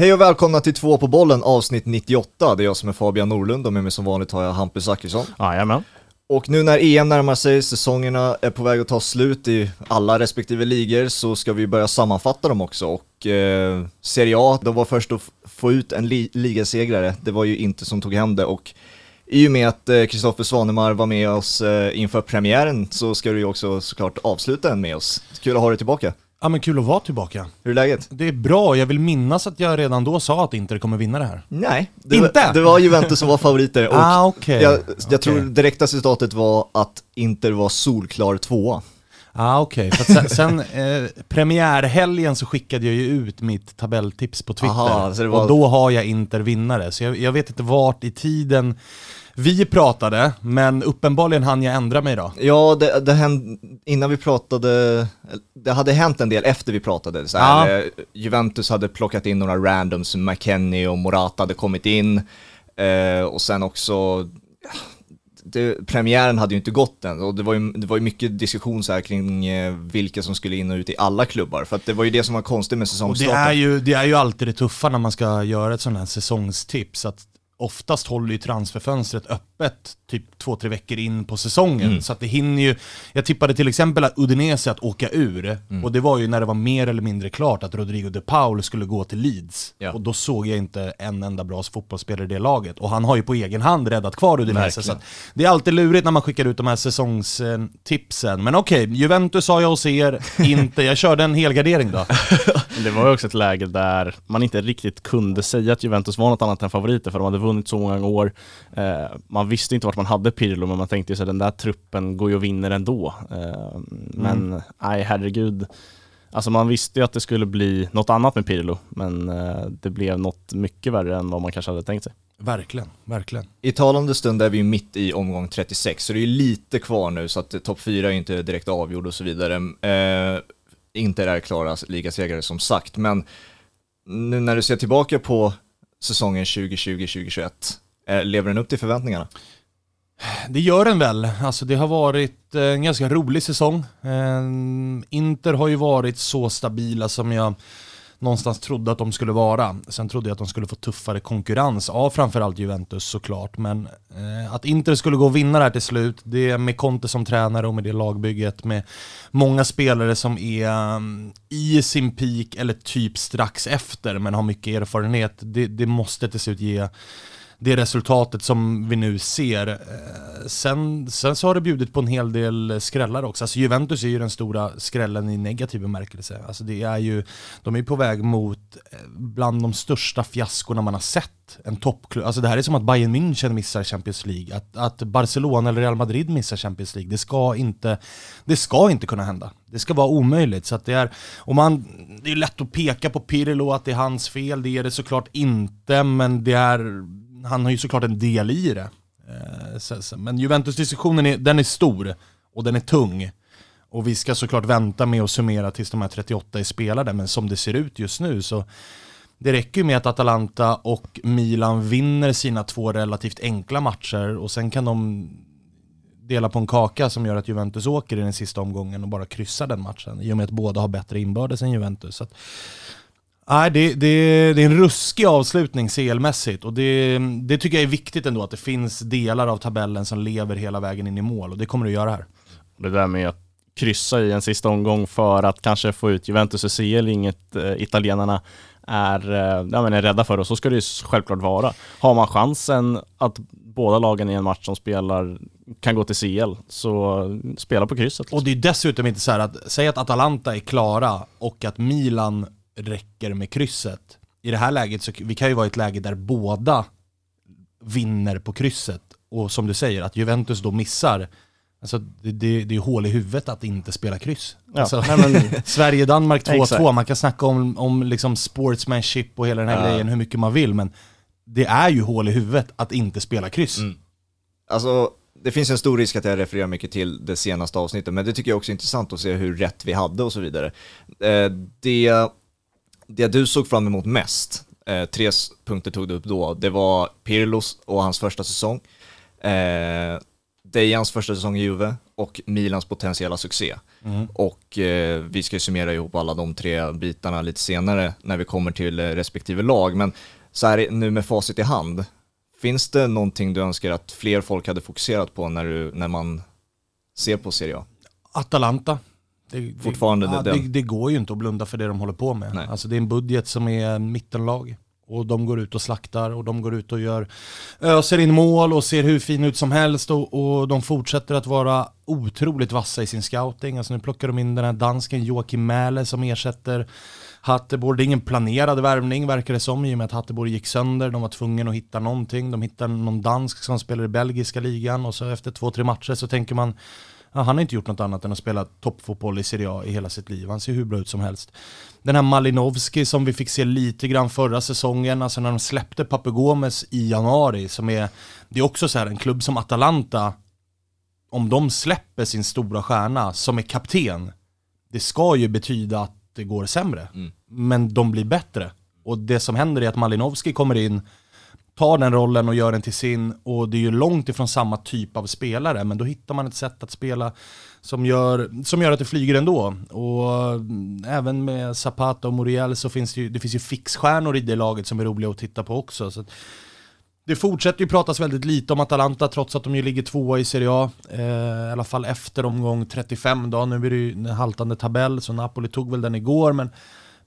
Hej och välkomna till två på bollen avsnitt 98. Det är jag som är Fabian Norlund och med mig som vanligt har jag Hampus Zachrisson. Jajamän. Och nu när EM närmar sig, säsongerna är på väg att ta slut i alla respektive ligor så ska vi börja sammanfatta dem också. Och eh, Serie A, de var först att få ut en li ligasegrare, det var ju inte som tog hem det och i och med att Kristoffer eh, Svanemar var med oss eh, inför premiären så ska du ju också såklart avsluta den med oss. Kul att ha dig tillbaka. Ja men kul att vara tillbaka. Hur är läget? Det är bra, jag vill minnas att jag redan då sa att Inter kommer vinna det här. Nej, det, Inte? Var, det var Juventus som var favoriter och ah, okay. jag, jag okay. tror direkta citatet var att Inter var solklar tvåa. Ah, okej, okay. sen, sen eh, premiärhelgen så skickade jag ju ut mitt tabelltips på Twitter. Aha, var... Och då har jag Inter vinnare, så jag, jag vet inte vart i tiden vi pratade, men uppenbarligen hann jag ändra mig då. Ja, det, det hände, innan vi pratade, det hade hänt en del efter vi pratade. Så här, ja. Eh, Juventus hade plockat in några randoms, McKennie och Morata hade kommit in. Eh, och sen också, det, premiären hade ju inte gått än och det var ju, det var ju mycket diskussion så här kring eh, vilka som skulle in och ut i alla klubbar. För att det var ju det som var konstigt med säsongsstarten. det är ju, det är ju alltid det tuffa när man ska göra ett sånt här säsongstips. Att oftast håller ju transferfönstret öppet typ två, tre veckor in på säsongen. Mm. Så att det hinner ju, jag tippade till exempel att Udinese att åka ur, mm. och det var ju när det var mer eller mindre klart att Rodrigo de Paul skulle gå till Leeds. Ja. Och då såg jag inte en enda bra fotbollsspelare i det laget. Och han har ju på egen hand räddat kvar Udinese. Så det är alltid lurigt när man skickar ut de här säsongstipsen. Men okej, okay, Juventus har jag hos er, inte, jag körde en helgardering då. det var ju också ett läge där man inte riktigt kunde säga att Juventus var något annat än favoriter, för de hade vunnit så många år. Eh, man visste inte vart man hade Pirlo, men man tänkte ju så den där truppen går ju och vinner ändå. Eh, men mm. nej, herregud. Alltså man visste ju att det skulle bli något annat med Pirlo, men eh, det blev något mycket värre än vad man kanske hade tänkt sig. Verkligen, verkligen. I talande stund är vi ju mitt i omgång 36, så det är ju lite kvar nu, så att topp 4 är inte direkt avgjord och så vidare. Eh, inte är klara ligasegrare som sagt, men nu när du ser tillbaka på säsongen 2020-2021, eh, lever den upp till förväntningarna? Det gör den väl. Alltså det har varit eh, en ganska rolig säsong. Eh, Inter har ju varit så stabila som jag någonstans trodde att de skulle vara. Sen trodde jag att de skulle få tuffare konkurrens av framförallt Juventus såklart. Men eh, att Inter skulle gå och vinna det här till slut, det är med Conte som tränare och med det lagbygget, med många spelare som är um, i sin peak eller typ strax efter men har mycket erfarenhet. Det, det måste till slut ge det resultatet som vi nu ser. Eh, Sen, sen så har det bjudit på en hel del skrällar också. Alltså Juventus är ju den stora skrällen i negativ bemärkelse. Alltså det är ju, de är på väg mot eh, bland de största fiaskorna man har sett. En toppklubb. Alltså det här är som att Bayern München missar Champions League. Att, att Barcelona eller Real Madrid missar Champions League. Det ska inte, det ska inte kunna hända. Det ska vara omöjligt. Så att det, är, och man, det är lätt att peka på Pirlo att det är hans fel. Det är det såklart inte, men det är han har ju såklart en del i det. Eh, men Juventus-diskussionen är, den är stor och den är tung. Och vi ska såklart vänta med att summera tills de här 38 är spelade, men som det ser ut just nu så det räcker ju med att Atalanta och Milan vinner sina två relativt enkla matcher och sen kan de dela på en kaka som gör att Juventus åker i den sista omgången och bara kryssar den matchen i och med att båda har bättre inbördes än Juventus. Så Nej, det, det, det är en ruskig avslutning CL-mässigt och det, det tycker jag är viktigt ändå att det finns delar av tabellen som lever hela vägen in i mål och det kommer att göra här. Det där med att kryssa i en sista omgång för att kanske få ut Juventus och CL, inget eh, italienarna är, eh, ja, men är rädda för och så ska det ju självklart vara. Har man chansen att båda lagen i en match som spelar kan gå till CL, så spela på krysset. Och det är dessutom inte så att, säg att Atalanta är klara och att Milan räcker med krysset. I det här läget så vi kan ju vara i ett läge där båda vinner på krysset. Och som du säger, att Juventus då missar Alltså det, det, det är hål i huvudet att inte spela kryss. Ja. Alltså, Sverige-Danmark 2-2, man kan snacka om, om liksom sportsmanship och hela den här ja. grejen hur mycket man vill, men det är ju hål i huvudet att inte spela kryss. Mm. Alltså, det finns en stor risk att jag refererar mycket till det senaste avsnittet, men det tycker jag också är intressant att se hur rätt vi hade och så vidare. Eh, det det du såg fram emot mest, eh, tre punkter tog du upp då, det var Pirlos och hans första säsong. Eh, Dejans första säsong i Juve och Milans potentiella succé. Mm. Och eh, vi ska summera ihop alla de tre bitarna lite senare när vi kommer till eh, respektive lag. Men så här nu med facit i hand, finns det någonting du önskar att fler folk hade fokuserat på när, du, när man ser på Serie A? Atalanta. Det, Fortfarande det, det, det, det, går ju inte att blunda för det de håller på med. Alltså det är en budget som är mittenlag. Och de går ut och slaktar och de går ut och gör, öser in mål och ser hur fin ut som helst och, och de fortsätter att vara otroligt vassa i sin scouting. Alltså nu plockar de in den här dansken Joakim Mäle som ersätter Hatteborg. Det är ingen planerad värvning verkar det som i och med att Hatteborg gick sönder. De var tvungna att hitta någonting. De hittade någon dansk som spelar i belgiska ligan och så efter två, tre matcher så tänker man han har inte gjort något annat än att spela toppfotboll i Serie A i hela sitt liv. Han ser hur bra ut som helst. Den här Malinowski som vi fick se lite grann förra säsongen, alltså när de släppte Papugomes i januari, som är, det är också så här en klubb som Atalanta, om de släpper sin stora stjärna som är kapten, det ska ju betyda att det går sämre. Mm. Men de blir bättre. Och det som händer är att Malinowski kommer in, tar den rollen och gör den till sin och det är ju långt ifrån samma typ av spelare men då hittar man ett sätt att spela som gör, som gör att det flyger ändå. Och mm, även med Zapata och Muriel så finns det ju, det finns ju fixstjärnor i det laget som är roliga att titta på också. Så det fortsätter ju pratas väldigt lite om Atalanta trots att de ju ligger tvåa i Serie A. Eh, I alla fall efter omgång 35 då. Nu är det ju en haltande tabell så Napoli tog väl den igår men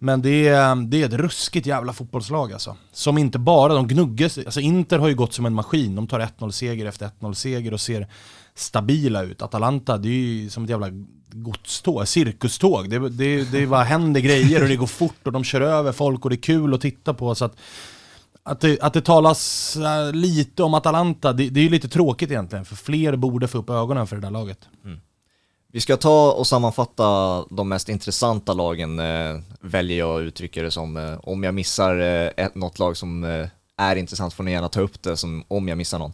men det är, det är ett ruskigt jävla fotbollslag alltså. Som inte bara, de gnuggas, alltså Inter har ju gått som en maskin. De tar 1-0 seger efter 1-0 seger och ser stabila ut. Atalanta, det är ju som ett jävla godståg, cirkuståg. Det, det, det bara händer grejer och det går fort och de kör över folk och det är kul att titta på. Så att, att, det, att det talas eh, lite om Atalanta, det, det är ju lite tråkigt egentligen. För fler borde få upp ögonen för det där laget. Mm. Vi ska ta och sammanfatta de mest intressanta lagen, eh, väljer jag att uttrycka det som. Eh, om jag missar eh, ett, något lag som eh, är intressant får ni gärna ta upp det som, om jag missar någon.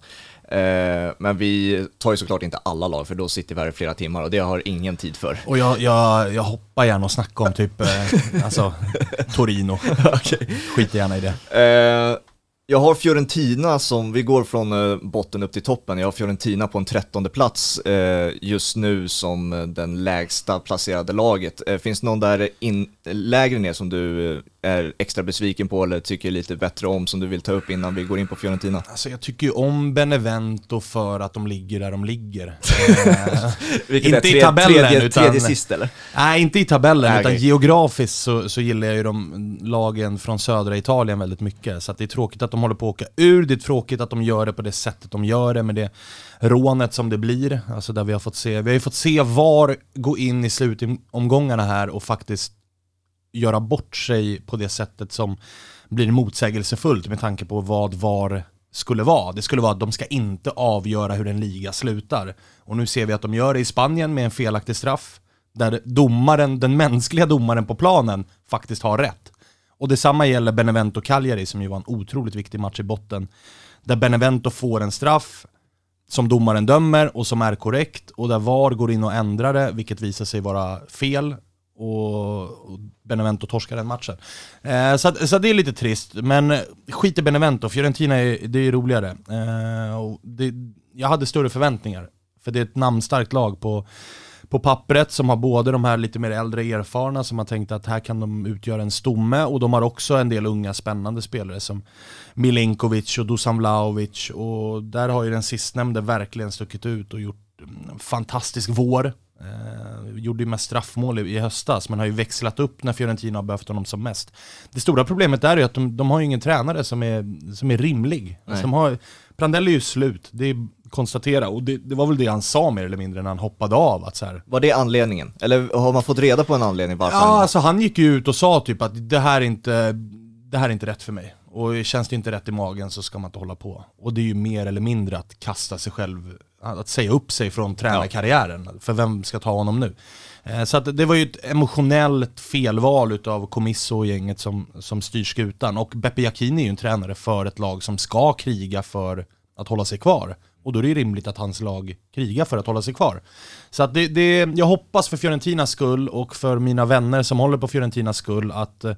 Eh, men vi tar ju såklart inte alla lag för då sitter vi här i flera timmar och det har ingen tid för. Och jag, jag, jag hoppar gärna och snackar om typ, eh, alltså Torino. okay. Skiter gärna i det. Jag har Fiorentina som, vi går från eh, botten upp till toppen, jag har Fiorentina på en trettonde plats eh, just nu som eh, den lägsta placerade laget. Finns det någon där in, lägre ner som du är extra besviken på eller tycker lite bättre om som du vill ta upp innan vi går in på Fiorentina? Alltså jag tycker ju om Benevento för att de ligger där de ligger. inte tre, i tabellen tredje, utan... Tredje sist eller? Nej, inte i tabellen nej, utan okay. geografiskt så, så gillar jag ju de lagen från södra Italien väldigt mycket. Så det är tråkigt att de de håller på att åka ur, det är tråkigt att de gör det på det sättet de gör det med det rånet som det blir. Alltså där vi har fått se, vi har ju fått se VAR gå in i slutomgångarna här och faktiskt göra bort sig på det sättet som blir motsägelsefullt med tanke på vad VAR skulle vara. Det skulle vara att de ska inte avgöra hur en liga slutar. Och nu ser vi att de gör det i Spanien med en felaktig straff, där domaren, den mänskliga domaren på planen faktiskt har rätt. Och detsamma gäller Benevento Cagliari som ju var en otroligt viktig match i botten. Där Benevento får en straff som domaren dömer och som är korrekt och där VAR går in och ändrar det, vilket visar sig vara fel och, Benevento torskar den matchen. Eh, så, så det är lite trist, men skit i Benevento, Fiorentina är, det är roligare. Eh, och det, jag hade större förväntningar, för det är ett namnstarkt lag på, på pappret som har både de här lite mer äldre erfarna som har tänkt att här kan de utgöra en stomme och de har också en del unga spännande spelare som Milinkovic och Dusan Vlahovic och där har ju den sistnämnde verkligen stuckit ut och gjort en fantastisk vår. Eh, gjorde ju mest straffmål i, i höstas, men har ju växlat upp när Fiorentina har behövt honom som mest. Det stora problemet där är ju att de, de har ju ingen tränare som är, som är rimlig. Alltså de har, Prandelli är ju slut, det är konstatera, och det, det, var väl det han sa mer eller mindre när han hoppade av. Att så här, var det anledningen? Eller har man fått reda på en anledning varför? Ja, han... alltså han gick ju ut och sa typ att det här är inte, det här är inte rätt för mig. Och känns det inte rätt i magen så ska man inte hålla på. Och det är ju mer eller mindre att kasta sig själv att säga upp sig från tränarkarriären. Ja. För vem ska ta honom nu? Eh, så det var ju ett emotionellt felval utav Comisso och gänget som, som styr skutan. Och Beppe Jacchini är ju en tränare för ett lag som ska kriga för att hålla sig kvar. Och då är det rimligt att hans lag krigar för att hålla sig kvar. Så att det, det, jag hoppas för Fiorentinas skull och för mina vänner som håller på Fiorentinas skull att eh,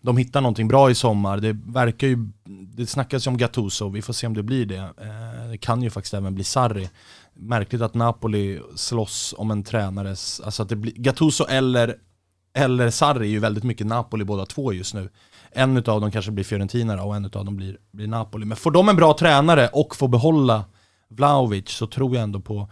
de hittar någonting bra i sommar. Det verkar ju, det snackas ju om Gattuso, vi får se om det blir det. Eh, det kan ju faktiskt även bli Sarri. märkligt att Napoli slåss om en tränares, alltså att det blir, Gattuso eller, eller Sarri är ju väldigt mycket Napoli båda två just nu. En av dem kanske blir Fiorentina och en av dem blir, blir Napoli. Men får de en bra tränare och får behålla Vlahovic så tror jag ändå på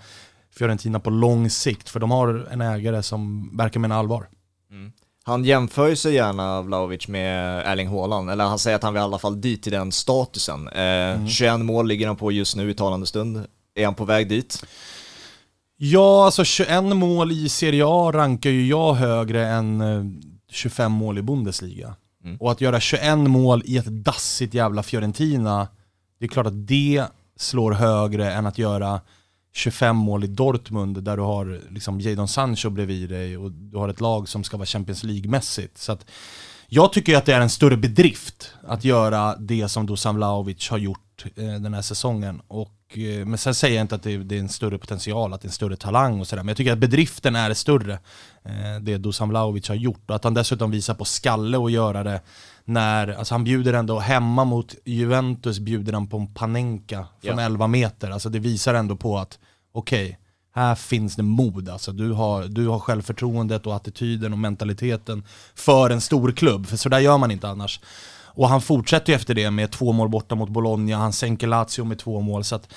Fiorentina på lång sikt, för de har en ägare som verkar mena allvar. Mm. Han jämför ju sig gärna, Vlahovic, med Erling Haaland, eller han säger att han vill i alla fall dit till den statusen. Eh, mm. 21 mål ligger han på just nu i talande stund. Är han på väg dit? Ja, alltså 21 mål i Serie A rankar ju jag högre än 25 eh, mål i Bundesliga. Mm. Och att göra 21 mål i ett dassigt jävla Fiorentina, det är klart att det slår högre än att göra 25 mål i Dortmund där du har liksom Jadon Sancho bredvid dig och du har ett lag som ska vara Champions League-mässigt. Så att jag tycker att det är en större bedrift att göra det som Dusan Vlahovic har gjort eh, den här säsongen. Och, eh, men sen säger jag inte att det, det, är en större potential, att det är en större talang och sådär. Men jag tycker att bedriften är större, eh, det Dusan Vlahovic har gjort. Och att han dessutom visar på skalle och göra det när, alltså han bjuder ändå hemma mot Juventus bjuder han på en Panenka från ja. 11 meter. Alltså det visar ändå på att okej, okay, här finns det mod. Alltså, du, har, du har självförtroendet och attityden och mentaliteten för en stor klubb, för sådär gör man inte annars. Och han fortsätter ju efter det med två mål borta mot Bologna, han sänker Lazio med två mål. Så att,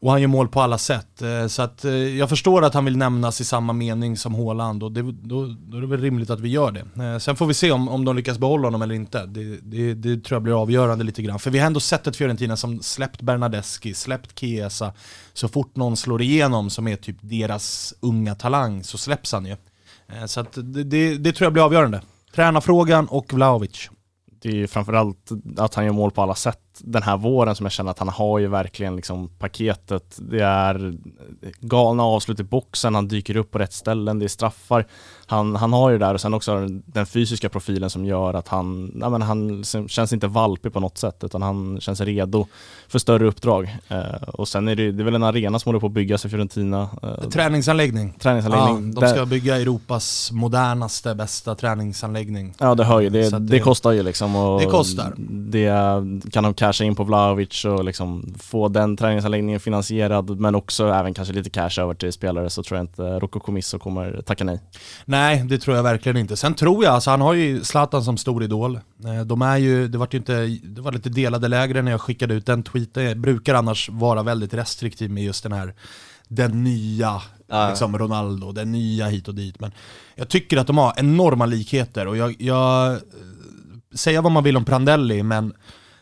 och han gör mål på alla sätt. Eh, så att eh, jag förstår att han vill nämnas i samma mening som Haaland och det, då, då är det väl rimligt att vi gör det. Eh, sen får vi se om, om de lyckas behålla honom eller inte. Det, det, det tror jag blir avgörande lite grann. För vi har ändå sett ett Fiorentina som släppt Bernadeschi, släppt Chiesa. Så fort någon slår igenom som är typ deras unga talang så släpps han ju. Så att det, det, det tror jag blir avgörande. Tränarfrågan och Vlahovic. Det är ju framförallt att han gör mål på alla sätt den här våren som jag känner att han har ju verkligen liksom paketet. Det är galna avslut i boxen, han dyker upp på rätt ställen, det är straffar. Han, han har ju det där och sen också den fysiska profilen som gör att han, ja, men han känns inte valpig på något sätt utan han känns redo för större uppdrag. Eh, och sen är det, det är väl en arena som håller på att byggas i Fiorentina. Eh, träningsanläggning. Träningsanläggning. Ja, de ska bygga Europas modernaste, bästa träningsanläggning. Ja det hör ju, det, det, det kostar ju liksom. Och det kostar. Det kan de casha in på Vlahovic och liksom få den träningsanläggningen finansierad men också även kanske lite cash över till spelare så tror jag inte Rocco Comisso kommer tacka nej. Nej, det tror jag verkligen inte. Sen tror jag, alltså han har ju Zlatan som stor idol. Eh, de är ju, det var ju inte, det var lite delade läger när jag skickade ut den tweeten. Jag brukar annars vara väldigt restriktiv med just den här den nya ja. liksom Ronaldo, den nya hit och dit. Men jag tycker att de har enorma likheter och jag, jag säga vad man vill om Prandelli, men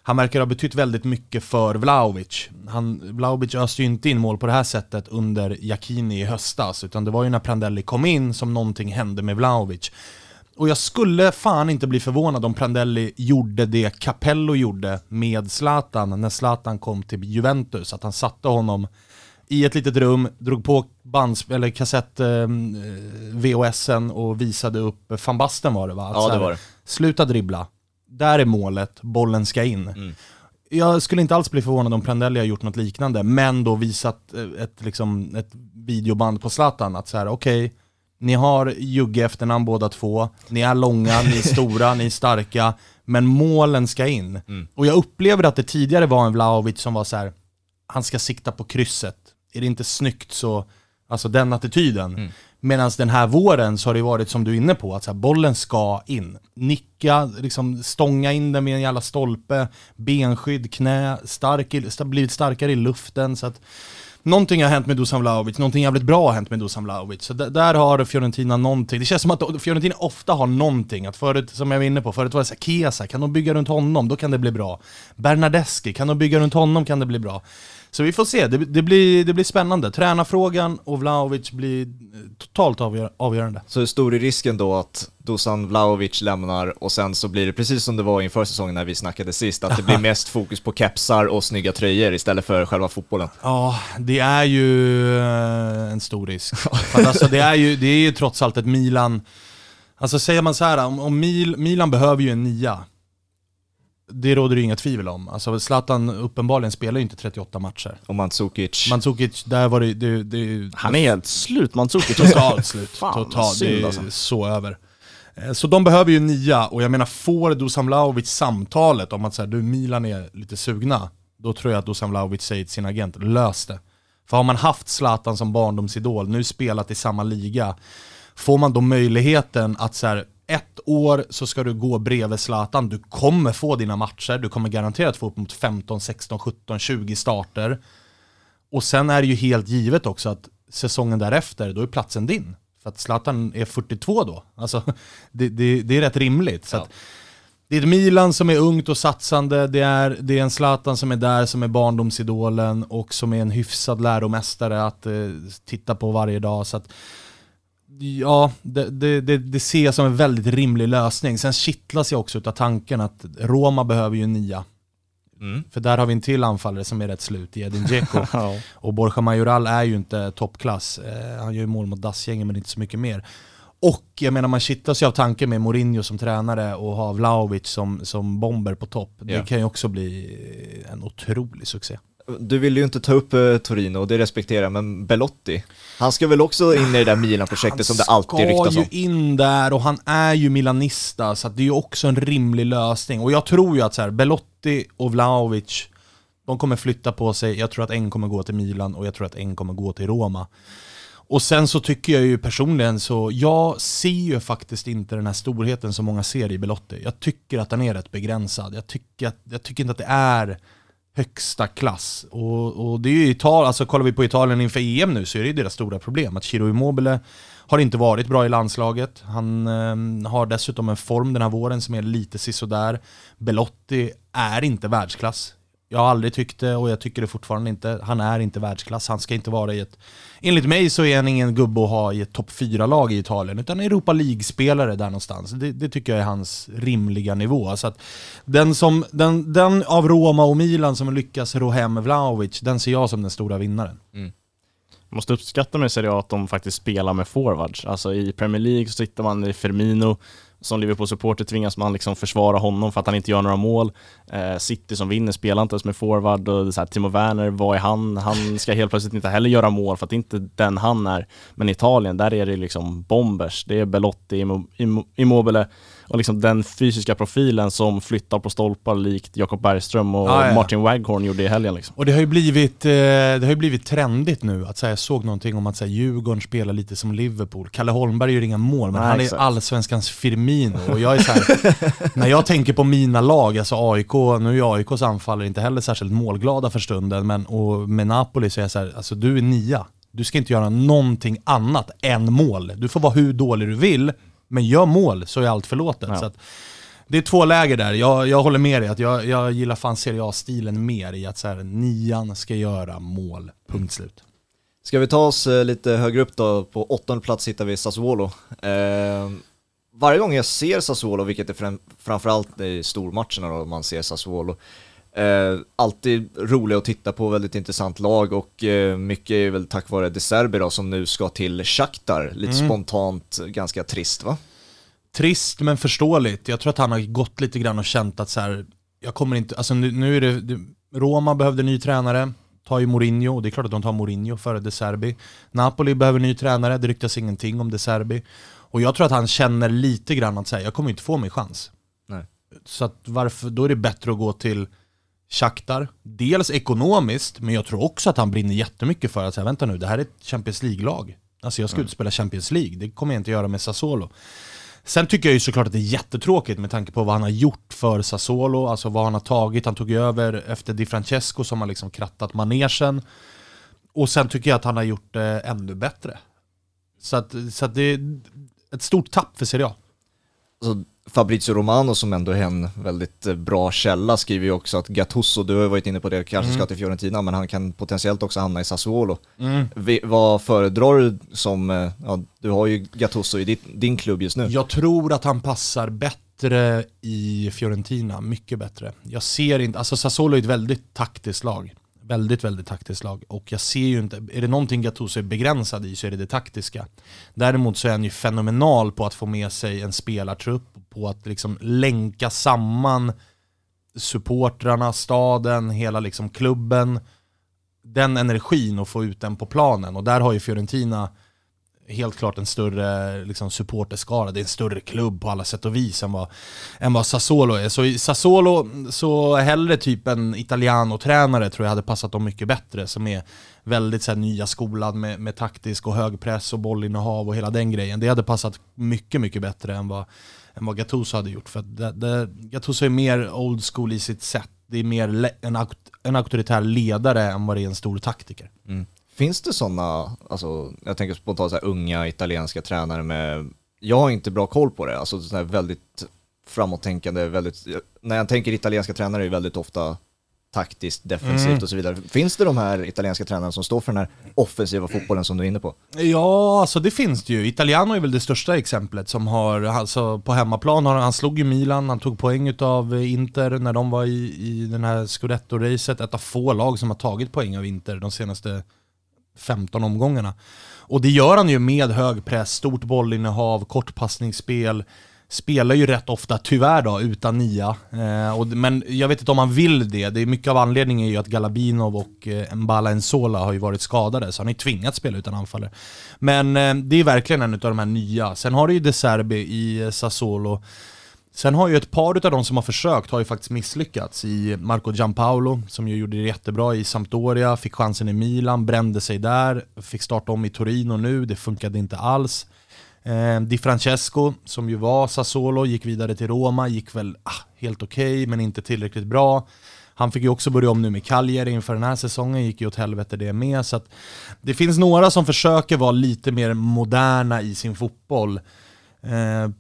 han verkar ha betytt väldigt mycket för Vlahovic. Han, Vlahovic öste ju inte in mål på det här sättet under Jacchini i höstas, utan det var ju när Prandelli kom in som någonting hände med Vlahovic. Och jag skulle fan inte bli förvånad om Prandelli gjorde det Capello gjorde med Zlatan när Zlatan kom till Juventus, att han satte honom i ett litet rum, drog på bands, eller kassett eh, VHSen och visade upp van Basten var det va? Att ja det var det. Sluta dribbla, där är målet, bollen ska in. Mm. Jag skulle inte alls bli förvånad om Prandelli har gjort något liknande, men då visat eh, ett, liksom, ett videoband på Zlatan, att så här, okej, okay, ni har Jugge efternamn båda två, ni är långa, ni är stora, ni är starka, men målen ska in. Mm. Och jag upplever att det tidigare var en Vlahovic som var så här, han ska sikta på krysset. Är det inte snyggt så, alltså den attityden. Mm. Medan den här våren så har det varit som du är inne på, att så här, bollen ska in. Nicka, liksom stånga in den med en jävla stolpe, benskydd, knä, stark, blivit starkare i luften. Så att, någonting har hänt med Dusan Vlahovic, någonting jävligt bra har hänt med Dusan Vlahovic. Så där har Fiorentina någonting. Det känns som att Fiorentina ofta har någonting. Att förut, som jag var inne på, förut var det såhär, Kesa, kan de bygga runt honom? Då kan det bli bra. Bernadeschi, kan de bygga runt honom? Kan det bli bra. Så vi får se, det, det, blir, det blir spännande. Tränarfrågan och Vlahovic blir eh, totalt avgör, avgörande. Så hur stor är risken då att Dusan Vlahovic lämnar och sen så blir det precis som det var inför säsongen när vi snackade sist, att det blir mest fokus på kepsar och snygga tröjor istället för själva fotbollen? Ja, det är ju eh, en stor risk. alltså, det, är ju, det är ju trots allt ett Milan, alltså säger man så här, om, om Mil, Milan behöver ju en nia, det råder det inga tvivel om. Alltså Zlatan uppenbarligen spelar ju inte 38 matcher. Och Mandzukic. Mandzukic, där var det... det, det Han är helt slut, Mandzukic. Totalt slut. Fan, Totalt. Det är alltså. så över. Eh, så de behöver ju nia, och jag menar får Dusan Vlahovic samtalet om att så här, du Milan är lite sugna, då tror jag att Dusan Vlahovic säger till sin agent, lös det. För har man haft Zlatan som barndomsidol, nu spelat i samma liga, får man då möjligheten att så här, ett år så ska du gå bredvid Zlatan, du kommer få dina matcher, du kommer garanterat få upp mot 15, 16, 17, 20 starter. Och sen är det ju helt givet också att säsongen därefter, då är platsen din. För att Zlatan är 42 då. Alltså, det, det, det är rätt rimligt. Så ja. det är ett Milan som är ungt och satsande, det är, det är en Zlatan som är där som är barndomsidolen och som är en hyfsad läromästare att eh, titta på varje dag. Så att, Ja, det, det, det, det ser jag som en väldigt rimlig lösning. Sen kittlas jag också av tanken att Roma behöver ju en nia. Mm. För där har vi en till anfallare som är rätt slut i Edin Dzeko. och Borja Majoral är ju inte toppklass. Eh, han gör ju mål mot dassgängen men inte så mycket mer. Och jag menar man kittlas ju av tanken med Mourinho som tränare och ha Vlahovic som, som bomber på topp. Det kan ju också bli en otrolig succé. Du vill ju inte ta upp uh, Torino och det respekterar jag, men Belotti, han ska väl också in i det där Milan-projektet som det alltid ryktas om? Han ska ju in där och han är ju milanista, så det är ju också en rimlig lösning. Och jag tror ju att så här, Belotti och Vlahovic, de kommer flytta på sig, jag tror att en kommer gå till Milan och jag tror att en kommer gå till Roma. Och sen så tycker jag ju personligen så, jag ser ju faktiskt inte den här storheten som många ser i Belotti. Jag tycker att den är rätt begränsad. Jag tycker, att, jag tycker inte att det är högsta klass. Och, och det är ju Italien, alltså kollar vi på Italien inför EM nu så är det ju deras stora problem. Att Chiro Immobile har inte varit bra i landslaget. Han eh, har dessutom en form den här våren som är lite sisådär. Belotti är inte världsklass. Jag har aldrig tyckt det och jag tycker det fortfarande inte. Han är inte världsklass, han ska inte vara i ett... Enligt mig så är han ingen gubbe att ha i ett topp 4-lag i Italien, utan Europa League-spelare där någonstans. Det, det, tycker jag är hans rimliga nivå. Så att den, som, den, den av Roma och Milan som lyckas ro hem Vlahovic, den ser jag som den stora vinnaren. Mm. måste uppskatta med Serie A att de faktiskt spelar med forwards. Alltså i Premier League så sitter man i Firmino, som Liverpool-supporter tvingas man liksom försvara honom för att han inte gör några mål. Eh, City som vinner spelar inte ens med forward och så här, Timo Werner, vad är han? Han ska helt plötsligt inte heller göra mål för att det är inte den han är. Men i Italien, där är det liksom bombers. Det är Belotti, Immobile och liksom den fysiska profilen som flyttar på stolpar likt Jakob Bergström och ah, ja. Martin Waghorn gjorde i helgen. Liksom. Och det har ju blivit, eh, det har blivit trendigt nu, att, så jag såg någonting om att så här, Djurgården spelar lite som Liverpool. Kalle Holmberg gör inga mål, men Nej, han exakt. är allsvenskans Firmino. Och jag är så här, när jag tänker på mina lag, alltså AIK, nu är AIKs anfallare inte heller särskilt målglada för stunden, men och med Napoli så är jag så här, alltså du är nia. Du ska inte göra någonting annat än mål. Du får vara hur dålig du vill, men gör mål så är allt förlåtet. Ja. Så att, det är två läger där, jag, jag håller med dig. Att jag, jag gillar fan Serie A-stilen mer i att så här, nian ska göra mål, punkt slut. Ska vi ta oss eh, lite högre upp då, på åttonde plats hittar vi Sassuolo. Eh, varje gång jag ser Sassuolo, vilket är fram, framförallt i stormatcherna då man ser Sassuolo, eh, alltid rolig att titta på, väldigt intressant lag och eh, mycket är väl tack vare De Serbi då som nu ska till Shakhtar, lite mm. spontant ganska trist va? Trist men förståeligt. Jag tror att han har gått lite grann och känt att så här, jag kommer inte, alltså nu, nu är det, det, Roma behövde ny tränare, tar ju Mourinho, och det är klart att de tar Mourinho före De Serbi. Napoli behöver ny tränare, det ryktas ingenting om De Serbi. Och jag tror att han känner lite grann att säga, jag kommer inte få min chans. Nej. Så att varför, då är det bättre att gå till Shakhtar. Dels ekonomiskt, men jag tror också att han brinner jättemycket för att säga, vänta nu, det här är ett Champions League-lag. Alltså jag ska mm. spela Champions League, det kommer jag inte göra med Sassuolo. Sen tycker jag ju såklart att det är jättetråkigt med tanke på vad han har gjort för Sassuolo, alltså vad han har tagit. Han tog över efter Di Francesco som har liksom krattat manegen. Och sen tycker jag att han har gjort det ännu bättre. Så att, så att det är ett stort tapp för Serie A. Alltså, Fabrizio Romano som ändå är en väldigt eh, bra källa skriver ju också att Gattuso, du har ju varit inne på det, kanske mm. ska till Fiorentina men han kan potentiellt också hamna i Sassuolo. Mm. Vi, vad föredrar du som, eh, ja, du har ju Gattuso i din, din klubb just nu. Jag tror att han passar bättre i Fiorentina, mycket bättre. Jag ser inte, alltså Sassuolo är ett väldigt taktiskt lag. Väldigt, väldigt taktiskt lag. Och jag ser ju inte, är det någonting Gattuso är begränsad i så är det det taktiska. Däremot så är han ju fenomenal på att få med sig en spelartrupp, på att liksom länka samman supportrarna, staden, hela liksom klubben. Den energin och få ut den på planen. Och där har ju Fiorentina helt klart en större liksom, supporterskara, det är en större klubb på alla sätt och vis än vad, än vad Sassuolo är. Så i Sassuolo, så hellre typ en Italiano-tränare tror jag hade passat dem mycket bättre, som är väldigt så här, nya skolan med, med taktisk och hög press och bollinnehav och hela den grejen. Det hade passat mycket, mycket bättre än vad, än vad Gattuso hade gjort. För det, det, Gattuso är mer old school i sitt sätt. Det är mer en, en auktoritär ledare än vad det är en stor taktiker. Mm. Finns det sådana, alltså, jag tänker spontant så här, unga italienska tränare med, jag har inte bra koll på det, alltså så här väldigt framåttänkande, väldigt, när jag tänker italienska tränare är det väldigt ofta taktiskt, defensivt mm. och så vidare. Finns det de här italienska tränarna som står för den här offensiva fotbollen som du är inne på? Ja, alltså det finns det ju. Italiano är väl det största exemplet som har, alltså på hemmaplan, har, han slog ju Milan, han tog poäng av Inter när de var i, i den här Scudetto-racet. Ett av få lag som har tagit poäng av Inter de senaste 15 omgångarna. Och det gör han ju med hög press, stort bollinnehav, kortpassningsspel, spelar ju rätt ofta, tyvärr då, utan nia. Eh, och, men jag vet inte om han vill det. det är mycket av anledningen är ju att Galabinov och eh, Mbala Ensola har ju varit skadade, så han har ju tvingats spela utan anfallare. Men eh, det är verkligen en av de här nya. Sen har du ju De Serbi i eh, Sassuolo, Sen har ju ett par av de som har försökt har ju faktiskt misslyckats. I Marco Giampaolo, som ju gjorde det jättebra i Sampdoria, fick chansen i Milan, brände sig där, fick starta om i Torino nu, det funkade inte alls. Eh, Di Francesco, som ju var Sassuolo, gick vidare till Roma, gick väl ah, helt okej, okay, men inte tillräckligt bra. Han fick ju också börja om nu med Cagliari inför den här säsongen, gick ju åt helvete det med. Så det finns några som försöker vara lite mer moderna i sin fotboll. Eh,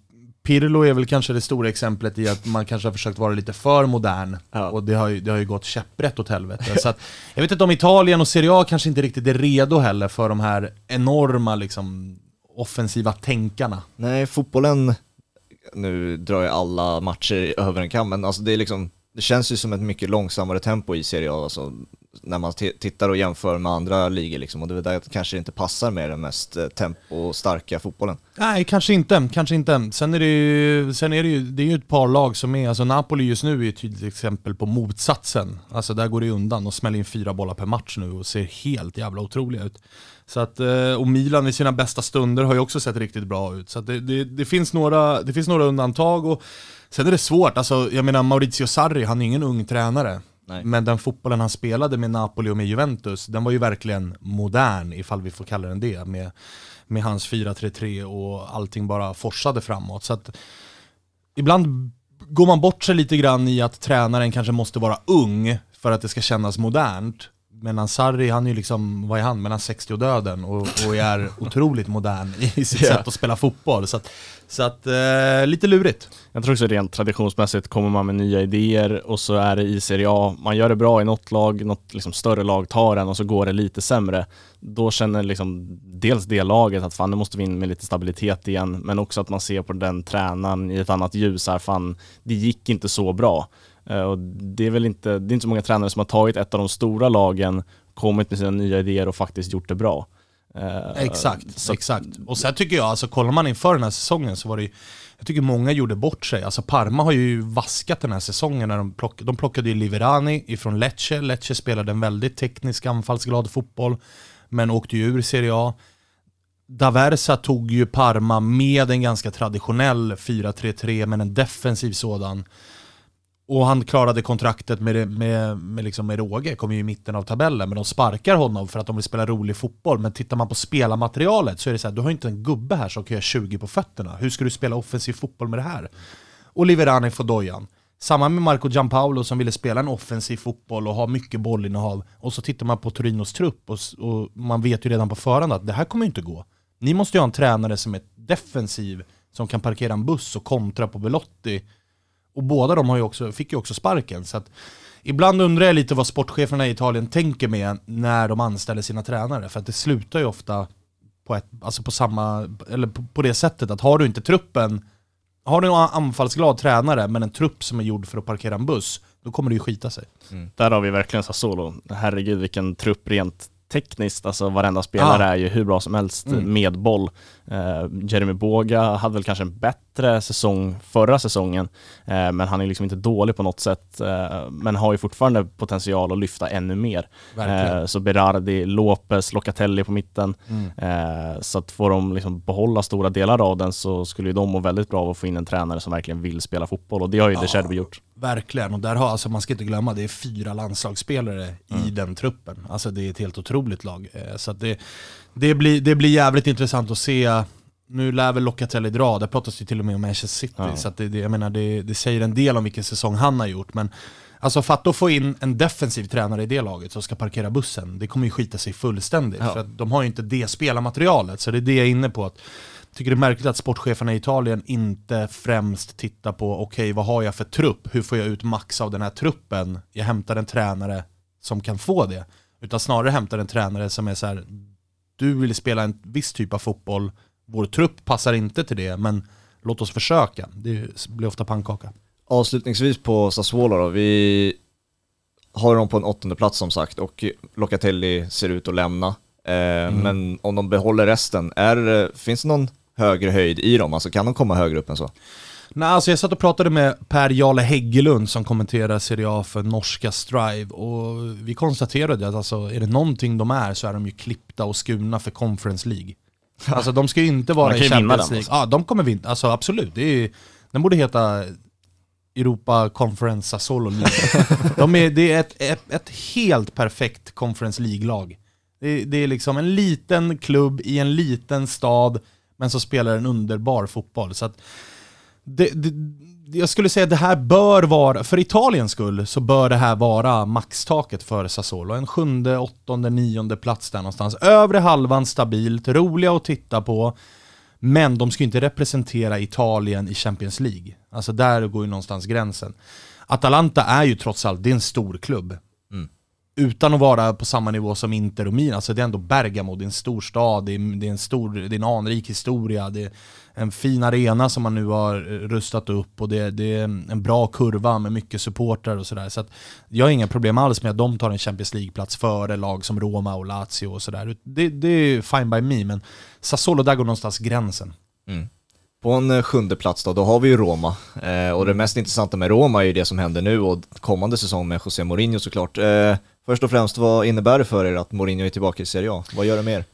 Pirlo är väl kanske det stora exemplet i att man kanske har försökt vara lite för modern. Ja. Och det har, ju, det har ju gått käpprätt åt helvete. Så att, jag vet inte om Italien och Serie A kanske inte riktigt är redo heller för de här enorma liksom, offensiva tänkarna. Nej, fotbollen, nu drar jag alla matcher över en kam, men alltså det är liksom, det känns ju som ett mycket långsammare tempo i Serie A, alltså, när man tittar och jämför med andra ligor liksom, och det är där det kanske inte passar med den mest eh, tempostarka fotbollen. Nej, kanske inte, kanske inte. Sen är det ju, sen är det ju, det är ju ett par lag som är, alltså Napoli just nu är ett tydligt exempel på motsatsen. Alltså där går det undan och smäller in fyra bollar per match nu och ser helt jävla otroliga ut. Så att, eh, och Milan i sina bästa stunder har ju också sett riktigt bra ut. Så det, det, det, finns några, det finns några undantag och sen är det svårt, alltså jag menar Maurizio Sarri, han är ingen ung tränare. Nej. Men den fotbollen han spelade med Napoli och med Juventus, den var ju verkligen modern, ifall vi får kalla den det, med, med hans 4-3-3 och allting bara forsade framåt. Så att, ibland går man bort sig lite grann i att tränaren kanske måste vara ung för att det ska kännas modernt. Men Sarri, han är ju liksom, vad är han, mellan 60 och döden och, och är otroligt modern i sitt yeah. sätt att spela fotboll. Så att, så att eh, lite lurigt. Jag tror också rent traditionsmässigt kommer man med nya idéer och så är det i Serie A, man gör det bra i något lag, något liksom större lag tar den och så går det lite sämre. Då känner liksom dels det laget att fan nu måste vi in med lite stabilitet igen, men också att man ser på den tränaren i ett annat ljus här, fan det gick inte så bra. Eh, och det är väl inte, det är inte så många tränare som har tagit ett av de stora lagen, kommit med sina nya idéer och faktiskt gjort det bra. Uh, exakt, så. exakt. Och sen tycker jag, alltså kollar man inför den här säsongen så var det ju, jag tycker många gjorde bort sig. Alltså Parma har ju vaskat den här säsongen när de, plock, de plockade ju Liverani ifrån Lecce. Lecce spelade en väldigt teknisk anfallsglad fotboll, men åkte ju ur Serie A. Daversa tog ju Parma med en ganska traditionell 4-3-3, men en defensiv sådan. Och han klarade kontraktet med, med, med, liksom med råge, kom ju i mitten av tabellen. Men de sparkar honom för att de vill spela rolig fotboll. Men tittar man på spelarmaterialet så är det så här, du har inte en gubbe här som kan göra 20 på fötterna. Hur ska du spela offensiv fotboll med det här? Och Liverani får dojan. Samma med Marco Giampaolo som ville spela en offensiv fotboll och ha mycket bollinnehav. Och så tittar man på Torinos trupp och, och man vet ju redan på förhand att det här kommer inte gå. Ni måste ju ha en tränare som är defensiv, som kan parkera en buss och kontra på Belotti och båda de har ju också, fick ju också sparken. Så att, ibland undrar jag lite vad sportcheferna i Italien tänker med när de anställer sina tränare. För att det slutar ju ofta på, ett, alltså på, samma, eller på, på det sättet att har du inte truppen, har du en anfallsglad tränare men en trupp som är gjord för att parkera en buss, då kommer det ju skita sig. Mm. Där har vi verkligen Sassuolo. Herregud vilken trupp rent tekniskt, alltså varenda spelare Ah. är ju hur bra som helst Mm. med boll. Eh, Jeremy Boga hade väl kanske en bättre säsong förra säsongen, eh, men han är liksom inte dålig på något sätt, eh, men har ju fortfarande potential att lyfta ännu mer. Verkligen. Så Berardi, Lopez, Locatelli på mitten. Mm. Så att får de liksom behålla stora delar av den så skulle ju de må väldigt bra av att få in en tränare som verkligen vill spela fotboll och det har ju Ja. De Cherby gjort. Verkligen, och där har, alltså, man ska inte glömma, det är fyra landslagsspelare i den truppen. Alltså det är ett helt otroligt lag. Så att det, det, blir, det blir jävligt intressant att se, nu lär väl Locatelli dra, det pratas ju till och med om Manchester City, Ja. så det, det, jag menar, det, det säger en del om vilken säsong han har gjort. Men alltså fatta att få in en defensiv tränare i det laget som ska parkera bussen, det kommer ju skita sig fullständigt. Ja. För att de har ju inte det spelarmaterialet, så det är det jag är inne på. Att, tycker det är märkligt att sportcheferna i Italien inte främst tittar på, okej vad har jag för trupp? Hur får jag ut max av den här truppen? Jag hämtar en tränare som kan få det. Utan snarare hämtar en tränare som är så här, du vill spela en viss typ av fotboll, vår trupp passar inte till det, men låt oss försöka. Det blir ofta pannkaka. Avslutningsvis på Sassuolo då, vi har dem på en åttonde plats som sagt och Locatelli ser ut att lämna. Eh, Men om de behåller resten, är, finns det någon högre höjd i dem? Alltså kan de komma högre upp än så? Nej, alltså jag satt och pratade med Per Jarle Häggelund som kommenterar Serie A för norska Strive och vi konstaterade att alltså, är det någonting de är så är de ju klippta och skurna för Conference League. Alltså de ska ju inte vara i Champions League. Ja, de kommer vinna. Alltså absolut. Det är, den borde heta Europa Conference Sassuolo League. de är, det är ett, ett, ett helt perfekt Conference League-lag. Det, det är liksom en liten klubb i en liten stad, men så spelar en underbar fotboll. Så att det, det, jag skulle säga att det här bör vara, för Italiens skull, så bör det här vara maxtaket för Sassuolo. En sjunde, åttonde, nionde plats där någonstans. Övre halvan stabilt, roliga att titta på. Men de ska ju inte representera Italien i Champions League. Alltså där går ju någonstans gränsen. Atalanta är ju trots allt, det är en stor klubb. Utan att vara på samma nivå som Inter och Milan, alltså det är ändå Bergamo, det är en stor stad, det är, det är, en, stor, det är en anrik historia, det är en fin arena som man nu har rustat upp och det, det är en bra kurva med mycket supportrar och sådär. Så att jag har inga problem alls med att de tar en Champions League-plats före lag som Roma och Lazio och sådär. Det, det är fine by me, men Sassuolo, där går någonstans gränsen. Mm. På en eh, sjunde plats då, då har vi ju Roma. Eh, och det mest intressanta med Roma är ju det som händer nu och kommande säsong med José Mourinho såklart. Eh, först och främst, vad innebär det för er att Mourinho är tillbaka i Serie A? Vad gör det med er?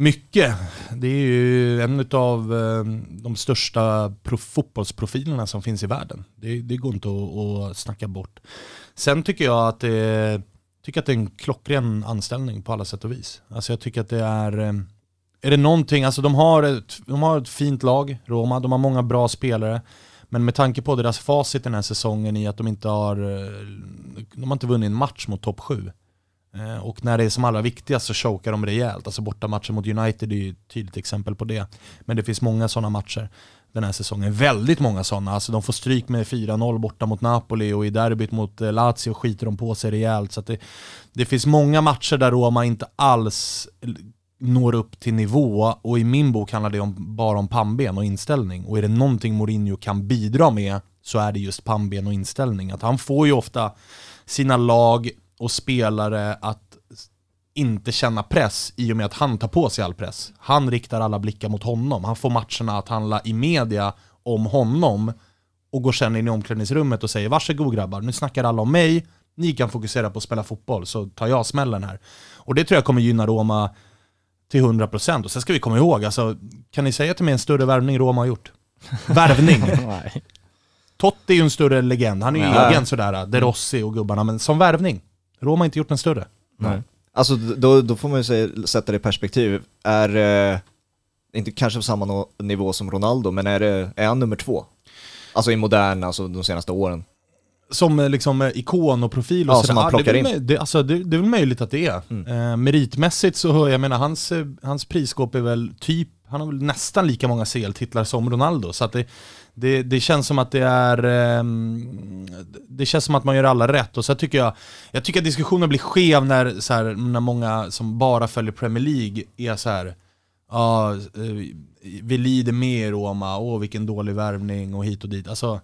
Mycket. Det är ju en av eh, de största fotbollsprofilerna som finns i världen. Det, det går inte att, att snacka bort. Sen tycker jag att det, tycker att det är en klockren anställning på alla sätt och vis. Alltså jag tycker att det är... Eh, är det någonting, alltså de har ett, de har ett fint lag, Roma, de har många bra spelare. Men med tanke på deras facit den här säsongen i att de inte har, eh, de har inte vunnit en match mot topp 7. Eh, och när det är som allra viktigast så chokar de rejält. Alltså bortamatchen mot United är ju ett tydligt exempel på det. Men det finns många sådana matcher den här säsongen. Väldigt många sådana. Alltså de får stryk med 4-0 borta mot Napoli och i derbyt mot eh, Lazio skiter de på sig rejält. Så att det, det finns många matcher där Roma inte alls når upp till nivå och i min bok handlar det om, bara om pannben och inställning. Och är det någonting Mourinho kan bidra med så är det just pannben och inställning. Att han får ju ofta sina lag och spelare att inte känna press i och med att han tar på sig all press. Han riktar alla blickar mot honom. Han får matcherna att handla i media om honom och går sen in i omklädningsrummet och säger varsågod grabbar, nu snackar alla om mig, ni kan fokusera på att spela fotboll så tar jag smällen här. Och det tror jag kommer gynna Roma till 100% och sen ska vi komma ihåg, alltså, kan ni säga till mig en större värvning Roma har gjort? Värvning! Totti är ju en större legend, han är ju egen sådär, De Rossi och gubbarna, men som värvning, Roma har inte gjort en större. Nej. Alltså då, då får man ju säga, sätta det i perspektiv. Är, eh, inte kanske på samma no- nivå som Ronaldo, men är, det, är han nummer två? Alltså i modern, alltså de senaste åren. Som eh, liksom eh, ikon och profil och Ja, sådär. som man Ja, plockar det, är in. det, alltså, det, det är väl möjligt att det är. Mm. Eh, meritmässigt så, jag menar hans, eh, hans prisskåp är väl typ, han har väl nästan lika många CL-titlar som Ronaldo. Så att det, det, det känns som att det är, ehm, det känns som att man gör alla rätt. Och så tycker jag, jag tycker att diskussionen blir skev när, så här, när många som bara följer Premier League är så här. Ja, eh, vi lider med Roma, åh vilken dålig värvning och hit och dit. Alltså,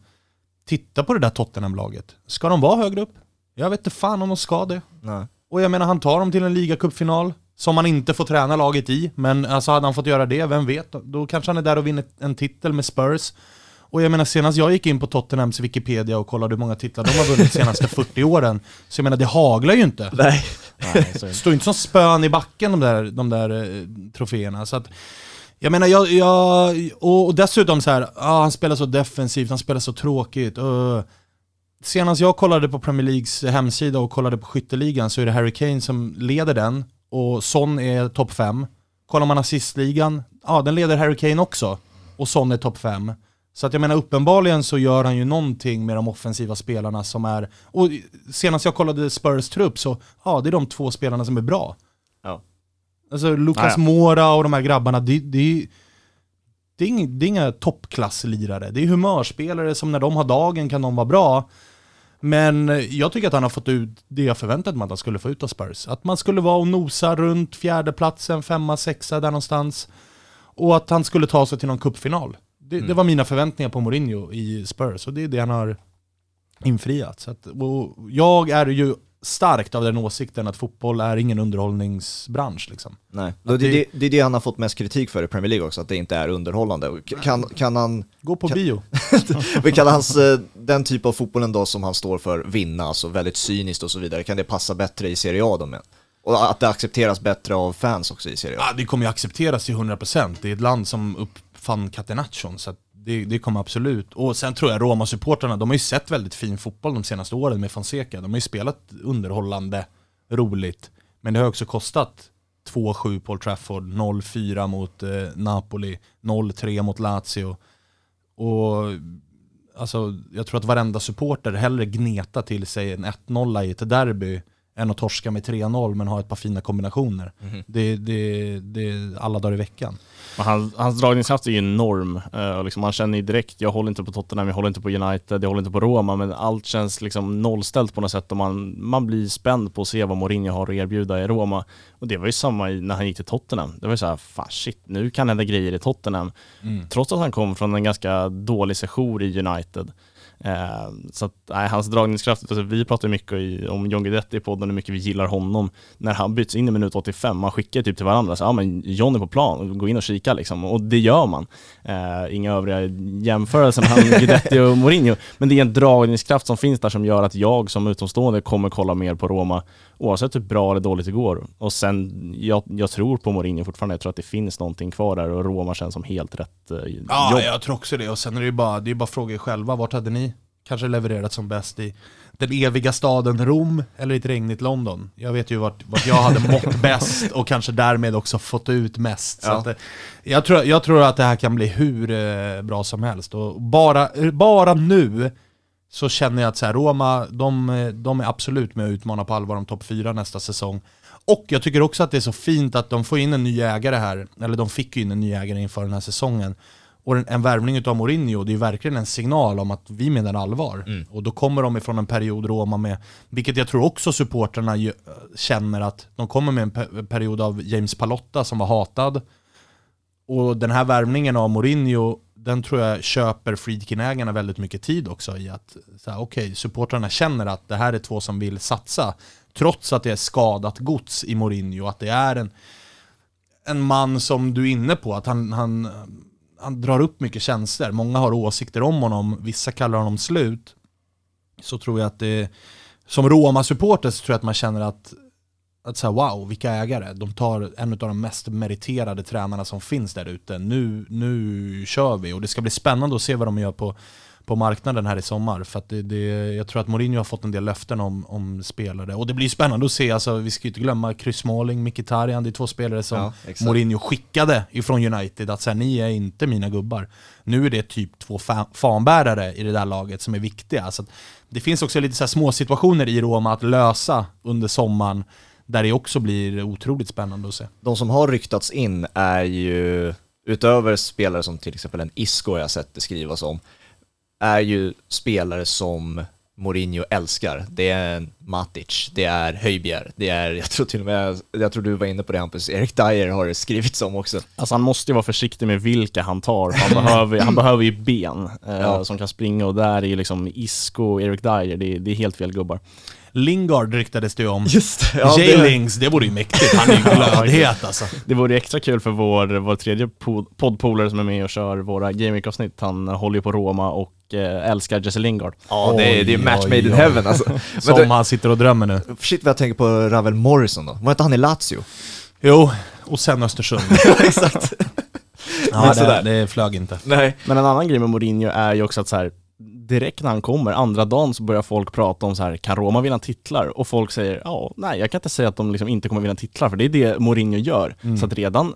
titta på det där Tottenham-laget. Ska de vara högre upp? Jag vet inte fan om de ska det. Nej. Och jag menar, han tar dem till en ligacupfinal. som han inte får träna laget i, men alltså hade han fått göra det, vem vet? Då kanske han är där och vinner en titel med Spurs. Och jag menar senast jag gick in på Tottenhams Wikipedia och kollade hur många titlar de har vunnit de senaste 40 åren, så jag menar det haglar ju inte. Nej. Det står inte som spön i backen de där, de där eh, troféerna. Så att, jag menar, jag, jag och, och, dessutom så här, ah, han spelar så defensivt, han spelar så tråkigt. Uh. Senast jag kollade på Premier Leagues hemsida och kollade på skytteligan så är det Harry Kane som leder den och Son är topp 5. Kollar man assistligan, ja den leder Harry Kane också och Son är topp 5. Så att jag menar uppenbarligen så gör han ju någonting med de offensiva spelarna som är, och senast jag kollade Spurs trupp så, ja det är de två spelarna som är bra. Ja. Alltså Lucas ja, Mora och de här grabbarna, det, det, det, är inga, det är inga toppklasslirare. Det är humörspelare som när de har dagen kan de vara bra. Men jag tycker att han har fått ut det jag förväntade mig att han skulle få ut av Spurs. Att man skulle vara och nosa runt fjärdeplatsen, femma, sexa där någonstans. Och att han skulle ta sig till någon kuppfinal. Det, mm. det, var mina förväntningar på Mourinho i Spurs och det är det han har infriat. Så att, jag är ju starkt av den åsikten att fotboll är ingen underhållningsbransch. Liksom. Nej, det, det, det, är det han har fått mest kritik för i Premier League också, att det inte är underhållande. Kan, kan han... Gå på kan, bio. kan hans, eh, den typ av fotbollen då som han står för vinna, alltså väldigt cyniskt och så vidare, kan det passa bättre i Serie A då med? Och att det accepteras bättre av fans också i Serie A? Ja, det kommer ju accepteras till 100%. Det är ett land som uppfann catenaccion, så det, det kommer absolut. Och sen tror jag Roma-supportrarna, de har ju sett väldigt fin fotboll de senaste åren med Fonseca. De har ju spelat underhållande, roligt. Men det har också kostat 2-7 Paul Trafford, 0-4 mot eh, Napoli, 0-3 mot Lazio. Och alltså, jag tror att varenda supporter hellre gneta till sig en 1-0 i ett derby än att torska med 3-0 men ha ett par fina kombinationer. Mm. Det, det, det är alla dagar i veckan. Han, hans dragningskraft är ju enorm. Uh, liksom, man känner ju direkt, jag håller inte på Tottenham, jag håller inte på United, jag håller inte på Roma, men allt känns liksom nollställt på något sätt och man, man blir spänd på att se vad Mourinho har att erbjuda i Roma. Och det var ju samma när han gick till Tottenham. Det var ju såhär, fan shit, nu kan hända grejer i Tottenham. Mm. Trots att han kom från en ganska dålig session i United. Eh, så att, nej, hans dragningskraft, alltså, vi pratar mycket i, om John Guidetti i podden, hur mycket vi gillar honom. När han byts in i minut 85, man skickar typ till varandra, så ja men John är på plan, gå in och kika liksom. Och det gör man. Eh, inga övriga jämförelser mellan Guidetti och Mourinho. Men det är en dragningskraft som finns där som gör att jag som utomstående kommer kolla mer på Roma oavsett hur bra eller dåligt det går. Och sen, jag, jag tror på Mourinho fortfarande, jag tror att det finns någonting kvar där och Roma känns som helt rätt eh, Ja, jobb. jag tror också det. Och sen är det ju bara, det är bara fråga er själva, vart hade ni kanske levererat som bäst i den eviga staden Rom eller i ett regnigt London. Jag vet ju vart, vart jag hade mått bäst och kanske därmed också fått ut mest. Ja. Så att, eh, jag, tror, jag tror att det här kan bli hur eh, bra som helst. Och bara, bara nu så känner jag att så här, Roma, de, de är absolut med att utmana på allvar om topp 4 nästa säsong. Och jag tycker också att det är så fint att de får in en ny ägare här, eller de fick ju in en ny ägare inför den här säsongen. Och en, en värvning av Mourinho, det är verkligen en signal om att vi menar allvar. Mm. Och då kommer de ifrån en period Roma med, vilket jag tror också supporterna känner att de kommer med en pe period av James Palotta som var hatad. Och den här värvningen av Mourinho den tror jag köper Friedkin-ägarna väldigt mycket tid också i att okej, okay, supportrarna känner att det här är två som vill satsa. Trots att det är skadat gods i Mourinho, att det är en, en man som du är inne på, att han, han, han drar upp mycket känslor. Många har åsikter om honom, vissa kallar honom slut. Så tror jag att det, som Roma-supporter så tror jag att man känner att att säga wow, vilka ägare. De tar en av de mest meriterade tränarna som finns där ute. Nu, nu kör vi och det ska bli spännande att se vad de gör på, på marknaden här i sommar. För det, det, jag tror att Mourinho har fått en del löften om, om spelare. Och det blir spännande att se, alltså, vi ska ju inte glömma Chris Smalling, Mkhitaryan, det är två spelare som ja, Mourinho skickade ifrån United. Att säga ni är inte mina gubbar. Nu är det typ två fa fanbärare i det där laget som är viktiga. Så det finns också lite så små situationer i Roma att lösa under sommaren där det också blir otroligt spännande att se. De som har ryktats in är ju, utöver spelare som till exempel en Isco jag sett det skrivas om, är ju spelare som Mourinho älskar. Det är Matic, det är Höjbjer, det är, jag tror till och med, jag tror du var inne på det Hampus, Erik Dyer har det skrivits om också. Alltså han måste ju vara försiktig med vilka han tar, han behöver, han behöver ju ben eh, ja. som kan springa och där är ju liksom Isco och Erik Dyer, det, det är helt fel gubbar. Lingard ryktades det ju om. Just det. Ja, J-Lings, det vore ju mäktigt. Han är ju glödhet alltså. Det vore extra kul för vår, vår tredje poddpolare som är med och kör våra gaming-avsnitt. Han håller ju på Roma och eh, älskar Jesse Lingard. Ja, det är, det är match made in heaven alltså. som han sitter och drömmer nu. Shit vad jag tänker på Ravel Morrison då. Var inte han i Lazio? Jo, och sen Östersund. exakt. ja, det, det flög inte. Nej. Men en annan grej med Mourinho är ju också att så här, direkt när han kommer, andra dagen så börjar folk prata om så här, kan Roma vinna titlar? Och folk säger, ja, nej, jag kan inte säga att de liksom inte kommer vinna titlar, för det är det Mourinho gör. Mm. Så att redan,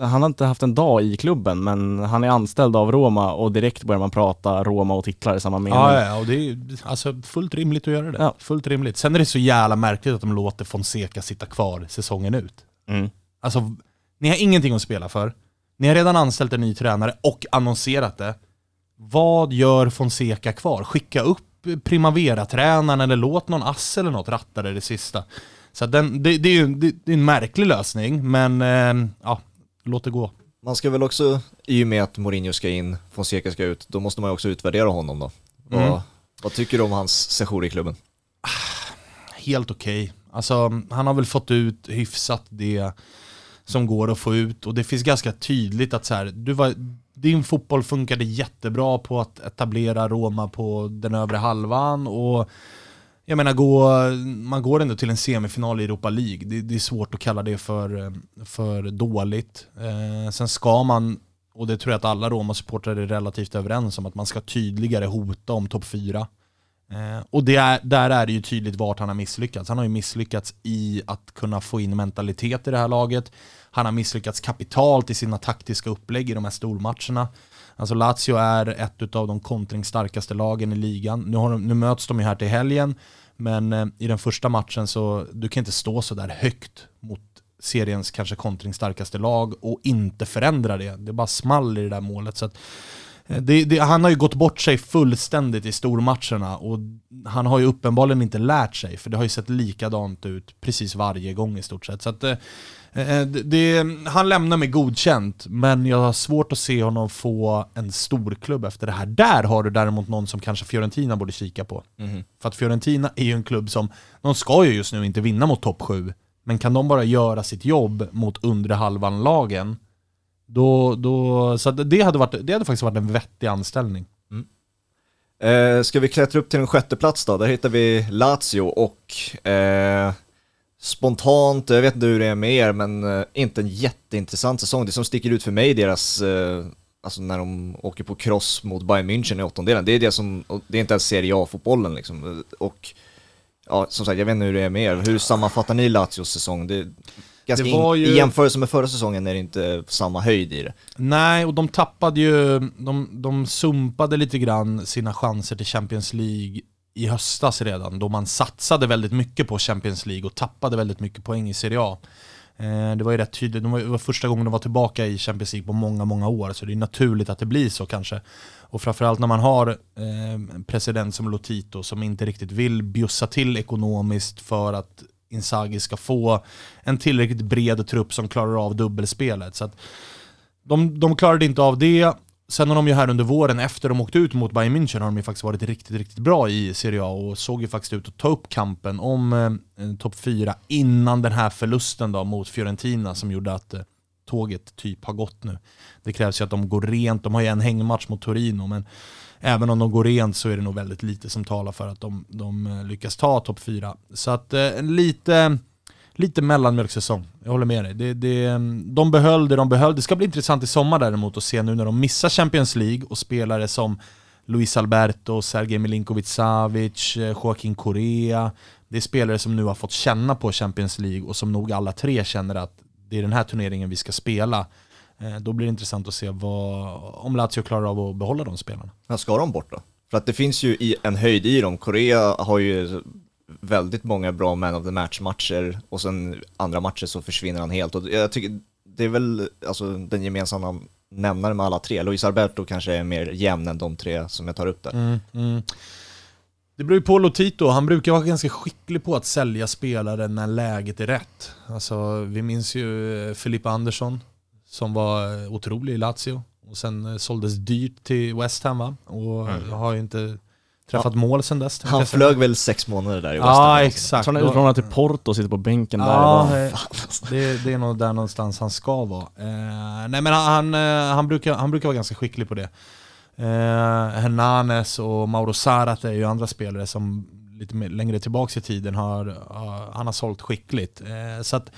han har inte haft en dag i klubben, men han är anställd av Roma och direkt börjar man prata Roma och titlar i samma mening. Ja, ja, och det är alltså fullt rimligt att göra det. Ja. Fullt rimligt. Sen är det så jävla märkligt att de låter Fonseca sitta kvar säsongen ut. Mm. Alltså, ni har ingenting att spela för. Ni har redan anställt en ny tränare och annonserat det. Vad gör Fonseca kvar? Skicka upp Primavera-tränaren eller låt någon ass eller något ratta det, det sista. Så den, det, det, är ju det, det är en märklig lösning, men eh, ja, låt det gå. Man ska väl också, i och med att Mourinho ska in, Fonseca ska ut, då måste man ju också utvärdera honom då. Mm. Vad, vad tycker du om hans session i klubben? Helt okej. Okay. Alltså, han har väl fått ut hyfsat det som går att få ut och det finns ganska tydligt att så här, du var, din fotboll funkade jättebra på att etablera Roma på den övre halvan och jag menar, gå, man går ändå till en semifinal i Europa League. Det, det är svårt att kalla det för, för dåligt. Eh, sen ska man, och det tror jag att alla Roma-supportrar är relativt överens om, att man ska tydligare hota om topp 4. Eh, och det är, där är det ju tydligt vart han har misslyckats. Han har ju misslyckats i att kunna få in mentalitet i det här laget. Han har misslyckats kapitalt i sina taktiska upplägg i de här stormatcherna. Alltså Lazio är ett av de kontringsstarkaste lagen i ligan. Nu, har de, nu möts de ju här till helgen, men eh, i den första matchen så du kan inte stå så där högt mot seriens kanske kontringsstarkaste lag och inte förändra det. Det bara small i det där målet. Så att, det, det, han har ju gått bort sig fullständigt i stormatcherna och han har ju uppenbarligen inte lärt sig, för det har ju sett likadant ut precis varje gång i stort sett. Så att, eh, Eh, det, det, han lämnar mig godkänt, men jag har svårt att se honom få en storklubb efter det här. Där har du däremot någon som kanske Fiorentina borde kika på. Mm. För att Fiorentina är ju en klubb som, de ska ju just nu inte vinna mot topp 7, men kan de bara göra sitt jobb mot undre halvan-lagen, då, då, så det hade, varit, det hade faktiskt varit en vettig anställning. Mm. Eh, ska vi klättra upp till en sjätte plats då? Där hittar vi Lazio och eh, spontant, jag vet inte hur det är med er, men eh, inte en jätteintressant säsong. Det som sticker ut för mig deras, eh, alltså när de åker på cross mot Bayern München i åttondelen, det är det som, det är inte ens Serie A-fotbollen liksom. Och ja, som sagt, jag vet inte hur det är med er. Hur sammanfattar ni Lazios säsong? Det, ganska det in, ju... I jämförelse med förra säsongen är det inte samma höjd i det. Nej, och de tappade ju, de, de sumpade lite grann sina chanser till Champions League i höstas redan, då man satsade väldigt mycket på Champions League och tappade väldigt mycket poäng i Serie A. Eh, det var ju rätt tydligt, det var första gången de var tillbaka i Champions League på många, många år, så det är naturligt att det blir så kanske. Och framförallt när man har en eh, president som Lotito som inte riktigt vill bjussa till ekonomiskt för att Inzaghi ska få en tillräckligt bred trupp som klarar av dubbelspelet. Så att de, de klarade inte av det, Sen har de ju här under våren, efter de åkte ut mot Bayern München, har de ju faktiskt varit riktigt, riktigt bra i Serie A och såg ju faktiskt ut att ta upp kampen om eh, topp 4 innan den här förlusten då mot Fiorentina som gjorde att eh, tåget typ har gått nu. Det krävs ju att de går rent, de har ju en hängmatch mot Torino, men även om de går rent så är det nog väldigt lite som talar för att de, de eh, lyckas ta topp 4. Så att eh, lite lite mellanmjölksäsong. Jag håller med dig. Det, det, de behöll det de behöll. Det ska bli intressant i sommar däremot att se nu när de missar Champions League och spelare som Luis Alberto, Sergej Milinkovic-Savic, eh, Joaquin Correa. Det är spelare som nu har fått känna på Champions League och som nog alla tre känner att det är den här turneringen vi ska spela. Eh, då blir det intressant att se vad, om Lazio klarar av att behålla de spelarna. Ja, ska de bort då? För att det finns ju en höjd i dem. Korea har ju väldigt många bra man of the match-matcher och sen andra matcher så försvinner han helt. Och jag tycker det är väl alltså, den gemensamma nämnaren med alla tre. Luis Alberto kanske är mer jämn än de tre som jag tar upp där. Mm, mm. Det beror ju på Lotito, han brukar vara ganska skicklig på att sälja spelare när läget är rätt. Alltså, vi minns ju eh, Filippa Andersson som var eh, otrolig i Lazio och sen eh, såldes dyrt till West Ham va? Och mm. har ju inte träffat ja. mål sen dess. Han flög väl sex månader där i West Ham? Ja exakt. Så han är utlånad till Porto och sitter på bänken ja, där. Ja, det, det, är nog där någonstans han ska vara. Eh, nej men han, han, brukar, han brukar vara ganska skicklig på det. Eh, Hernanes och Mauro Zarat är ju andra spelare som lite längre tillbaka i tiden har, uh, han har sålt skickligt. Eh, så att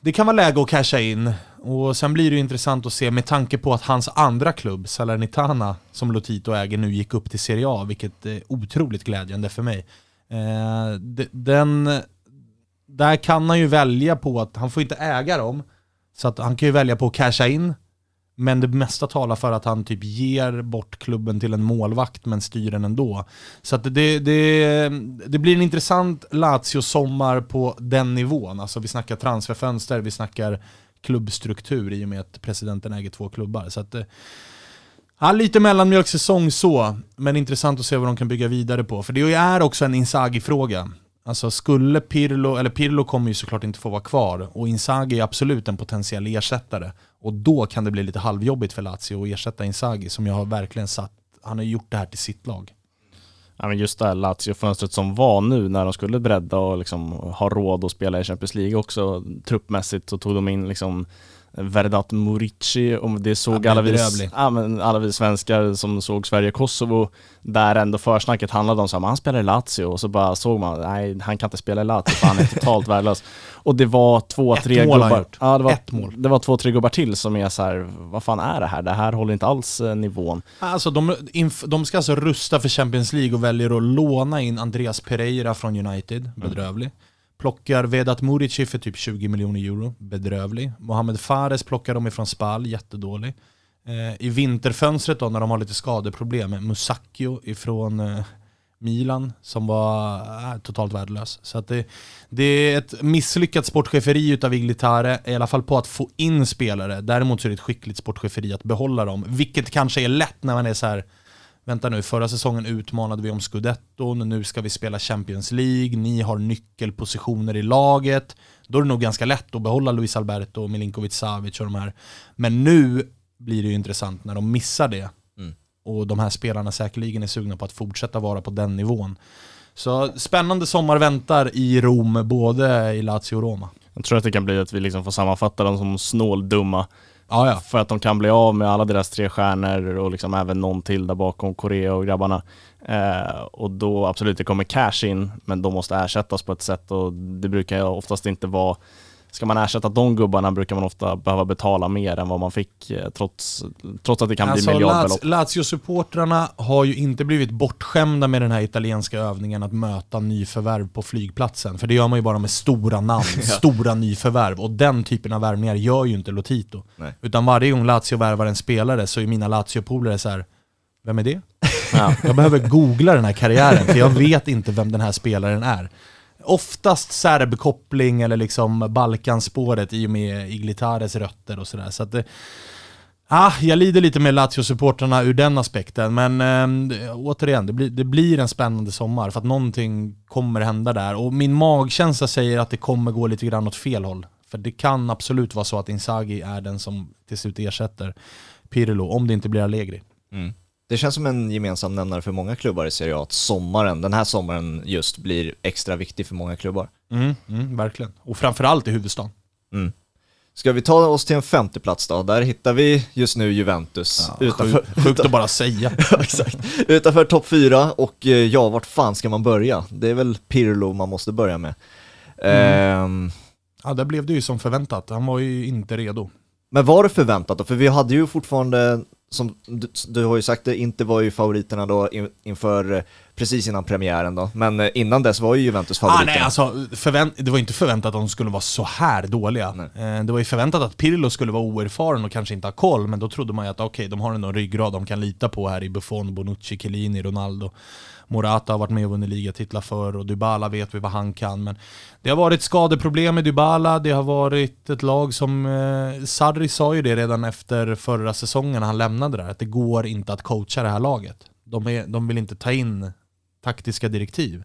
det kan vara läge att casha in. Och sen blir det intressant att se med tanke på att hans andra klubb, Salernitana, som Lotito äger, nu gick upp till Serie A, vilket är otroligt glädjande för mig. Eh, den, där kan han ju välja på att, han får inte äga dem, så att han kan ju välja på att casha in men det mesta talar för att han typ ger bort klubben till en målvakt men styr den ändå. Så att det, det, det blir en intressant Lazio-sommar på den nivån. Alltså vi snackar transferfönster, vi snackar klubbstruktur i och med att presidenten äger två klubbar. Så att, eh, ja, lite mellanmjölksäsong så, men intressant att se vad de kan bygga vidare på. För det är också en Inzaghi-fråga. Alltså skulle Pirlo, eller Pirlo kommer ju såklart inte få vara kvar, och Inzaghi är absolut en potentiell ersättare. Och då kan det bli lite halvjobbigt för Lazio att ersätta Inzaghi som jag har verkligen satt, han har gjort det här till sitt lag. Ja, men just det här Lazio-fönstret som var nu när de skulle bredda och liksom ha råd att spela i Champions League också truppmässigt så tog de in liksom Verdat Murici, och det såg alla vi, ja, men alla vi svenskar som såg Sverige-Kosovo, där ändå försnacket handlade om att han spelar i Lazio och så bara såg man, nej han kan inte spela i Lazio för han är totalt värdelös. Och det var två, Ett tre mål gubbar. Ja, det var, Ett mål. Det var två, tre gubbar till som är så här, vad fan är det här? Det här håller inte alls eh, nivån. Alltså de, de ska alltså rusta för Champions League och väljer att låna in Andreas Pereira från United, mm. bedrövlig. Mm. Plockar Vedat Murici för typ 20 miljoner euro, bedrövlig. Mohamed Fares plockar de ifrån Spal, jättedålig. Eh, I vinterfönstret då, när de har lite skadeproblem, Musacchio ifrån eh, Milan, som var eh, totalt värdelös. Så att det, det är ett misslyckat sportcheferi utav Iglitare, i alla fall på att få in spelare. Däremot så är det ett skickligt sportcheferi att behålla dem, vilket kanske är lätt när man är så här vänta nu, förra säsongen utmanade vi om scudetton, nu ska vi spela Champions League, ni har nyckelpositioner i laget. Då är det nog ganska lätt att behålla Luis Alberto, Milinkovic Savic och de här. Men nu blir det ju intressant när de missar det. Mm. Och de här spelarna säkerligen är sugna på att fortsätta vara på den nivån. Så spännande sommar väntar i Rom, både i Lazio och Roma. Jag tror att det kan bli att vi liksom får sammanfatta dem som snåldumma Ja, ja. För att de kan bli av med alla deras tre stjärnor och liksom även någon till där bakom, Korea och grabbarna. Eh, och då absolut, det kommer cash in, men de måste ersättas på ett sätt och det brukar oftast inte vara Ska man ersätta de gubbarna brukar man ofta behöva betala mer än vad man fick eh, trots, trots att det kan alltså, bli miljardbelopp. Lazio-supportrarna har ju inte blivit bortskämda med den här italienska övningen att möta nyförvärv på flygplatsen. För det gör man ju bara med stora namn, stora nyförvärv. Och den typen av värvningar gör ju inte Lotito. Nej. Utan varje gång Lazio värvar en spelare så är mina Lazio-polare så här, vem är det? Ja. Jag behöver googla den här karriären, för jag vet inte vem den här spelaren är oftast serbkoppling eller liksom Balkanspåret i och med Iglitares rötter och sådär. Så att det, Ah, jag lider lite med Lazio-supportrarna ur den aspekten, men eh, återigen, det blir, det blir en spännande sommar för att någonting kommer hända där. Och min magkänsla säger att det kommer gå lite grann åt fel håll. För det kan absolut vara så att Inzaghi är den som till slut ersätter Pirlo, om det inte blir Allegri. Mm. Det känns som en gemensam nämnare för många klubbar i Serie A att sommaren, den här sommaren just blir extra viktig för många klubbar. Mm, mm, verkligen. Och framförallt i huvudstaden. Mm. Ska vi ta oss till en femte plats då? Där hittar vi just nu Juventus. Ja, utanför, sjukt, sjukt att bara säga. exakt. Utanför topp fyra och eh, ja, vart fan ska man börja? Det är väl Pirlo man måste börja med. Mm. Ehm. Ja, där blev det ju som förväntat. Han var ju inte redo. Men var det förväntat då? För vi hade ju fortfarande som du, du, har ju sagt det, inte var ju favoriterna då in, inför eh, precis innan premiären då, men eh, innan dess var ju Juventus favoriterna. Ah, nej, alltså, förvänt, det var inte förväntat att de skulle vara så här dåliga. Nej. Eh, det var ju förväntat att Pirlo skulle vara oerfaren och kanske inte ha koll, men då trodde man ju att okej, okay, de har en ryggrad de kan lita på här i Buffon, Bonucci, Chiellini, Ronaldo. Morata har varit med och vunnit ligatitlar för och Dybala vet vi vad han kan. Men det har varit skadeproblem med Dybala, det har varit ett lag som... Eh, Sarri sa ju det redan efter förra säsongen när han lämnade där, att det går inte att coacha det här laget. De, är, de vill inte ta in taktiska direktiv.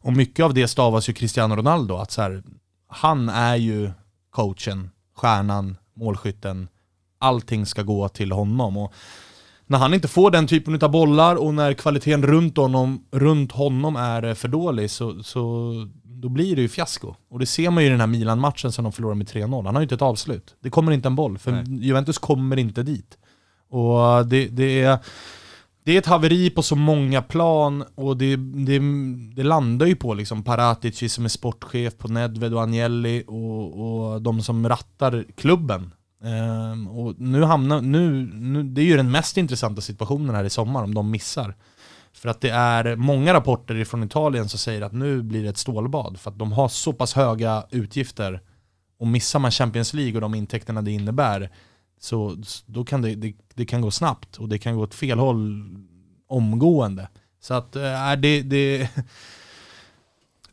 Och mycket av det stavas ju Cristiano Ronaldo, att så här, han är ju coachen, stjärnan, målskytten, allting ska gå till honom. Och när han inte får den typen av bollar och när kvaliteten runt honom, runt honom är för dålig så, så då blir det ju fiasko. Och det ser man ju i den här Milan-matchen som de förlorar med 3-0. Han har ju inte ett avslut. Det kommer inte en boll, för Nej. Juventus kommer inte dit. Och det, det, är, det är ett haveri på så många plan och det, det, det landar ju på liksom Paratici som är sportchef, på Nedved och Agnelli och, och de som rattar klubben. Um, och nu hamnar, nu, nu, det är ju den mest intressanta situationen här i sommar om de missar. För att det är många rapporter från Italien som säger att nu blir det ett stålbad. För att de har så pass höga utgifter. Och missar man Champions League och de intäkterna det innebär så då kan det, det, det kan gå snabbt och det kan gå åt fel håll omgående. Så att äh, det, det,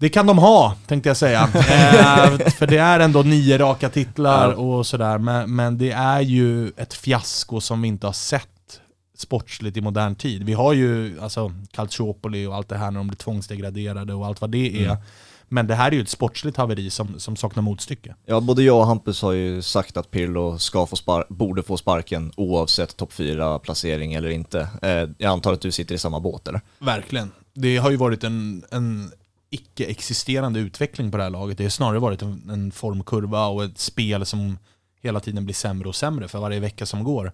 det kan de ha, tänkte jag säga. eh, för det är ändå nio raka titlar och sådär, men, men det är ju ett fiasko som vi inte har sett sportsligt i modern tid. Vi har ju alltså Calciopoli och allt det här när de blir tvångsdegraderade och allt vad det är. Mm. Men det här är ju ett sportsligt haveri som, som saknar motstycke. Ja, både jag och Hampus har ju sagt att Pirlo ska få borde få sparken oavsett topp 4-placering eller inte. Eh, jag antar att du sitter i samma båt eller? Verkligen. Det har ju varit en, en icke-existerande utveckling på det här laget. Det har snarare varit en, en formkurva och ett spel som hela tiden blir sämre och sämre för varje vecka som går.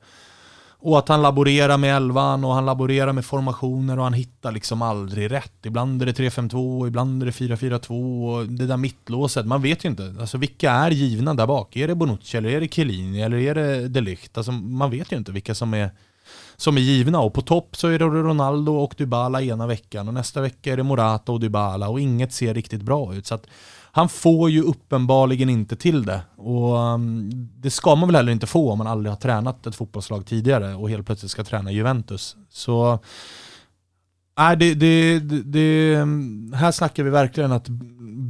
Och att han laborerar med elvan och han laborerar med formationer och han hittar liksom aldrig rätt. Ibland är det 3-5-2, ibland är det 4-4-2 och det där mittlåset, man vet ju inte. Alltså vilka är givna där bak? Är det Bonucci eller är det Chiellini eller är det Delict? Alltså man vet ju inte vilka som är, som är givna. Och på topp så är det Ronaldo och Dybala ena veckan och nästa vecka är det Morata och Dybala och inget ser riktigt bra ut. Så att han får ju uppenbarligen inte till det. Och um, det ska man väl heller inte få om man aldrig har tränat ett fotbollslag tidigare och helt plötsligt ska träna Juventus. Så Nej, det, det, det, det, um, här snackar vi verkligen att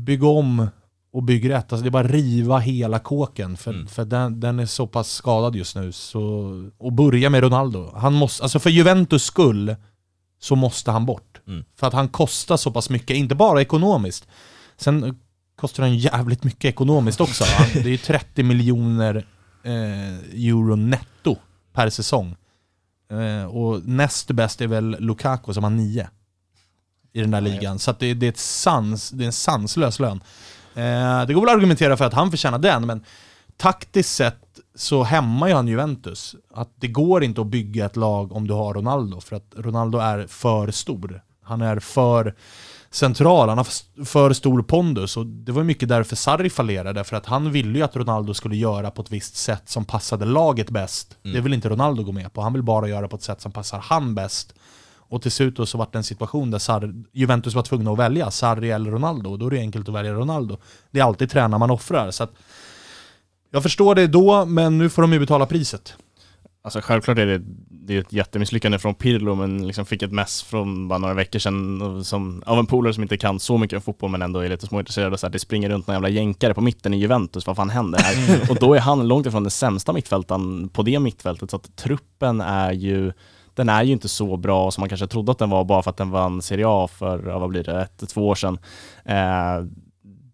bygga om och bygga rätt. Alltså det är bara riva hela kåken för, mm. för den, den, är så pass skadad just nu. Så, och börja med Ronaldo. Han måste, alltså för Juventus skull så måste han bort. Mm. För att han kostar så pass mycket, inte bara ekonomiskt. Sen kostar den jävligt mycket ekonomiskt också. Det är ju 30 miljoner eh, euro netto per säsong. Eh, och näst bäst är väl Lukaku som har 9 i den där ligan. Så det, det, är ett sans, det är en sanslös lön. Eh, det går väl att argumentera för att han förtjänar den, men taktiskt sett så hämmar ju han Juventus. Att det går inte att bygga ett lag om du har Ronaldo, för att Ronaldo är för stor. Han är för central, han har för stor pondus och det var mycket därför Sarri fallerade, för att han ville ju att Ronaldo skulle göra på ett visst sätt som passade laget bäst. Mm. Det vill inte Ronaldo gå med på, han vill bara göra på ett sätt som passar han bäst. Och till slut då så var det en situation där Sarri, Juventus var tvungna att välja, Sarri eller Ronaldo, och då är det enkelt att välja Ronaldo. Det är alltid tränaren man offrar. Så att jag förstår det då, men nu får de ju betala priset. Alltså självklart är det, det är ett jättemisslyckande från Pirlo, men liksom fick ett mess från bara några veckor sedan som, av en polare som inte kan så mycket om fotboll men ändå är lite småintresserad och så här, det springer runt några jävla jänkare på mitten i Juventus, vad fan händer här? Mm. och då är han långt ifrån den sämsta mittfältaren på det mittfältet, så att truppen är ju den är ju inte så bra som man kanske trodde att den var bara för att den vann Serie A för, vad blir det, ett, två år sedan. Eh,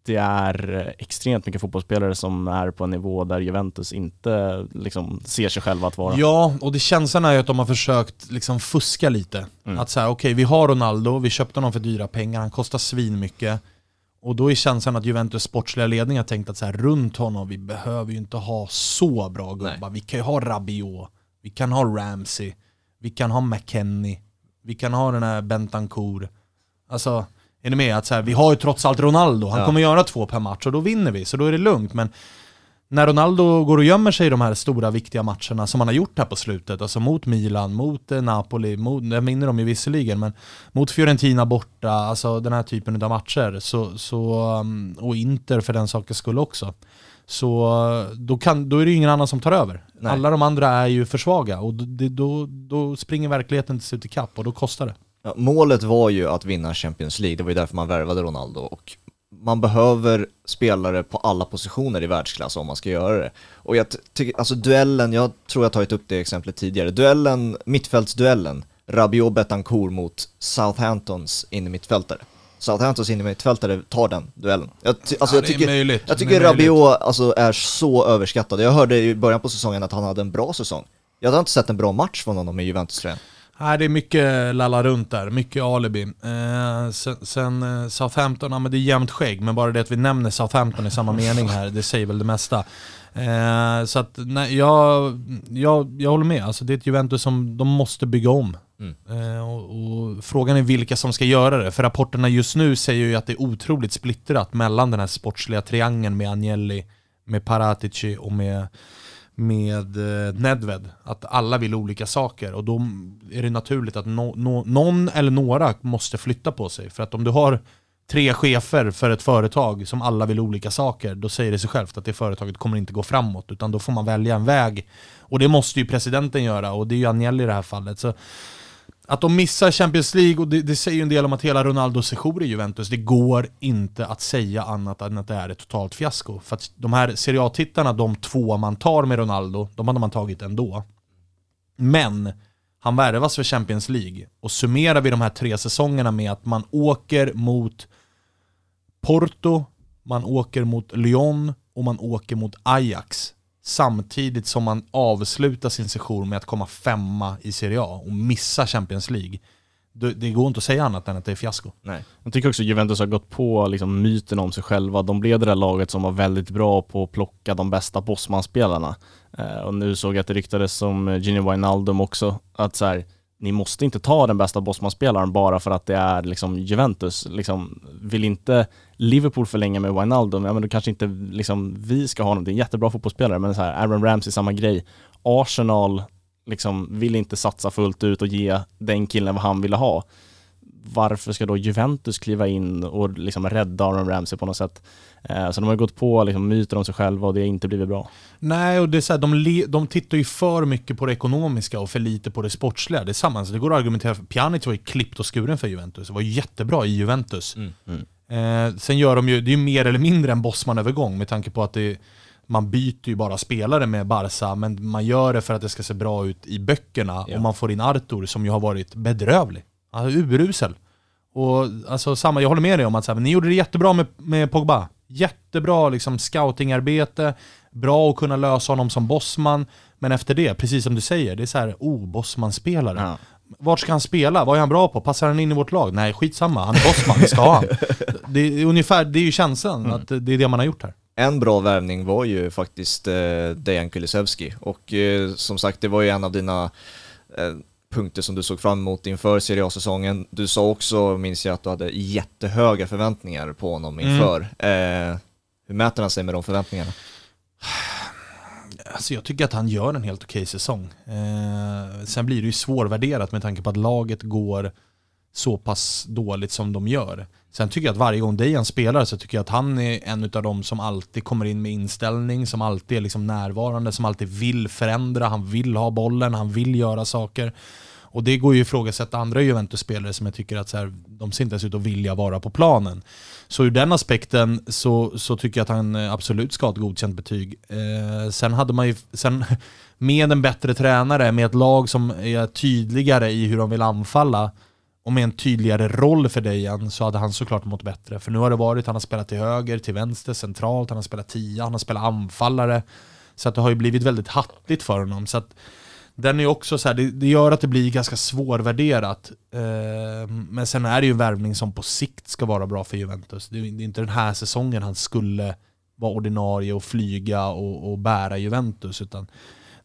det är extremt mycket fotbollsspelare som är på en nivå där Juventus inte liksom ser sig själva att vara. Ja, och det känslan är ju att de har försökt liksom fuska lite. Mm. Att säga, okej okay, vi har Ronaldo, vi köpte honom för dyra pengar, han kostar svin mycket. Och då är känslan att Juventus sportsliga ledning har tänkt att så här, runt honom, vi behöver ju inte ha så bra gubbar. Vi kan ju ha Rabiot, vi kan ha Ramsey, vi kan ha McKennie, vi kan ha den här Bentancourt. Alltså, är ni med? Att så här, vi har ju trots allt Ronaldo, han ja. kommer göra två per match och då vinner vi, så då är det lugnt. Men när Ronaldo går och gömmer sig i de här stora viktiga matcherna som han har gjort här på slutet, alltså mot Milan, mot eh, Napoli, mot, det vinner de ju visserligen, men mot Fiorentina borta, alltså den här typen av matcher, så, så, um, och Inter för den sakens skull också. Så då, kan, då är det ingen annan som tar över. Nej. Alla de andra är ju för svaga och då, då, då springer verkligheten till slut ikapp och då kostar det. Ja, målet var ju att vinna Champions League, det var ju därför man värvade Ronaldo och man behöver spelare på alla positioner i världsklass om man ska göra det. Och jag tycker, alltså duellen, jag tror jag tagit upp det exemplet tidigare, duellen, mittfältsduellen, Rabiot Betancourt mot Southamptons innermittfältare. Southamptons innermittfältare tar den duellen. Jag, alltså, Ja, jag tycker, möjligt. jag tycker. Rabiot alltså, är så överskattad. Jag hörde i början på säsongen att han hade en bra säsong. Jag hade inte sett en bra match från honom i Juventus-tröjan. Nej, det är mycket lalla runt där, mycket alibi. Eh, sen sen eh, Southampton, ja, men det är jämnt skägg, men bara det att vi nämner Southampton i samma mening här, det säger väl det mesta. Eh, så att, nej, jag, jag, jag håller med, alltså, det är ett Juventus som de måste bygga om. Mm. Eh, och, och Frågan är vilka som ska göra det, för rapporterna just nu säger ju att det är otroligt splittrat mellan den här sportsliga triangeln med Agnelli, med Paratici och med med eh, Nedved, att alla vill olika saker och då är det naturligt att no, no, någon eller några måste flytta på sig. För att om du har tre chefer för ett företag som alla vill olika saker, då säger det sig självt att det företaget kommer inte gå framåt, utan då får man välja en väg. Och det måste ju presidenten göra, och det är ju Agnelli i det här fallet. Så att de missar Champions League, och det, det säger ju en del om att hela Ronaldos sejour i Juventus, det går inte att säga annat än att det är ett totalt fiasko. För att de här Serie A-tittarna, de två man tar med Ronaldo, de hade man tagit ändå. Men han värvas för Champions League, och summerar vi de här tre säsongerna med att man åker mot Porto, man åker mot Lyon och man åker mot Ajax samtidigt som man avslutar sin session med att komma femma i Serie A och missa Champions League. Det, går inte att säga annat än att det är fiasko. Nej. Jag tycker också att Juventus har gått på liksom myten om sig själva. De blev det där laget som var väldigt bra på att plocka de bästa Bosman-spelarna. Eh, och nu såg jag att det ryktades som Gini Wijnaldum också, att så här, ni måste inte ta den bästa Bosman-spelaren bara för att det är liksom Juventus. Liksom, vill inte Liverpool förlänga med Wijnaldum, ja men då kanske inte liksom, vi ska ha honom. Det är en jättebra fotbollsspelare, men så här, Aaron Ramsey samma grej. Arsenal liksom vill inte satsa fullt ut och ge den killen vad han ville ha. Varför ska då Juventus kliva in och liksom rädda Aaron Ramsey på något sätt? Eh, så de har gått på liksom myter om sig själva och det har inte blivit bra. Nej, och det är så här, de, de tittar ju för mycket på det ekonomiska och för lite på det sportsliga. Det är samma, så det går att argumentera för Pjanic var ju klippt och skuren för Juventus. Det var jättebra i Juventus. Mm. Eh, sen gör de ju, det är ju mer eller mindre en Bosman-övergång med tanke på att det, man byter ju bara spelare med Barca, men man gör det för att det ska se bra ut i böckerna Ja. och man får in Artur som ju har varit bedrövlig. Han är urusel. Och alltså samma, jag håller med dig om att så här, ni gjorde det jättebra med, med Pogba. Jättebra liksom scoutingarbete, bra att kunna lösa honom som bossman. Men efter det, precis som du säger, det är så här, oh, bossman-spelare. Ja. Vart ska han spela? Vad är han bra på? Passar han in i vårt lag? Nej, skitsamma. Han är bossman, det ska han. Det är, ungefär, det är ju känslan, att det är det man har gjort här. En bra värvning var ju faktiskt eh, Dejan Kulusevski och eh, som sagt det var ju en av dina eh, punkter som du såg fram emot inför Serie A-säsongen. Du sa också, minns jag, att du hade jättehöga förväntningar på honom inför. Eh, hur mäter han sig med de förväntningarna? Alltså jag tycker att han gör en helt okej säsong. Eh, sen blir det ju svårvärderat med tanke på att laget går så pass dåligt som de gör. Sen tycker jag att varje gång Dejan spelar så tycker jag att han är en av dem som alltid kommer in med inställning, som alltid är liksom närvarande, som alltid vill förändra, han vill ha bollen, han vill göra saker. Och det går ju att ifrågasätta andra Juventus-spelare som jag tycker att så här, de ser inte ens ut att vilja vara på planen. Så ur den aspekten så, så tycker jag att han eh, absolut ska ha ett godkänt betyg. Eh, sen hade man ju, sen med en bättre tränare, med ett lag som är tydligare i hur de vill anfalla och med en tydligare roll för Dejan så hade han såklart mått bättre. För nu har det varit, han har spelat till höger, till vänster, centralt, han har spelat tia, han har spelat anfallare. Så att det har ju blivit väldigt hattigt för honom. Så att den är också så här, det, det gör att det blir ganska svårvärderat. Eh, men sen är det ju en värvning som på sikt ska vara bra för Juventus. Det är, det är inte den här säsongen han skulle vara ordinarie och flyga och, och bära Juventus. Utan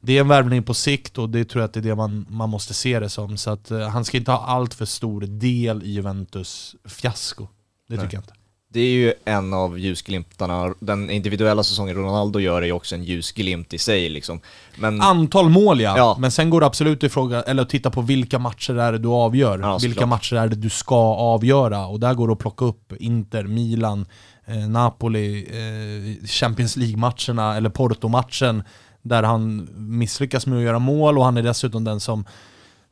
det är en värvning på sikt och det tror jag att det är det man, man måste se det som. Så att eh, han ska inte ha allt för stor del i Juventus fiasko. Det tycker Nej. jag inte. Det är ju en av ljusglimtarna, den individuella säsongen Ronaldo gör är ju också en ljusglimt i sig liksom. Men Antal mål ja. Ja. men sen går det absolut att fråga, eller att titta på vilka matcher är det du avgör. Ja, vilka såklart. matcher är det du ska avgöra. Och där går det att plocka upp Inter, Milan, eh, Napoli, eh, Champions League-matcherna eller Porto-matchen. Där han misslyckas med att göra mål och han är dessutom den som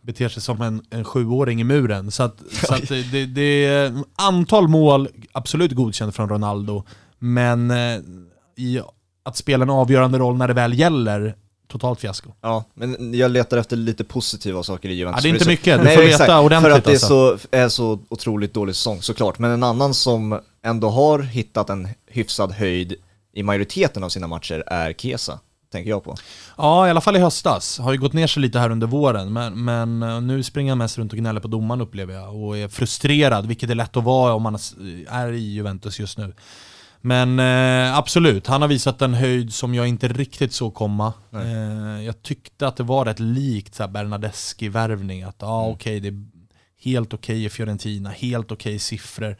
beter sig som en, en sjuåring i muren. Så att, så att det, det, är antal mål, absolut godkänt från Ronaldo. Men eh, i att spela en avgörande roll när det väl gäller, totalt fiasko. Ja, men jag letar efter lite positiva saker i Juventus. Ja, det är inte mycket, du Nej, får veta exakt, ordentligt För att det är, alltså. så, är så otroligt dålig säsong såklart. Men en annan som ändå har hittat en hyfsad höjd i majoriteten av sina matcher är Kesa, tänker jag på. Ja, i alla fall i höstas. Har ju gått ner sig lite här under våren, men, men eh, nu springer han mest runt och gnäller på domaren upplever jag. Och är frustrerad, vilket är lätt att vara om man är i Juventus just nu. Men eh, absolut, han har visat en höjd som jag inte riktigt såg komma. Eh, jag tyckte att det var rätt likt Bernadeschi-värvning. Att ah, okej, det är helt okej i Fiorentina, helt okej siffror.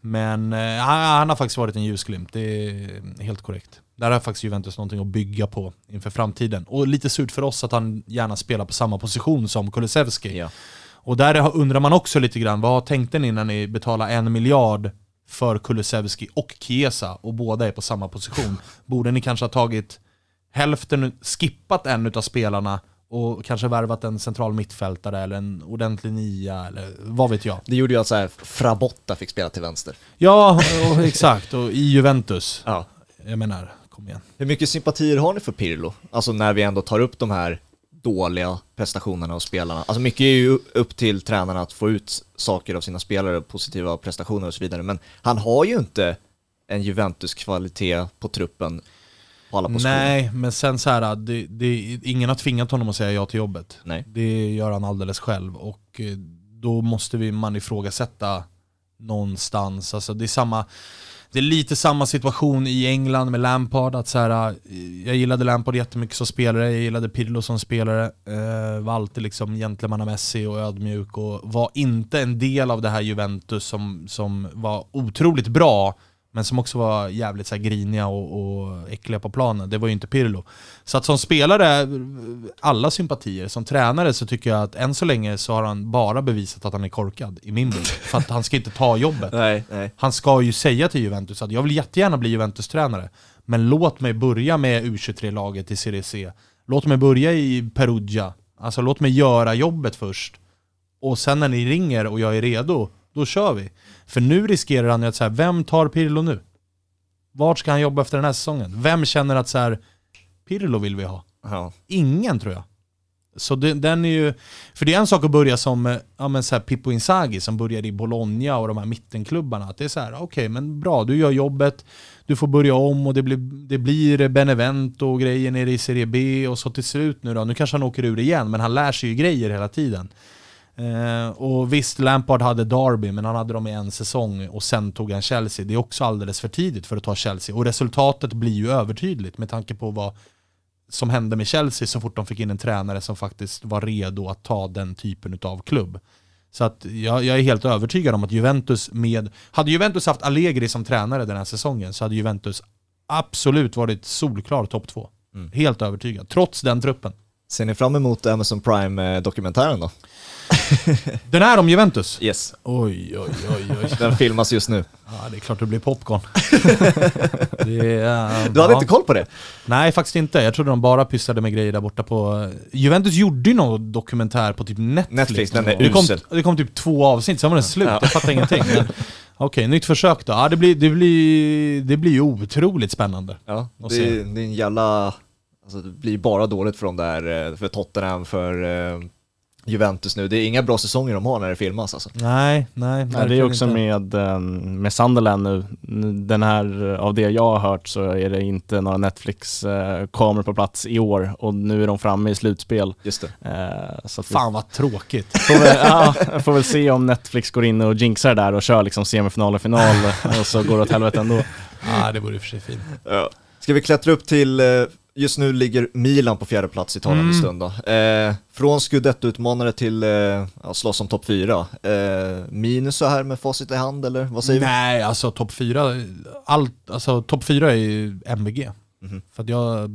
Men eh, han, han har faktiskt varit en ljusglimt, det är helt korrekt. Där har faktiskt Juventus någonting att bygga på inför framtiden. Och lite surt för oss att han gärna spelar på samma position som Kulusevski. Ja. Och där undrar man också lite grann, vad tänkte ni när ni betalade en miljard för Kulusevski och Chiesa och båda är på samma position? Borde ni kanske ha tagit hälften, skippat en av spelarna och kanske värvat en central mittfältare eller en ordentlig nia eller vad vet jag. Det gjorde ju att så här, Frabotta fick spela till vänster. Ja, och, exakt. Och i Juventus. Ja. Jag menar, kom igen. Hur mycket sympatier har ni för Pirlo? Alltså när vi ändå tar upp de här dåliga prestationerna och spelarna. Alltså mycket är ju upp till tränarna att få ut saker av sina spelare, positiva prestationer och så vidare. Men han har ju inte en Juventus-kvalitet på truppen på alla positioner. Nej, men sen så här, det, det, ingen har tvingat honom att säga ja till jobbet. Nej. Det gör han alldeles själv och eh, då måste vi, man ifrågasätta någonstans. Alltså det är samma det är lite samma situation i England med Lampard. Att så här, äh, jag gillade Lampard jättemycket som spelare, jag gillade Pirlo som spelare. Eh, var alltid liksom gentlemannamässig och ödmjuk och var inte en del av det här Juventus som, som var otroligt bra men som också var jävligt så här griniga och, och äckliga på planen. Det var ju inte Pirlo. Så att som spelare, alla sympatier. Som tränare så tycker jag att än så länge så har han bara bevisat att han är korkad i min bild. För att han ska inte ta jobbet. Nej, nej. Han ska ju säga till Juventus att jag vill jättegärna bli Juventus-tränare. Men låt mig börja med U23-laget i Serie C. Låt mig börja i Perugia. Alltså låt mig göra jobbet först. Och sen när ni ringer och jag är redo, då kör vi. För nu riskerar han ju att så här, vem tar Pirlo nu? Vart ska han jobba efter den här säsongen? Vem känner att så här, Pirlo vill vi ha? Ja. Ingen tror jag. Så det, den är ju, för det är en sak att börja som ja, men så här Pippo Inzaghi som började i Bologna och de här mittenklubbarna. Att det är så här, okej okay, men bra, du gör jobbet, du får börja om och det blir, det blir Benevento och grejer nere i Serie B och så till slut nu då, nu kanske han åker ur igen men han lär sig ju grejer hela tiden. Eh, och visst, Lampard hade Derby, men han hade dem i en säsong och sen tog han Chelsea. Det är också alldeles för tidigt för att ta Chelsea. Och resultatet blir ju övertydligt med tanke på vad som hände med Chelsea så fort de fick in en tränare som faktiskt var redo att ta den typen av klubb. Så att jag, jag, är helt övertygad om att Juventus med... Hade Juventus haft Allegri som tränare den här säsongen så hade Juventus absolut varit solklar topp två. Mm. Helt övertygad, trots den truppen. Ser ni fram emot Amazon Prime-dokumentären då? Den är om Juventus? Yes. Oj, oj, oj, oj. Den filmas just nu. Ja, det är klart det blir popcorn. det är, du hade ja. inte koll på det? Nej, faktiskt inte. Jag trodde de bara pysslade med grejer där borta på... Juventus gjorde ju någon dokumentär på typ Netflix. Netflix, den är det kom, det kom typ två avsnitt, sen var den slut. Ja. Jag fattar ingenting. Men, Okej, nytt försök då. Ja, det blir, det blir, det blir ju otroligt spännande. Ja, det, det är en jävla... Alltså det blir bara dåligt för de där, eh, för Tottenham, för Juventus nu. Det är inga bra säsonger de har när det filmas alltså. Nej, nej. nej det är också inte. med, eh, med Sunderland nu. Den här, av det jag har hört så är det inte några Netflix-kameror på plats i år och nu är de framme i slutspel. Just det. Eh, så Fan vad tråkigt. Får väl, ja, får väl se om Netflix går in och jinxar där och kör liksom semifinal och final och så går det åt helvete ändå. Ja, det vore i och för sig fint. Ja. Ska vi klättra upp till eh, Just nu ligger Milan på fjärde plats i talande mm. stund då. Eh, från scudetto-utmanare till eh, ja, slåss om topp fyra. Eh, minus så här med facit i hand eller vad säger Nej, vi? Nej, alltså topp fyra, allt, alltså topp fyra är ju MVG. Mm. För att jag...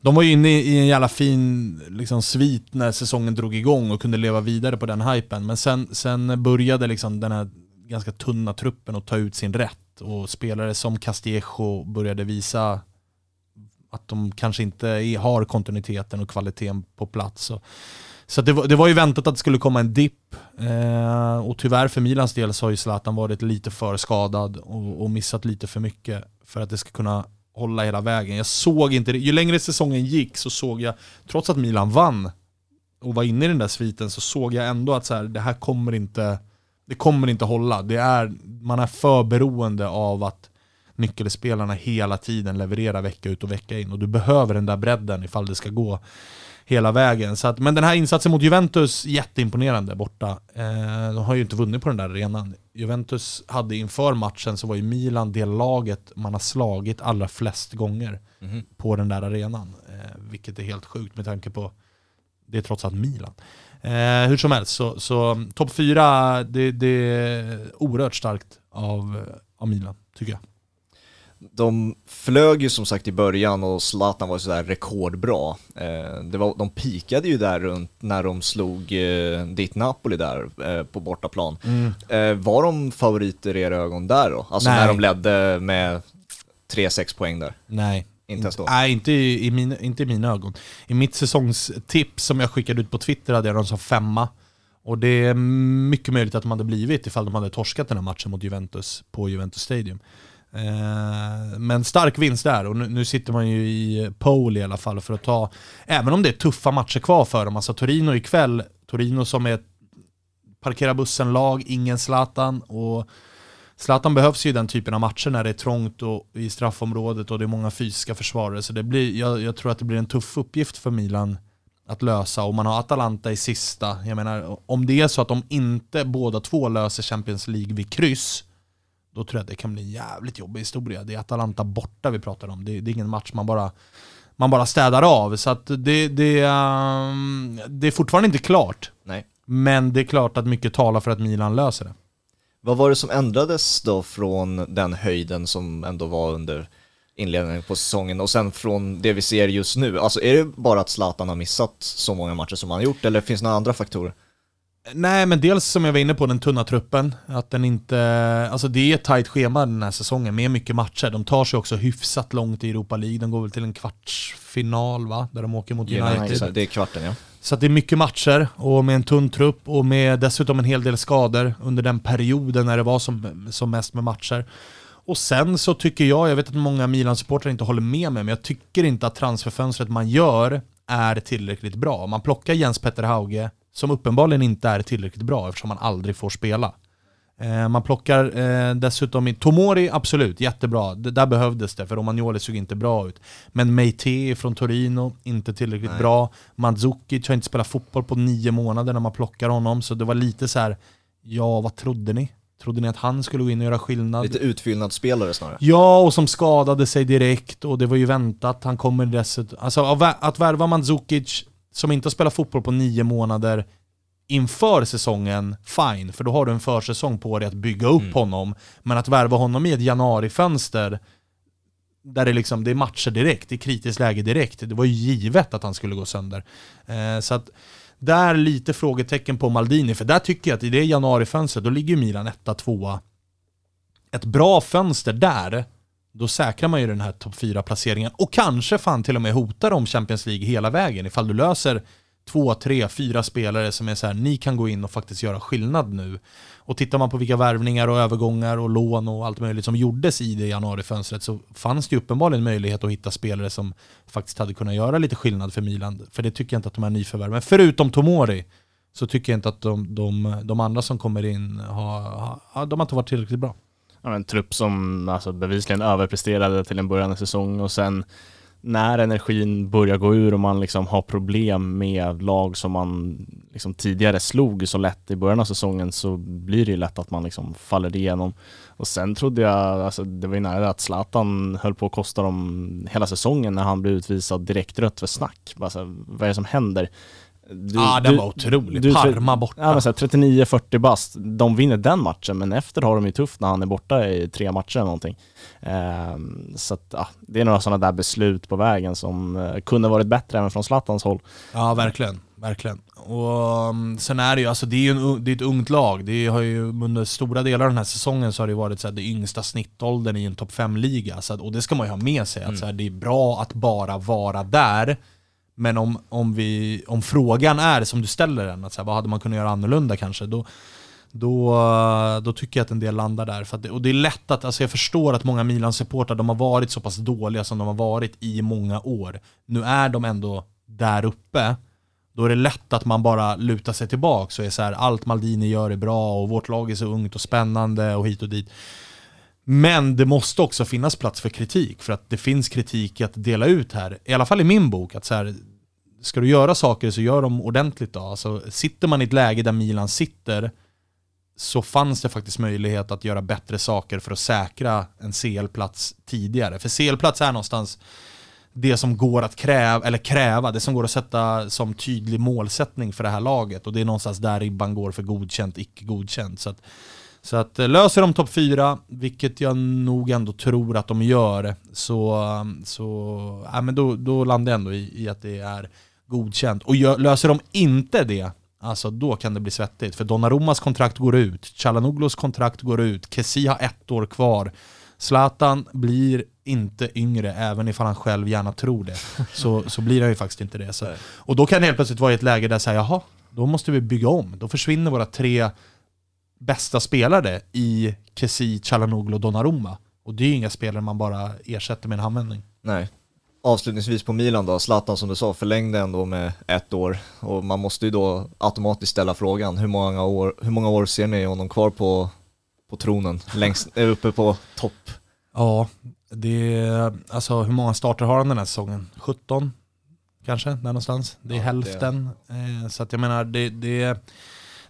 De var ju inne i en jävla fin liksom, svit när säsongen drog igång och kunde leva vidare på den hypen. Men sen, sen började liksom den här ganska tunna truppen att ta ut sin rätt. Och spelare som Castillejo började visa att de kanske inte har kontinuiteten och kvaliteten på plats. Så, så det, var, det var ju väntat att det skulle komma en dipp. Eh, och tyvärr för Milans del så har ju Zlatan varit lite för skadad och, och, missat lite för mycket för att det ska kunna hålla hela vägen. Jag såg inte det. Ju längre säsongen gick så såg jag, trots att Milan vann och var inne i den där sviten, så såg jag ändå att så här, det här kommer inte, det kommer inte hålla. Det är, man är för beroende av att nyckelspelarna hela tiden levererar vecka ut och vecka in. Och du behöver den där bredden ifall det ska gå hela vägen. Så att, men den här insatsen mot Juventus, jätteimponerande borta. Eh, de har ju inte vunnit på den där arenan. Juventus hade inför matchen så var ju Milan det laget man har slagit allra flest gånger mm. på den där arenan. Eh, vilket är helt sjukt med tanke på, det är trots allt Milan. Eh, hur som helst, så, så topp fyra, det, det är oerhört starkt av, av Milan, tycker jag de flög ju som sagt i början och Zlatan var sådär rekordbra. Eh, det var, de pikade ju där runt när de slog eh, dit Napoli där eh, på bortaplan. Mm. Var de favoriter i era ögon där då? Alltså Nej. när de ledde med 3-6 poäng där? Nej. Inte ens då? Nej, inte i, i, min, inte i mina ögon. I mitt säsongstips som jag skickade ut på Twitter hade jag dem som femma. Och det är mycket möjligt att de hade blivit ifall de hade torskat den här matchen mot Juventus på Juventus Stadium. Eh, men stark vinst där och nu, sitter man ju i pole i alla fall för att ta, även om det är tuffa matcher kvar för dem, alltså Torino ikväll, Torino som är parkera bussen-lag, ingen Zlatan och Zlatan behövs ju i den typen av matcher när det är trångt och i straffområdet och det är många fysiska försvarare. Så det blir, jag, jag tror att det blir en tuff uppgift för Milan att lösa och man har Atalanta i sista. Jag menar, om det är så att de inte båda två löser Champions League vid kryss, då tror jag att det kan bli en jävligt jobbig historia. Det är Atalanta borta vi pratar om. Det, det är ingen match man bara, man bara städar av. Så det, det, um, det är fortfarande inte klart. Nej. Men det är klart att mycket talar för att Milan löser det. Vad var det som ändrades då från den höjden som ändå var under inledningen på säsongen och sen från det vi ser just nu? Alltså är det bara att Zlatan har missat så många matcher som han har gjort eller finns det några andra faktorer? Nej, men dels som jag var inne på, den tunna truppen. Att den inte... Alltså det är ett tajt schema den här säsongen med mycket matcher. De tar sig också hyfsat långt i Europa League. De går väl till en kvartsfinal va? Där de åker mot United. United. Det är kvarten ja. Så det är mycket matcher och med en tunn trupp och med dessutom en hel del skador under den perioden när det var som, som mest med matcher. Och sen så tycker jag, jag vet att många Milan-supportrar inte håller med mig, men jag tycker inte att transferfönstret man gör är tillräckligt bra. Man plockar Jens Petter Hauge, som uppenbarligen inte är tillräckligt bra eftersom man aldrig får spela. Eh, man plockar eh, dessutom in Tomori, absolut, jättebra. Det, där behövdes det, för Romagnoli såg inte bra ut. Men Meite från Torino, inte tillräckligt Nej. bra. Mandzukic har inte spelat fotboll på nio månader när man plockar honom, så det var lite så här, ja vad trodde ni? Trodde ni att han skulle gå in och göra skillnad? Lite utfyllnadsspelare snarare. Ja, och som skadade sig direkt och det var ju väntat. Han kommer dessutom... Alltså att värva Mandzukic som inte har spelat fotboll på nio månader inför säsongen, fine, för då har du en försäsong på dig att bygga upp mm. honom. Men att värva honom i ett januarifönster, där det, liksom, det är matcher direkt, det är kritiskt läge direkt. Det var ju givet att han skulle gå sönder. Eh, så att där lite frågetecken på Maldini, för där tycker jag att i det januarifönstret, då ligger Milan etta, tvåa. Ett bra fönster där, då säkrar man ju den här topp 4-placeringen och kanske fan till och med hotar om Champions League hela vägen ifall du löser två, tre, fyra spelare som är så här, ni kan gå in och faktiskt göra skillnad nu. Och tittar man på vilka värvningar och övergångar och lån och allt möjligt som gjordes i det januarifönstret så fanns det ju uppenbarligen möjlighet att hitta spelare som faktiskt hade kunnat göra lite skillnad för Milan. För det tycker jag inte att de här nyförvärven, förutom Tomori, så tycker jag inte att de, de, de andra som kommer in har, har, de har inte varit tillräckligt bra ja, en trupp som alltså, bevisligen överpresterade till en början av säsong och sen när energin börjar gå ur och man liksom har problem med lag som man liksom tidigare slog så lätt i början av säsongen så blir det ju lätt att man liksom faller igenom. Och sen trodde jag, alltså det var ju nära att Zlatan höll på att kosta dem hela säsongen när han blev utvisad direkt rött för snack. Alltså, vad är det som händer? Du, ah, den du, var otrolig. Du, Parma borta. Ja, 39-40 bast. De vinner den matchen, men efter har de ju tufft när han är borta i tre matcher eller någonting. Um, så att, ah, det är några sådana där beslut på vägen som uh, kunde varit bättre även från Zlatans håll. Ja, verkligen. Verkligen. Och um, sen är det ju, alltså det är ju en, det är ett ungt lag. Det har ju under stora delar av den här säsongen så har det varit så här, det yngsta snittåldern i en topp 5-liga. Och det ska man ju ha med sig, mm. att så här, det är bra att bara vara där men om, om, vi, om frågan är som du ställer den, att så här, vad hade man kunnat göra annorlunda kanske? Då, då, då tycker jag att en del landar där. För det, och det är lätt att, alltså jag förstår att många Milan-supportrar, de har varit så pass dåliga som de har varit i många år. Nu är de ändå där uppe. Då är det lätt att man bara lutar sig tillbaka och är så här, allt Maldini gör är bra och vårt lag är så ungt och spännande och hit och dit. Men det måste också finnas plats för kritik, för att det finns kritik att dela ut här. I alla fall i min bok, att så här, ska du göra saker så gör dem ordentligt då. Alltså, sitter man i ett läge där Milan sitter, så fanns det faktiskt möjlighet att göra bättre saker för att säkra en CL-plats tidigare. För CL-plats är någonstans det som går att kräva, eller kräva, det som går att sätta som tydlig målsättning för det här laget. Och det är någonstans där ribban går för godkänt, icke godkänt. Så att, så att eh, löser de topp 4, vilket jag nog ändå tror att de gör, så, så ja, men då, då landar jag ändå i, i att det är godkänt. Och gör, löser de inte det, alltså då kan det bli svettigt. För Donnarummas kontrakt går ut, Chalanoglos kontrakt går ut, Kessi har ett år kvar. Zlatan blir inte yngre, även ifall han själv gärna tror det. Så, så blir han ju faktiskt inte det. Så. Och då kan det helt plötsligt vara i ett läge där säger jaha, då måste vi bygga om. Då försvinner våra tre bästa spelare i Kessi, Chalanoglu och Donnarumma. Och det är ju inga spelare man bara ersätter med en handvändning. Nej. Avslutningsvis på Milan då, Zlatan som du sa förlängde ändå med ett år och man måste ju då automatiskt ställa frågan, hur många år, hur många år ser ni honom kvar på, på tronen, längst uppe på topp? Ja, det är, alltså hur många starter har han den här säsongen? 17 kanske, där någonstans. Det är ja, hälften. Det... Eh, så att jag menar, det, det,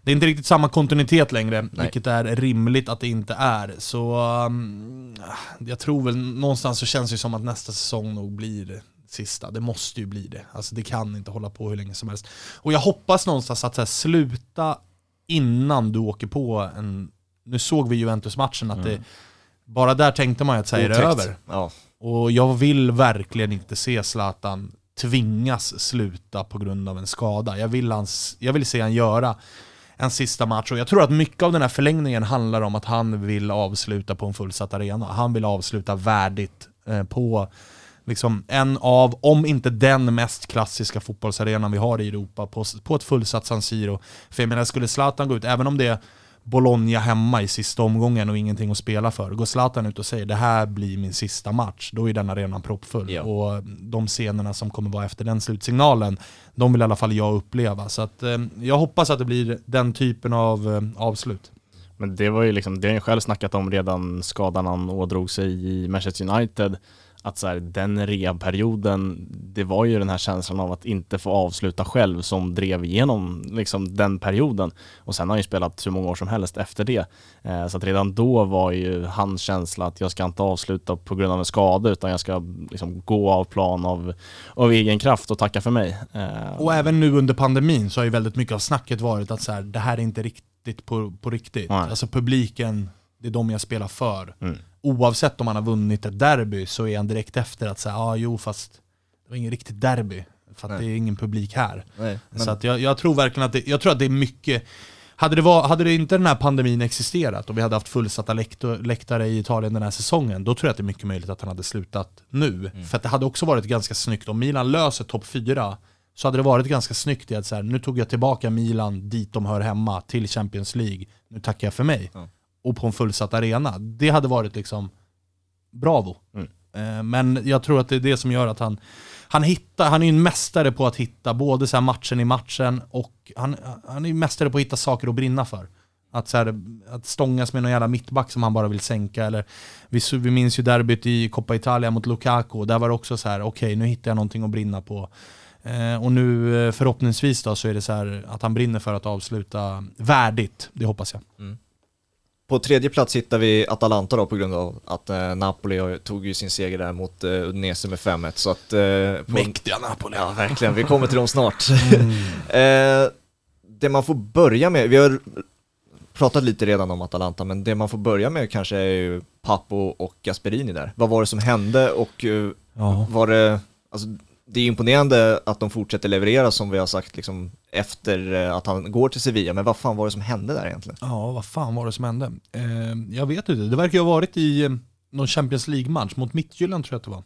det är inte riktigt samma kontinuitet längre, Nej. vilket är rimligt att det inte är. Så um, jag tror väl någonstans så känns det som att nästa säsong nog blir sista. Det måste ju bli det. Alltså det kan inte hålla på hur länge som helst. Och jag hoppas någonstans att här, sluta innan du åker på en... Nu såg vi Juventus-matchen att mm. det... Bara där tänkte man ju att är det över. Ja. Och jag vill verkligen inte se Zlatan tvingas sluta på grund av en skada. Jag vill, hans, jag vill se han göra en sista match. Och jag tror att mycket av den här förlängningen handlar om att han vill avsluta på en fullsatt arena. Han vill avsluta värdigt eh, på liksom en av, om inte den mest klassiska fotbollsarenan vi har i Europa, på, på ett fullsatt San Siro. För jag menar, skulle Zlatan gå ut, även om det Bologna hemma i sista omgången och ingenting att spela för. Går Zlatan ut och säger det här blir min sista match, då är den arenan proppfull. Ja. Och de scenerna som kommer vara efter den slutsignalen, de vill i alla fall jag uppleva. Så att, eh, jag hoppas att det blir den typen av eh, avslut. Men det var ju liksom, det har jag själv snackat om redan skadan han ådrog sig i Manchester United att så här, den rehabperioden, det var ju den här känslan av att inte få avsluta själv som drev igenom liksom, den perioden. Och sen har han ju spelat hur många år som helst efter det. Eh, så att redan då var ju hans känsla att jag ska inte avsluta på grund av en skada utan jag ska liksom, gå av plan av, av egen kraft och tacka för mig. Eh, och även nu under pandemin så har ju väldigt mycket av snacket varit att så här, det här är inte riktigt på, på riktigt. Nej. Alltså publiken, det är de jag spelar för. Mm oavsett om han har vunnit ett derby så är han direkt efter att säga, ja ah, jo fast det var ingen riktigt derby. För att Nej. det är ingen publik här. Nej, men... Så att jag, jag, tror verkligen att det, jag tror att det är mycket hade det, var, hade det inte den här pandemin existerat och vi hade haft fullsatta läktare i Italien den här säsongen, då tror jag att det är mycket möjligt att han hade slutat nu. Mm. För det hade också varit ganska snyggt, om Milan löser topp 4, så hade det varit ganska snyggt i att så här, nu tog jag tillbaka Milan dit de hör hemma, till Champions League, nu tackar jag för mig. Mm och på en fullsatt arena. Det hade varit liksom bravo. Mm. Eh, men jag tror att det är det som gör att han, han hittar, han är ju en mästare på att hitta både så matchen i matchen och han, han är ju mästare på att hitta saker att brinna för. Att, så här, att stångas med någon jävla mittback som han bara vill sänka. Eller, vi, vi minns ju derbyt i Coppa Italia mot Lukaku. Där var det också så här, okej okay, nu hittar jag någonting att brinna på. Eh, och nu eh, förhoppningsvis då så är det så här att han brinner för att avsluta värdigt. Det hoppas jag. Mm. På tredje plats hittar vi Atalanta då på grund av att eh, Napoli tog ju sin seger där mot eh, Udinese med 5-1. Så att, eh, på, Mäktiga Napoli! Ja, verkligen. Vi kommer till dem snart. Mm. eh, det man får börja med, vi har pratat lite redan om Atalanta, men det man får börja med kanske är ju Papo och Gasperini där. Vad var det som hände och uh, ja. var det, alltså det är imponerande att de fortsätter leverera som vi har sagt liksom, efter eh, att han går till Sevilla, men vad fan var det som hände där egentligen? Ja, vad fan var det som hände? Eh, jag vet inte, det verkar ju ha varit i eh, någon Champions League-match mot Midtjylland tror jag att det var.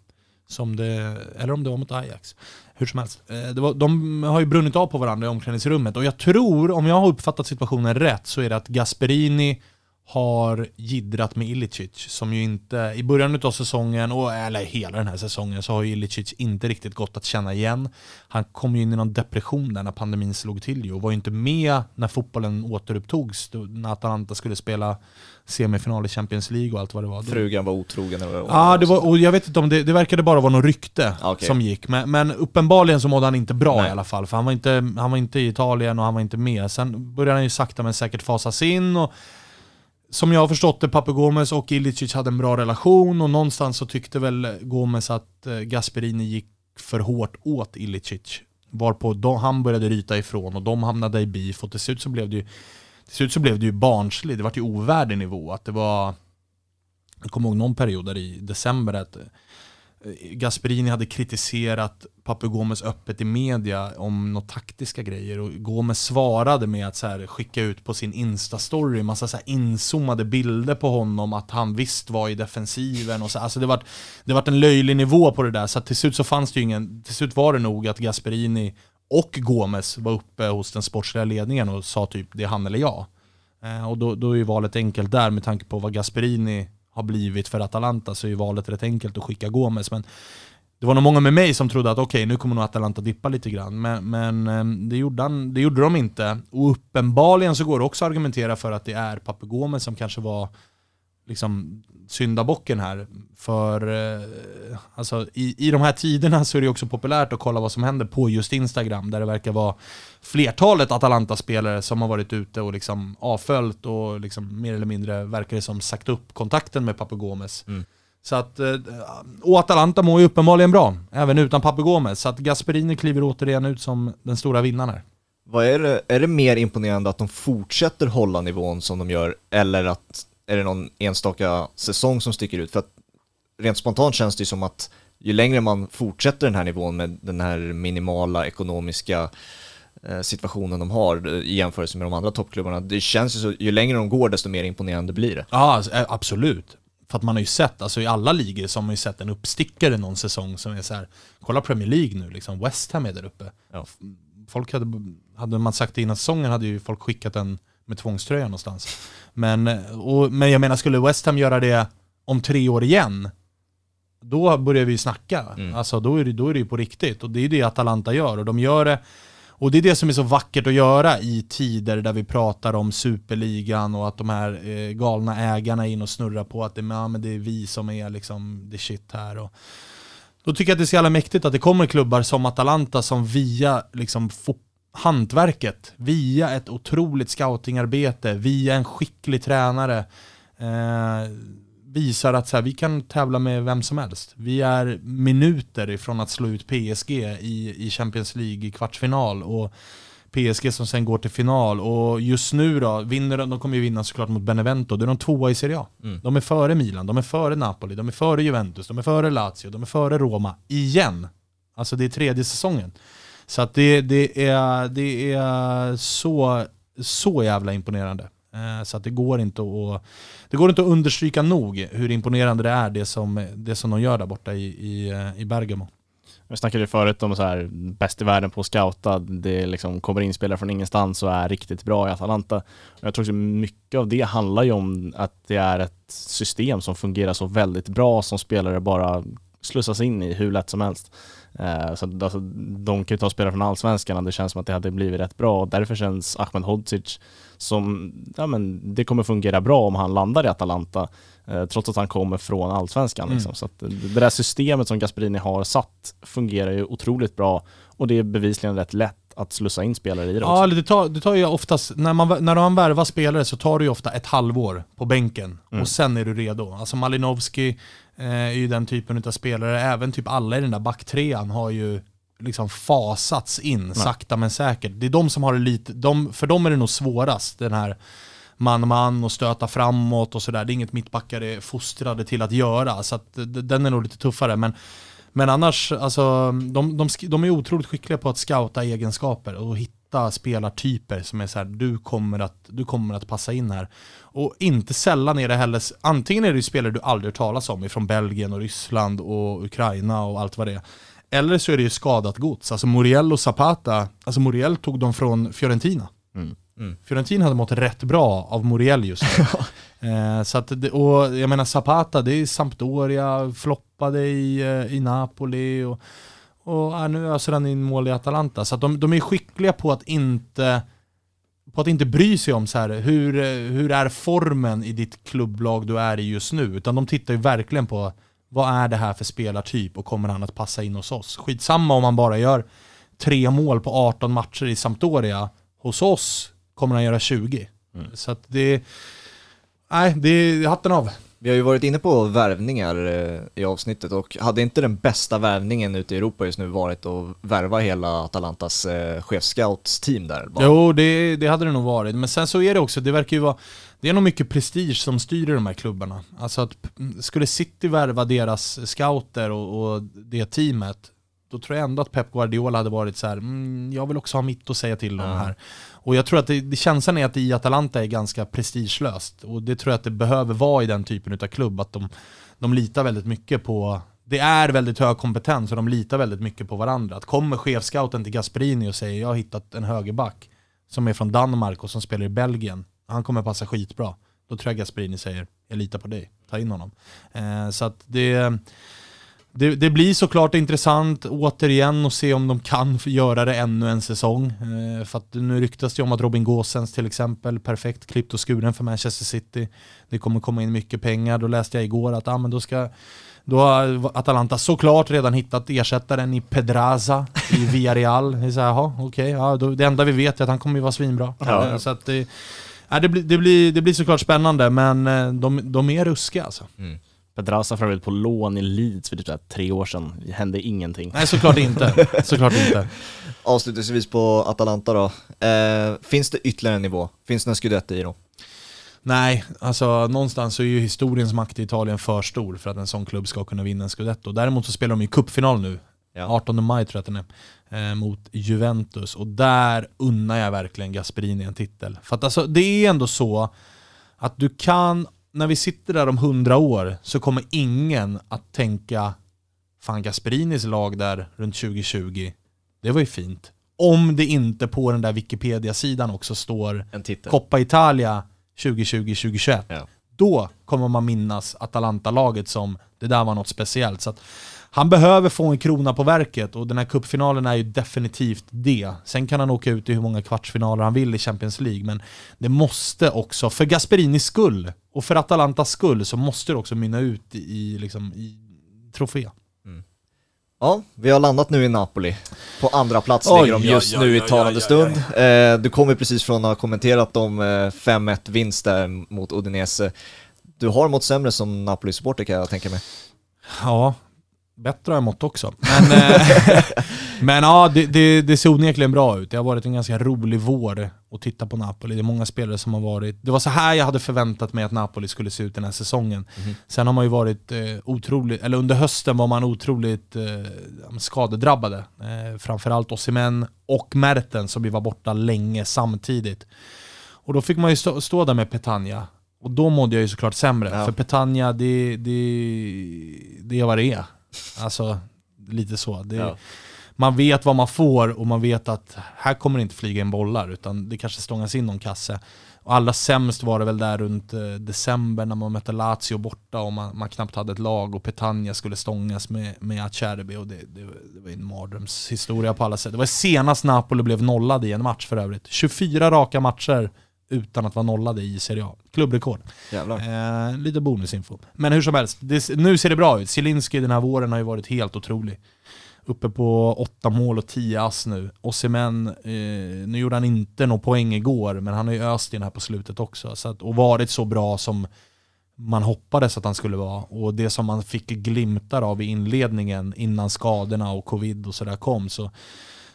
Som det, eller om det var mot Ajax. Hur som helst. Eh, det var, de har ju brunnit av på varandra i omklädningsrummet och jag tror, om jag har uppfattat situationen rätt, så är det att Gasperini har gidrat med Ilicic som ju inte, i början av säsongen, och, eller hela den här säsongen, så har ju Ilicic inte riktigt gått att känna igen. Han kom ju in i någon depression där när pandemin slog till ju och var ju inte med när fotbollen återupptogs, när Atalanta skulle spela semifinal i Champions League och allt vad det var. Frugan var otrogen eller Ja, det var, och jag vet inte om det, det verkade bara vara något rykte okay. som gick. Men, men, uppenbarligen så mådde han inte bra Nej. i alla fall, för han var, inte, han var inte i Italien och han var inte med. Sen började han ju sakta men säkert fasas in och som jag har förstått det, Papu Gomez och Ilicic hade en bra relation och någonstans så tyckte väl Gomez att eh, Gasperini gick för hårt åt Ilicic. Varpå de, han började ryta ifrån och de hamnade i beef och till slut så blev det ju, till slut så blev det ju barnsligt, det var ju ovärdig nivå. Att det var, jag kommer ihåg någon period där i december att Gasperini hade kritiserat Papu Gomes öppet i media om några taktiska grejer och Gomes svarade med att så här, skicka ut på sin Insta-story massa så här inzoomade bilder på honom att han visst var i defensiven och så. Alltså det vart det var en löjlig nivå på det där så till slut så fanns det ju ingen, till slut var det nog att Gasperini och Gomes var uppe hos den sportsliga ledningen och sa typ det är han eller jag. Eh, och då, då är ju valet enkelt där med tanke på vad Gasperini har blivit för Atalanta så är ju valet rätt enkelt att skicka Gomes. Men det var nog många med mig som trodde att okej, okay, nu kommer nog Atalanta dippa lite grann. Men, men eh, det, gjorde han, det gjorde de inte. Och uppenbarligen så går det också att argumentera för att det är Papu Gomes som kanske var liksom syndabocken här. För eh, alltså, i, i de här tiderna så är det också populärt att kolla vad som händer på just Instagram, där det verkar vara flertalet Atalanta-spelare som har varit ute och liksom avföljt och liksom mer eller mindre verkar det som sagt upp kontakten med Papu Gomes. Mm. Så att, eh, och Atalanta mår ju uppenbarligen bra, även utan Papu Gomes. Så att Gasperini kliver återigen ut som den stora vinnaren här. Vad är det, är det mer imponerande att de fortsätter hålla nivån som de gör, eller att är det någon enstaka säsong som sticker ut? För att rent spontant känns det ju som att ju längre man fortsätter den här nivån med den här minimala ekonomiska eh, situationen de har i jämförelse med de andra toppklubbarna. Det känns ju så, ju längre de går desto mer imponerande blir det. Ja, alltså, eh, absolut. För att man har ju sett, alltså i alla ligor så har man ju sett en uppstickare någon säsong som är så här, kolla Premier League nu liksom, West Ham är där uppe. Ja. Folk hade, hade man sagt det innan säsongen hade ju folk skickat en med tvångströja någonstans. Men, och, men jag menar, skulle West Ham göra det om tre år igen, då börjar vi snacka. Mm. Alltså då är, det, då är det ju på riktigt. Och det är det Atalanta gör. Och de gör det och det är det som är så vackert att göra i tider där vi pratar om superligan och att de här eh, galna ägarna är in och snurrar på att det, ja, men det är vi som är liksom the shit här. Och då tycker jag att det är så jävla mäktigt att det kommer klubbar som Atalanta som via liksom, hantverket, via ett otroligt scoutingarbete, via en skicklig tränare, eh, visar att så här, vi kan tävla med vem som helst. Vi är minuter ifrån att slå ut PSG i, i Champions League i kvartsfinal. Och PSG som sen går till final. Och just nu då, vinner de, de kommer ju vinna såklart mot Benevento, då är de tvåa i Serie A. Mm. De är före Milan, de är före Napoli, de är före Juventus, de är före Lazio, de är före Roma, igen. Alltså det är tredje säsongen. Så att det, det, är, det är så, så jävla imponerande. Eh, så att det går inte att, det går inte att understryka nog hur imponerande det är det som, det som de gör där borta i, i, eh, i Bergamo. Vi snackade ju förut om så här, bäst i världen på att scouta, det liksom kommer in spelare från ingenstans och är riktigt bra i Atalanta. Och jag tror att mycket av det handlar ju om att det är ett system som fungerar så väldigt bra som spelare bara slussas in i hur lätt som helst. Eh, så alltså, de kan ju ta spelare från allsvenskan och det känns som att det hade blivit rätt bra och därför känns Ahmed Hodzic som, ja men det kommer fungera bra om han landar i Atalanta eh, trots att han kommer från allsvenskan. Mm. Liksom. Så att det där systemet som Gasperini har satt fungerar ju otroligt bra och det är bevisligen rätt lätt att slussa in spelare i det Ja, det tar, det tar ju oftast, när man, när man värvar spelare så tar det ju ofta ett halvår på bänken mm. och sen är du redo. Alltså Malinovski eh, är ju den typen av spelare, även typ alla i den där backtrean har ju liksom fasats in Nej. sakta men säkert. Det är de som har det lite, de, för dem är det nog svårast, den här man-man och stöta framåt och sådär. Det är inget mittbackar är fostrade till att göra, så att den är nog lite tuffare. Men men annars, alltså, de, de, de är otroligt skickliga på att scouta egenskaper och hitta hitta spelartyper som är så här, du kommer, att, du kommer att passa in här. Och inte sällan är det heller, antingen är det ju spelare du aldrig hört talas om, från Belgien och Ryssland och Ukraina och allt vad det är. Eller så är det ju skadat gods. Alltså Muriel och Zapata, alltså Muriel tog dem från Fiorentina. Mm. Mm. Fiorentina hade mått rätt bra av Muriel just nu. eh, så att, och jag menar Zapata, det är Sampdoria, floppade i, eh, i Napoli och, och ja, nu öser han in mål i Atalanta. Så de, de är skickliga på att inte på att inte bry sig om så här, hur, hur är formen i ditt klubblag du är i just nu. Utan de tittar ju verkligen på vad är det här för spelartyp och kommer han att passa in hos oss? Skitsamma om han bara gör tre mål på 18 matcher i Sampdoria. Hos oss kommer han göra 20. Mm. Så att det... Nej, det är hatten av. Vi har ju varit inne på värvningar eh, i avsnittet och hade inte den bästa värvningen ute i Europa just nu varit att värva hela Atalantas eh, chefscoutsteam där? Bara? Jo, det, det hade det nog varit. Men sen så är det också, det verkar ju vara det är nog mycket prestige som styr de här klubbarna. Alltså att skulle City värva deras scouter och, och det teamet, då tror jag ändå att Pep Guardiola hade varit så här, mm, jag vill också ha mitt att säga till om mm. här. Och jag tror att det, det känslan är att det i Atalanta är ganska prestigelöst. Och det tror jag att det behöver vara i den typen av klubb, att de, de litar väldigt mycket på det är väldigt hög kompetens och de litar väldigt mycket på varandra. Att kommer chefscouten till Gasperini och säger jag har hittat en högerback som är från Danmark och som spelar i Belgien han kommer passa skitbra. Då tror jag Gasperini säger, jag litar på dig, ta in honom. Eh, så att det, det, det, blir såklart intressant återigen att se om de kan göra det ännu en säsong. Eh, för att nu ryktas det om att Robin Gåsens till exempel, perfekt klippt och skuren för Manchester City. Det kommer komma in mycket pengar. Då läste jag igår att ah, men då ska då har Atalanta såklart redan hittat ersättaren i Pedraza i Villarreal. Det är så här, okay, ja, det enda vi vet är att han kommer ju vara svinbra. Ja. Eh, så att det, Ja, det, blir, det, blir, det blir såklart spännande, men eh, de, de är ruskiga alltså. Mm. Pedraza för övrigt på lån i Leeds för typ tre år sedan. Det hände ingenting. Nej, såklart inte. såklart inte. Avslutningsvis på Atalanta då. Eh, finns det ytterligare en nivå? Finns det en scudetto i dem? Nej, alltså någonstans så är ju historiens makt i Italien för stor för att en sån klubb ska kunna vinna en scudetto. Däremot så spelar de ju cupfinal nu. Ja. 18 maj tror jag att den är eh, mot Juventus. Och där unnar jag verkligen Gasperini en titel. För att alltså, det är ändå så att du kan, när vi sitter där om hundra år, så kommer ingen att tänka Fan Gasperinis lag där runt 2020, det var ju fint. Om det inte på den där Wikipedia-sidan också står Coppa Italia 2020-2021. Ja. Då kommer man minnas Atalanta-laget som det där var något speciellt. Så att han behöver få en krona på verket och den här kuppfinalen är ju definitivt det. Sen kan han åka ut i hur många kvartsfinaler han vill i Champions League, men det måste också, för Gasperinis skull och för Atalantas skull, så måste det också mynna ut i, liksom, i trofé. Mm. Ja, vi har landat nu i Napoli. På andra plats oj, ligger de just oj, nu oj, i talande stund. Eh, du kommer precis från att ha kommenterat de 5-1 eh, vinst där mot Udinese. Du har mått sämre som Napoli-supporter kan jag tänka mig. Ja, Bättre har jag mått också. Men, eh, men ja, det, det, det, ser onekligen bra ut. Det har varit en ganska rolig vår att titta på Napoli. Det är många spelare som har varit... Det var så här jag hade förväntat mig att Napoli skulle se ut den här säsongen. Mm. Sen har man ju varit eh, otroligt... Eller under hösten var man otroligt eh, skadedrabbade. Eh, framförallt Osimhen och Merten som ju var borta länge samtidigt. Och då fick man ju stå, stå där med Petagna. Och då mådde jag ju såklart sämre. Ja. För Petagna, det, det, det är vad det är. Alltså, lite så. Det, ja. Man vet vad man får och man vet att här kommer det inte flyga in bollar utan det kanske stångas in någon kasse. Och allra sämst var det väl där runt eh, december när man mötte Lazio borta och man, man, knappt hade ett lag och Petagna skulle stångas med, med Acerbi och det, det, det var en mardrömshistoria på alla sätt. Det var senast Napoli blev nollad i en match för övrigt. 24 raka matcher utan att vara nollade i Serie A. Klubbrekord. Eh, lite bonusinfo. Men hur som helst, det, nu ser det bra ut. Zielinski den här våren har ju varit helt otrolig. Uppe på åtta mål och tio ass nu. Osimhen, eh, nu gjorde han inte någon poäng igår, men han har ju öst in här på slutet också. Så att, och varit så bra som man hoppades att han skulle vara. Och det som man fick glimtar av i inledningen innan skadorna och covid och sådär kom. Så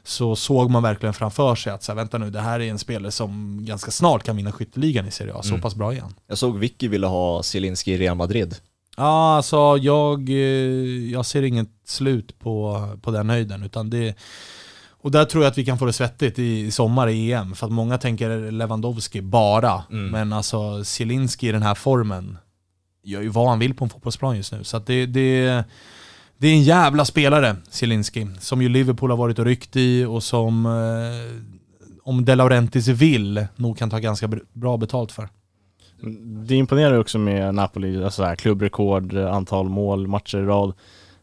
så såg man verkligen framför sig att så här, vänta nu, det här är en spelare som ganska snart kan vinna skytteligan i Serie A. Så mm. pass bra igen. Jag såg Vicky ville ha Zielinski i Real Madrid. Ja, alltså jag, eh, jag ser inget slut på, på den höjden. Utan det, Och där tror jag att vi kan få det svettigt i sommar i EM, för att många tänker Lewandowski bara. Mm. Men alltså Zielinski i den här formen gör ju vad han vill på en fotbollsplan just nu. Så det, det, det är en jävla spelare, Zielinski, som ju Liverpool har varit och ryckt i och som, eh, om De Laurentiis vill, nog kan ta ganska bra betalt för. Det imponerar också med Napoli, alltså här, klubbrekord, antal mål, matcher i rad.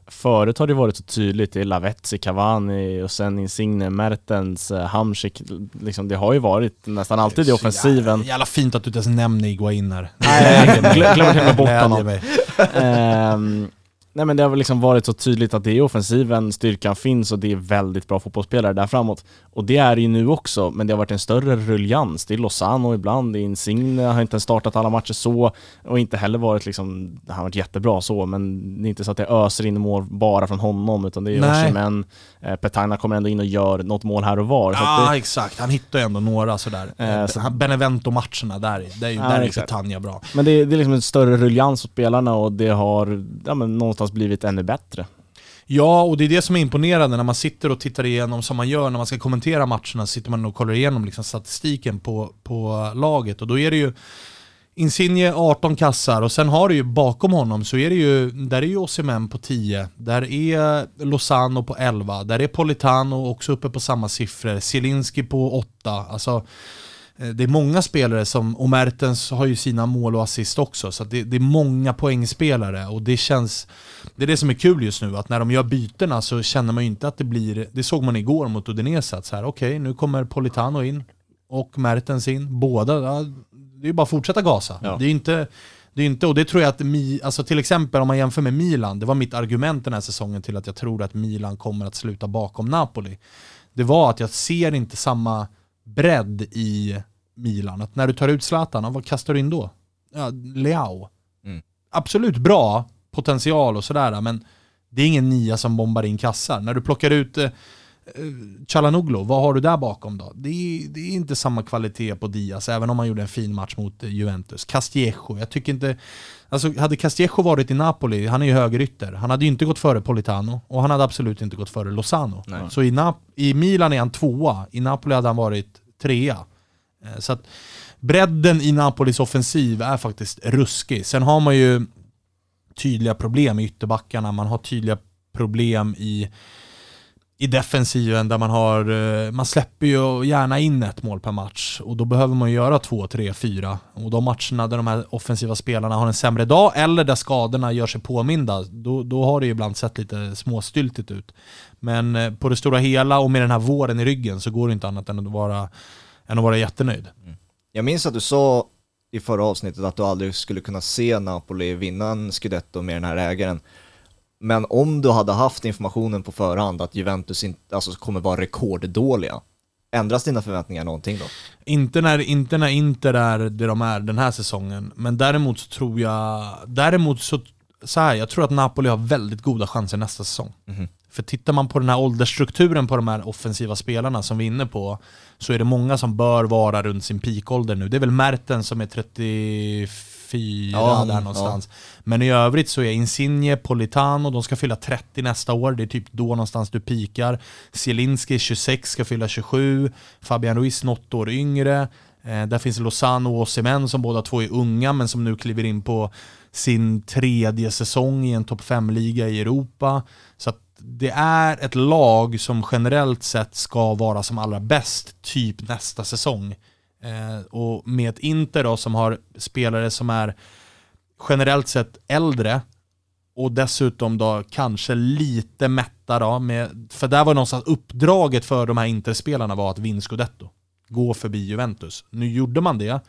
Förut har det varit så tydligt, det är Lavetzi, Cavani och sen Insigne, Mertens, eh, Hamsik. Liksom, det har ju varit nästan alltid i offensiven. Jävla, jävla fint att du inte ens nämner Iguain här. Nej, glöm med bort honom. Nej men det har väl liksom varit så tydligt att det är offensiven styrkan finns och det är väldigt bra fotbollsspelare där framåt. Och det är det ju nu också, men det har varit en större ruljans. Det är Lozano ibland, det är Insigne, har inte startat alla matcher så och inte heller varit liksom, han har varit jättebra så, men det är inte så att det öser in mål bara från honom utan det är Osimhen, eh, Petagna kommer ändå in och gör något mål här och var. Ja det, exakt, han hittar ju ändå några sådär. Eh, så, Benevento-matcherna, där, där, ja, där är Petagna bra. Men det, det är liksom en större ruljans åt spelarna och det har ja, men någonstans blivit ännu bättre. Ja, och det är det som är imponerande när man sitter och tittar igenom, som man gör när man ska kommentera matcherna, så sitter man och kollar igenom liksom statistiken på, på laget. Och då är det ju Insigne 18 kassar och sen har du ju bakom honom så är det ju, där är ju Osimhen på 10, där är Lozano på 11, där är Politano också uppe på samma siffror, Zielinski på 8. Alltså, det är många spelare som, och Mertens har ju sina mål och assist också, så det, det, är många poängspelare och det känns... Det är det som är kul just nu, att när de gör bytena så känner man ju inte att det blir... Det såg man igår mot Udinese, att så här, okej, okay, nu kommer Politano in och Mertens in, båda, ja, det är ju bara att fortsätta gasa. Ja. Det är inte... Det är inte, och det tror jag att, Mi, alltså till exempel om man jämför med Milan, det var mitt argument den här säsongen till att jag tror att Milan kommer att sluta bakom Napoli. Det var att jag ser inte samma bredd i Milan. Att när du tar ut Zlatan, vad kastar du in då? Ja, Leao. Mm. Absolut bra potential och sådär, men det är ingen nia som bombar in kassar. När du plockar ut eh, Chalanoglu, vad har du där bakom då? Det är, det är, inte samma kvalitet på Diaz, även om han gjorde en fin match mot eh, Juventus. Castillejo, jag tycker inte... Alltså hade Castillejo varit i Napoli, han är ju högerytter, han hade ju inte gått före Politano och han hade absolut inte gått före Lozano. Nej. Så i, Nap i Milan är han tvåa, i Napoli hade han varit trea. Eh, så att bredden i Napolis offensiv är faktiskt ruskig. Sen har man ju tydliga problem i ytterbackarna, man har tydliga problem i, i defensiven där man har, eh, man släpper ju gärna in ett mål per match och då behöver man ju göra två, tre, fyra. Och de matcherna där de här offensiva spelarna har en sämre dag eller där skadorna gör sig påminda, då, då har det ju ibland sett lite småstyltigt ut. Men eh, på det stora hela och med den här våren i ryggen så går det inte annat än att vara än att vara jättenöjd. Mm. Jag minns att du sa i förra avsnittet att du aldrig skulle kunna se Napoli vinna en scudetto med den här ägaren. Men om du hade haft informationen på förhand att Juventus inte, alltså, kommer vara rekorddåliga, ändras dina förväntningar någonting då? Inte när, inte när Inter är det de är den här säsongen, men däremot så tror jag, däremot så, så här, jag tror att Napoli har väldigt goda chanser nästa säsong. Mm. För tittar man på den här åldersstrukturen på de här offensiva spelarna som vi är inne på, så är det många som bör vara runt sin peakålder nu. Det är väl Merten som är 34 ja, där någonstans. Ja. Men i övrigt så är Insigne, Politano, de ska fylla 30 nästa år. Det är typ då någonstans du pikar. Zielinski 26, ska fylla 27. Fabian Ruiz något år yngre. Eh, där finns Lozano och Osimhen som båda två är unga men som nu kliver in på sin tredje säsong i en topp 5-liga i Europa. Så att det är ett lag som generellt sett ska vara som allra bäst typ nästa säsong. Eh, och med ett Inter då som har spelare som är generellt sett äldre och dessutom då kanske lite mätta då, med, för där var någonstans uppdraget för de här Interspelarna var att vinna scudetto. Gå förbi Juventus. Nu gjorde man det,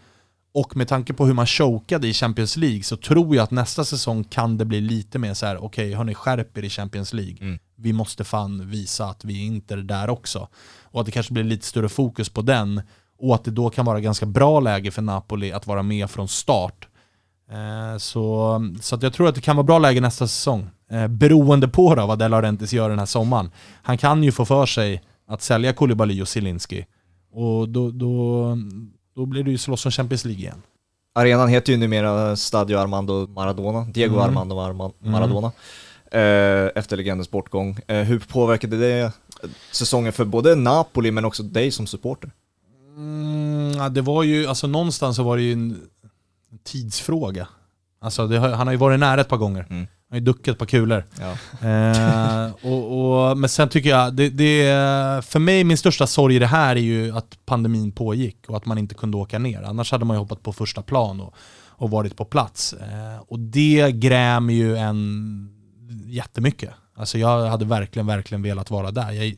och med tanke på hur man chokade i Champions League så tror jag att nästa säsong kan det bli lite mer så här: okej, okay, hörni, skärp er i Champions League. Mm. Vi måste fan visa att vi inte är där också. Och att det kanske blir lite större fokus på den. Och att det då kan vara ganska bra läge för Napoli att vara med från start. Eh, så så jag tror att det kan vara bra läge nästa säsong. Eh, beroende på då vad De Laurentiis gör den här sommaren. Han kan ju få för sig att sälja Koulibaly och Zielinski. Och då, då, då blir det ju slåss om Champions League igen. Arenan heter ju numera Stadio Armando Maradona, Diego mm. Armando Maradona. Mm. efter legendens bortgång. Hur påverkade det säsongen för både Napoli men också dig som supporter? Mm, ja, det var ju, alltså någonstans så var det ju en tidsfråga. Alltså det, han har ju varit nära ett par gånger. Mm. Han har ju duckat ett par kulor. Ja. Eh, och, och, men sen tycker jag, det, det, för mig min största sorg i det här är ju att pandemin pågick och att man inte kunde åka ner. Annars hade man ju hoppat på första plan och, och varit på plats. Eh, och det grämer ju en jättemycket. Alltså jag hade verkligen, verkligen velat vara där. Jag,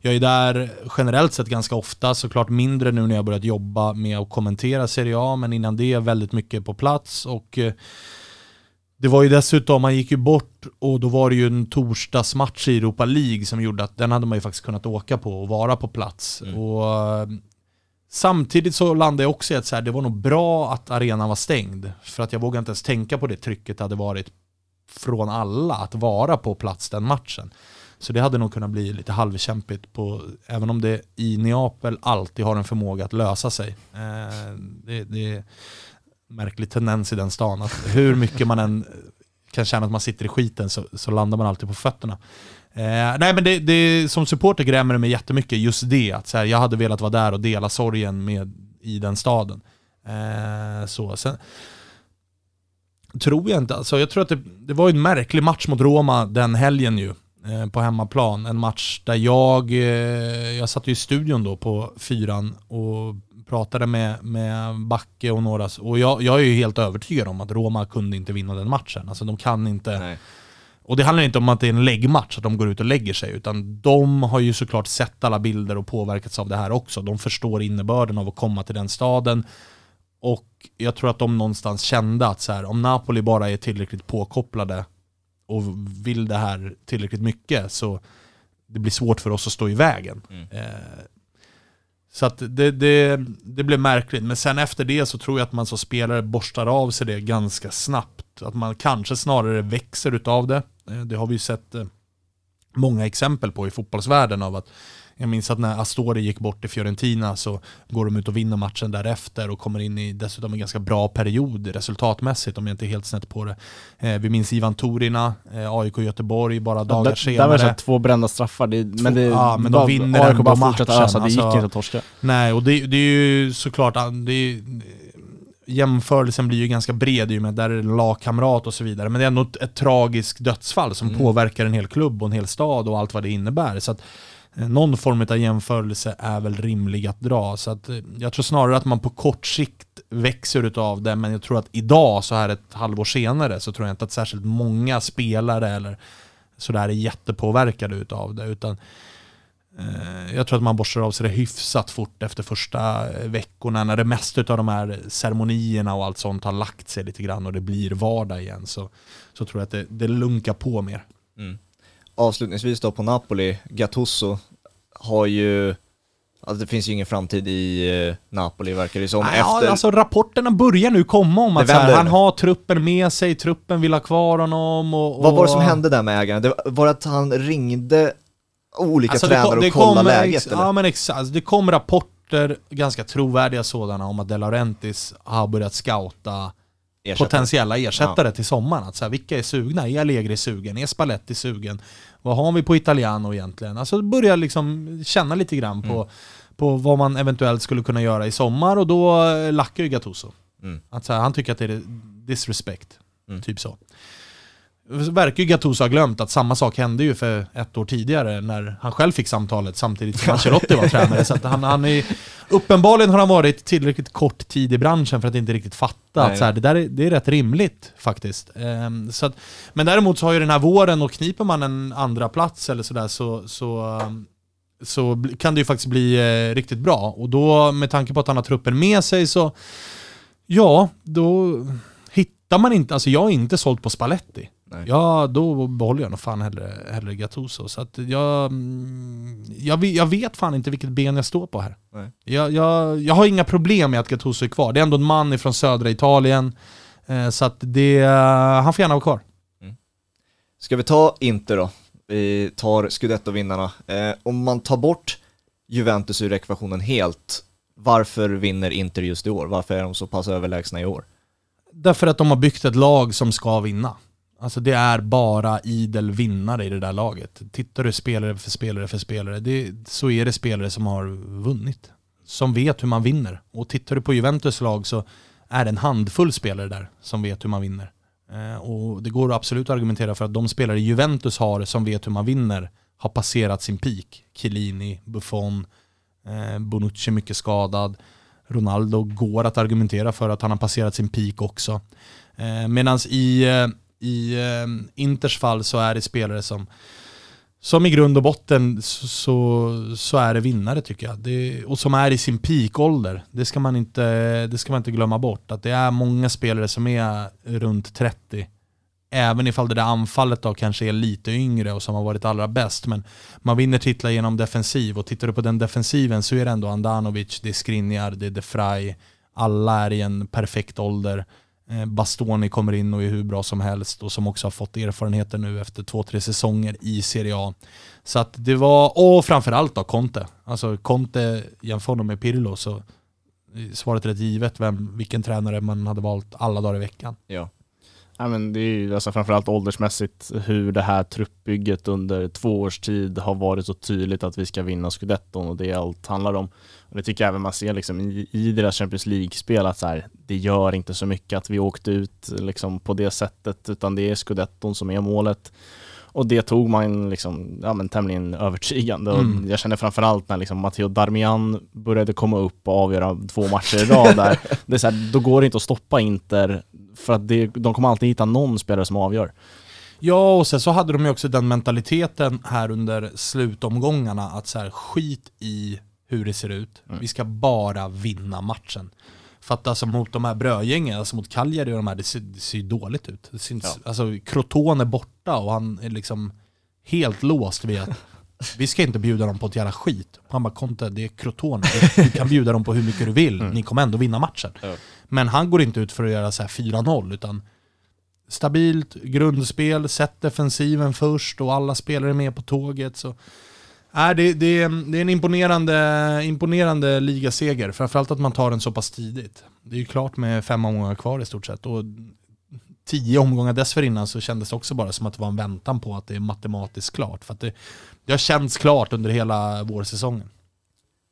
jag är där generellt sett ganska ofta, såklart mindre nu när jag börjat jobba med att kommentera Serie A, men innan det väldigt mycket på plats. Och eh, det var ju dessutom, man gick ju bort och då var det ju en torsdagsmatch i Europa League som gjorde att den hade man ju faktiskt kunnat åka på och vara på plats. Mm. Och eh, Samtidigt så landade jag också i att så här, det var nog bra att arenan var stängd. För att jag vågade inte ens tänka på det trycket det hade varit från alla att vara på plats den matchen. Så det hade nog kunnat bli lite halvkämpigt, på, även om det i Neapel alltid har en förmåga att lösa sig. Eh, det, det är märklig tendens i den stan, att hur mycket man än kan känna att man sitter i skiten så, så landar man alltid på fötterna. Eh, nej men det, det, som supporter grämer det mig jättemycket, just det. Att så här, jag hade velat vara där och dela sorgen med, i den staden. Eh, så. Sen, tror jag inte. Alltså, jag tror att det, det var en märklig match mot Roma den helgen ju. Eh, på hemmaplan. En match där jag, eh, jag satt i studion då på fyran och pratade med, med Backe och några. Och jag, jag är ju helt övertygad om att Roma kunde inte vinna den matchen. Alltså de kan inte. Nej. Och det handlar inte om att det är en läggmatch, att de går ut och lägger sig, utan de har ju såklart sett alla bilder och påverkats av det här också. De förstår innebörden av att komma till den staden. Och jag tror att de någonstans kände att så här, om Napoli bara är tillräckligt påkopplade och vill det här tillräckligt mycket så det blir svårt för oss att stå i vägen. Mm. Eh, så att det, det, det blev märkligt. Men sen efter det så tror jag att man som spelare borstar av sig det ganska snabbt. Att man kanske snarare växer utav det. Eh, det har vi ju sett eh, många exempel på i fotbollsvärlden av att jag minns att när Astori gick bort i Fiorentina så går de ut och vinner matchen därefter och kommer in i dessutom en ganska bra period resultatmässigt om jag inte är helt snett på det. Eh, vi minns Ivan Torina, eh, AIK Göteborg bara dagar ja, senare. Där var det två brända straffar, det, men, det, ja, men de vinner AIK bara fortsatte ösa, det gick alltså, inte att torska. Nej, och det, det är ju såklart, det är, jämförelsen blir ju ganska bred i och med att där är det lagkamrat och så vidare. Men det är ändå ett, ett tragiskt dödsfall som mm. påverkar en hel klubb och en hel stad och allt vad det innebär. Så att Eh, någon form av jämförelse är väl rimlig att dra. Så att, eh, jag tror snarare att man på kort sikt växer utav det, men jag tror att idag, så här ett halvår senare, så tror jag inte att särskilt många spelare eller sådär är jättepåverkade utav det. Utan eh, jag tror att man borstar av sig det hyfsat fort efter första eh, veckorna när det mesta av de här ceremonierna och allt sånt har lagt sig lite grann och det blir vardag igen. Så, så tror jag att det, det lunkar på mer. Mm avslutningsvis då på Napoli, Gattuso har ju Alltså det finns ju ingen framtid i eh, Napoli verkar det som. Nej, Efter... Ja, alltså rapporterna börjar nu komma om att här, han har truppen med sig, truppen vill ha kvar honom och, och... Vad var det som hände där med ägaren? Det var att han ringde olika alltså tränare kom, och kollade läget? eller? Ja men exakt, alltså det kom rapporter, ganska trovärdiga sådana, om att De Laurentiis har börjat scouta ersättare. potentiella ersättare ja. till sommaren. Att så här, vilka är sugna? Är Allegri sugen? Är Spalletti sugen? Vad har vi på Italiano egentligen? Alltså börja liksom känna lite grann på, mm. på vad man eventuellt skulle kunna göra i sommar och då lackar ju Gattuso. Mm. Att här, han tycker att det är disrespect. Mm. Typ så verkar ju Gattuso ha glömt att samma sak hände ju för ett år tidigare när han själv fick samtalet samtidigt som Ancelotti var tränare. Så han, han är, uppenbarligen har han varit tillräckligt kort tid i branschen för att inte riktigt fatta Nej. att så här, det där är, det är rätt rimligt faktiskt. Um, så att, men däremot så har ju den här våren, och kniper man en andra plats eller sådär så, så, så kan det ju faktiskt bli eh, riktigt bra. Och då med tanke på att han har truppen med sig så, ja, då hittar man inte, alltså jag är inte sålt på Spalletti. Nej. Ja, då behåller jag nog fan hellre, hellre Gattuso. Så att jag, mm, jag, jag vet fan inte vilket ben jag står på här. Nej. Jag, jag, jag har inga problem med att Gattuso är kvar. Det är ändå en man ifrån södra Italien. Eh, så att det, han får gärna vara kvar. Mm. Ska vi ta Inter då? Vi tar scudetto-vinnarna. Eh, om man tar bort Juventus ur ekvationen helt, varför vinner Inter just i år? Varför är de så pass överlägsna i år? Därför att de har byggt ett lag som ska vinna. Alltså det är bara idel vinnare i det där laget. Tittar du spelare för spelare för spelare, det, så är det spelare som har vunnit. Som vet hur man vinner. Och tittar du på Juventus lag så är det en handfull spelare där som vet hur man vinner. Eh, och det går absolut att argumentera för att de spelare Juventus har som vet hur man vinner har passerat sin peak. Chiellini, Buffon, eh, Bonucci mycket skadad. Ronaldo går att argumentera för att han har passerat sin peak också. Eh, Medan i, eh, i eh, Inters fall så är det spelare som som i grund och botten så, så är det vinnare tycker jag. Det, och som är i sin peakålder. Det ska, man inte, det ska man inte glömma bort. Att det är många spelare som är runt 30. Även ifall det där anfallet då kanske är lite yngre och som har varit allra bäst. Men man vinner titlar genom defensiv och tittar du på den defensiven så är det ändå Andanovic, det är Skriniar, det är De Frey. Alla är i en perfekt ålder. Eh, Bastoni kommer in och är hur bra som helst och som också har fått erfarenheter nu efter två, tre säsonger i Serie A. Så att det var, och framförallt då Conte. Alltså Conte, jämför honom med Pirlo så eh, svaret är rätt givet vem, vilken tränare man hade valt alla dagar i veckan. Ja. Ja, men det är ju alltså framförallt åldersmässigt hur det här truppbygget under två års tid har varit så tydligt att vi ska vinna scudetton och det är allt handlar om. Och det tycker jag även man ser liksom i, i deras Champions League-spel att så här, det gör inte så mycket att vi åkte ut liksom på det sättet utan det är scudetton som är målet. Och det tog man liksom, ja, men tämligen övertygande. Mm. Och jag känner framförallt när liksom Matteo Darmian började komma upp och avgöra två matcher i rad där. det är så här, då går det inte att stoppa Inter för att det, de kommer alltid hitta någon spelare som avgör. Ja, och sen så hade de ju också den mentaliteten här under slutomgångarna att så här, skit i hur det ser ut. Mm. Vi ska bara vinna matchen. För att alltså mot de här brödgängen, alltså mot Cagliari och de här, det ser, det ser dåligt ut. Det syns, ja. Alltså Croton är borta och han är liksom helt låst vid att vi ska inte bjuda dem på ett jävla skit. Han bara Conte, det är Crotone, du kan bjuda dem på hur mycket du vill, mm. ni kommer ändå vinna matchen. Ja. Men han går inte ut för att göra så 4-0, utan stabilt grundspel, sätt defensiven först och alla spelare är med på tåget. Så Nej, det, det, det är en imponerande, imponerande ligaseger, framförallt att man tar den så pass tidigt. Det är ju klart med fem omgångar kvar i stort sett. Och tio omgångar dessförinnan så kändes det också bara som att det var en väntan på att det är matematiskt klart. För att det, det har känts klart under hela vårsäsongen.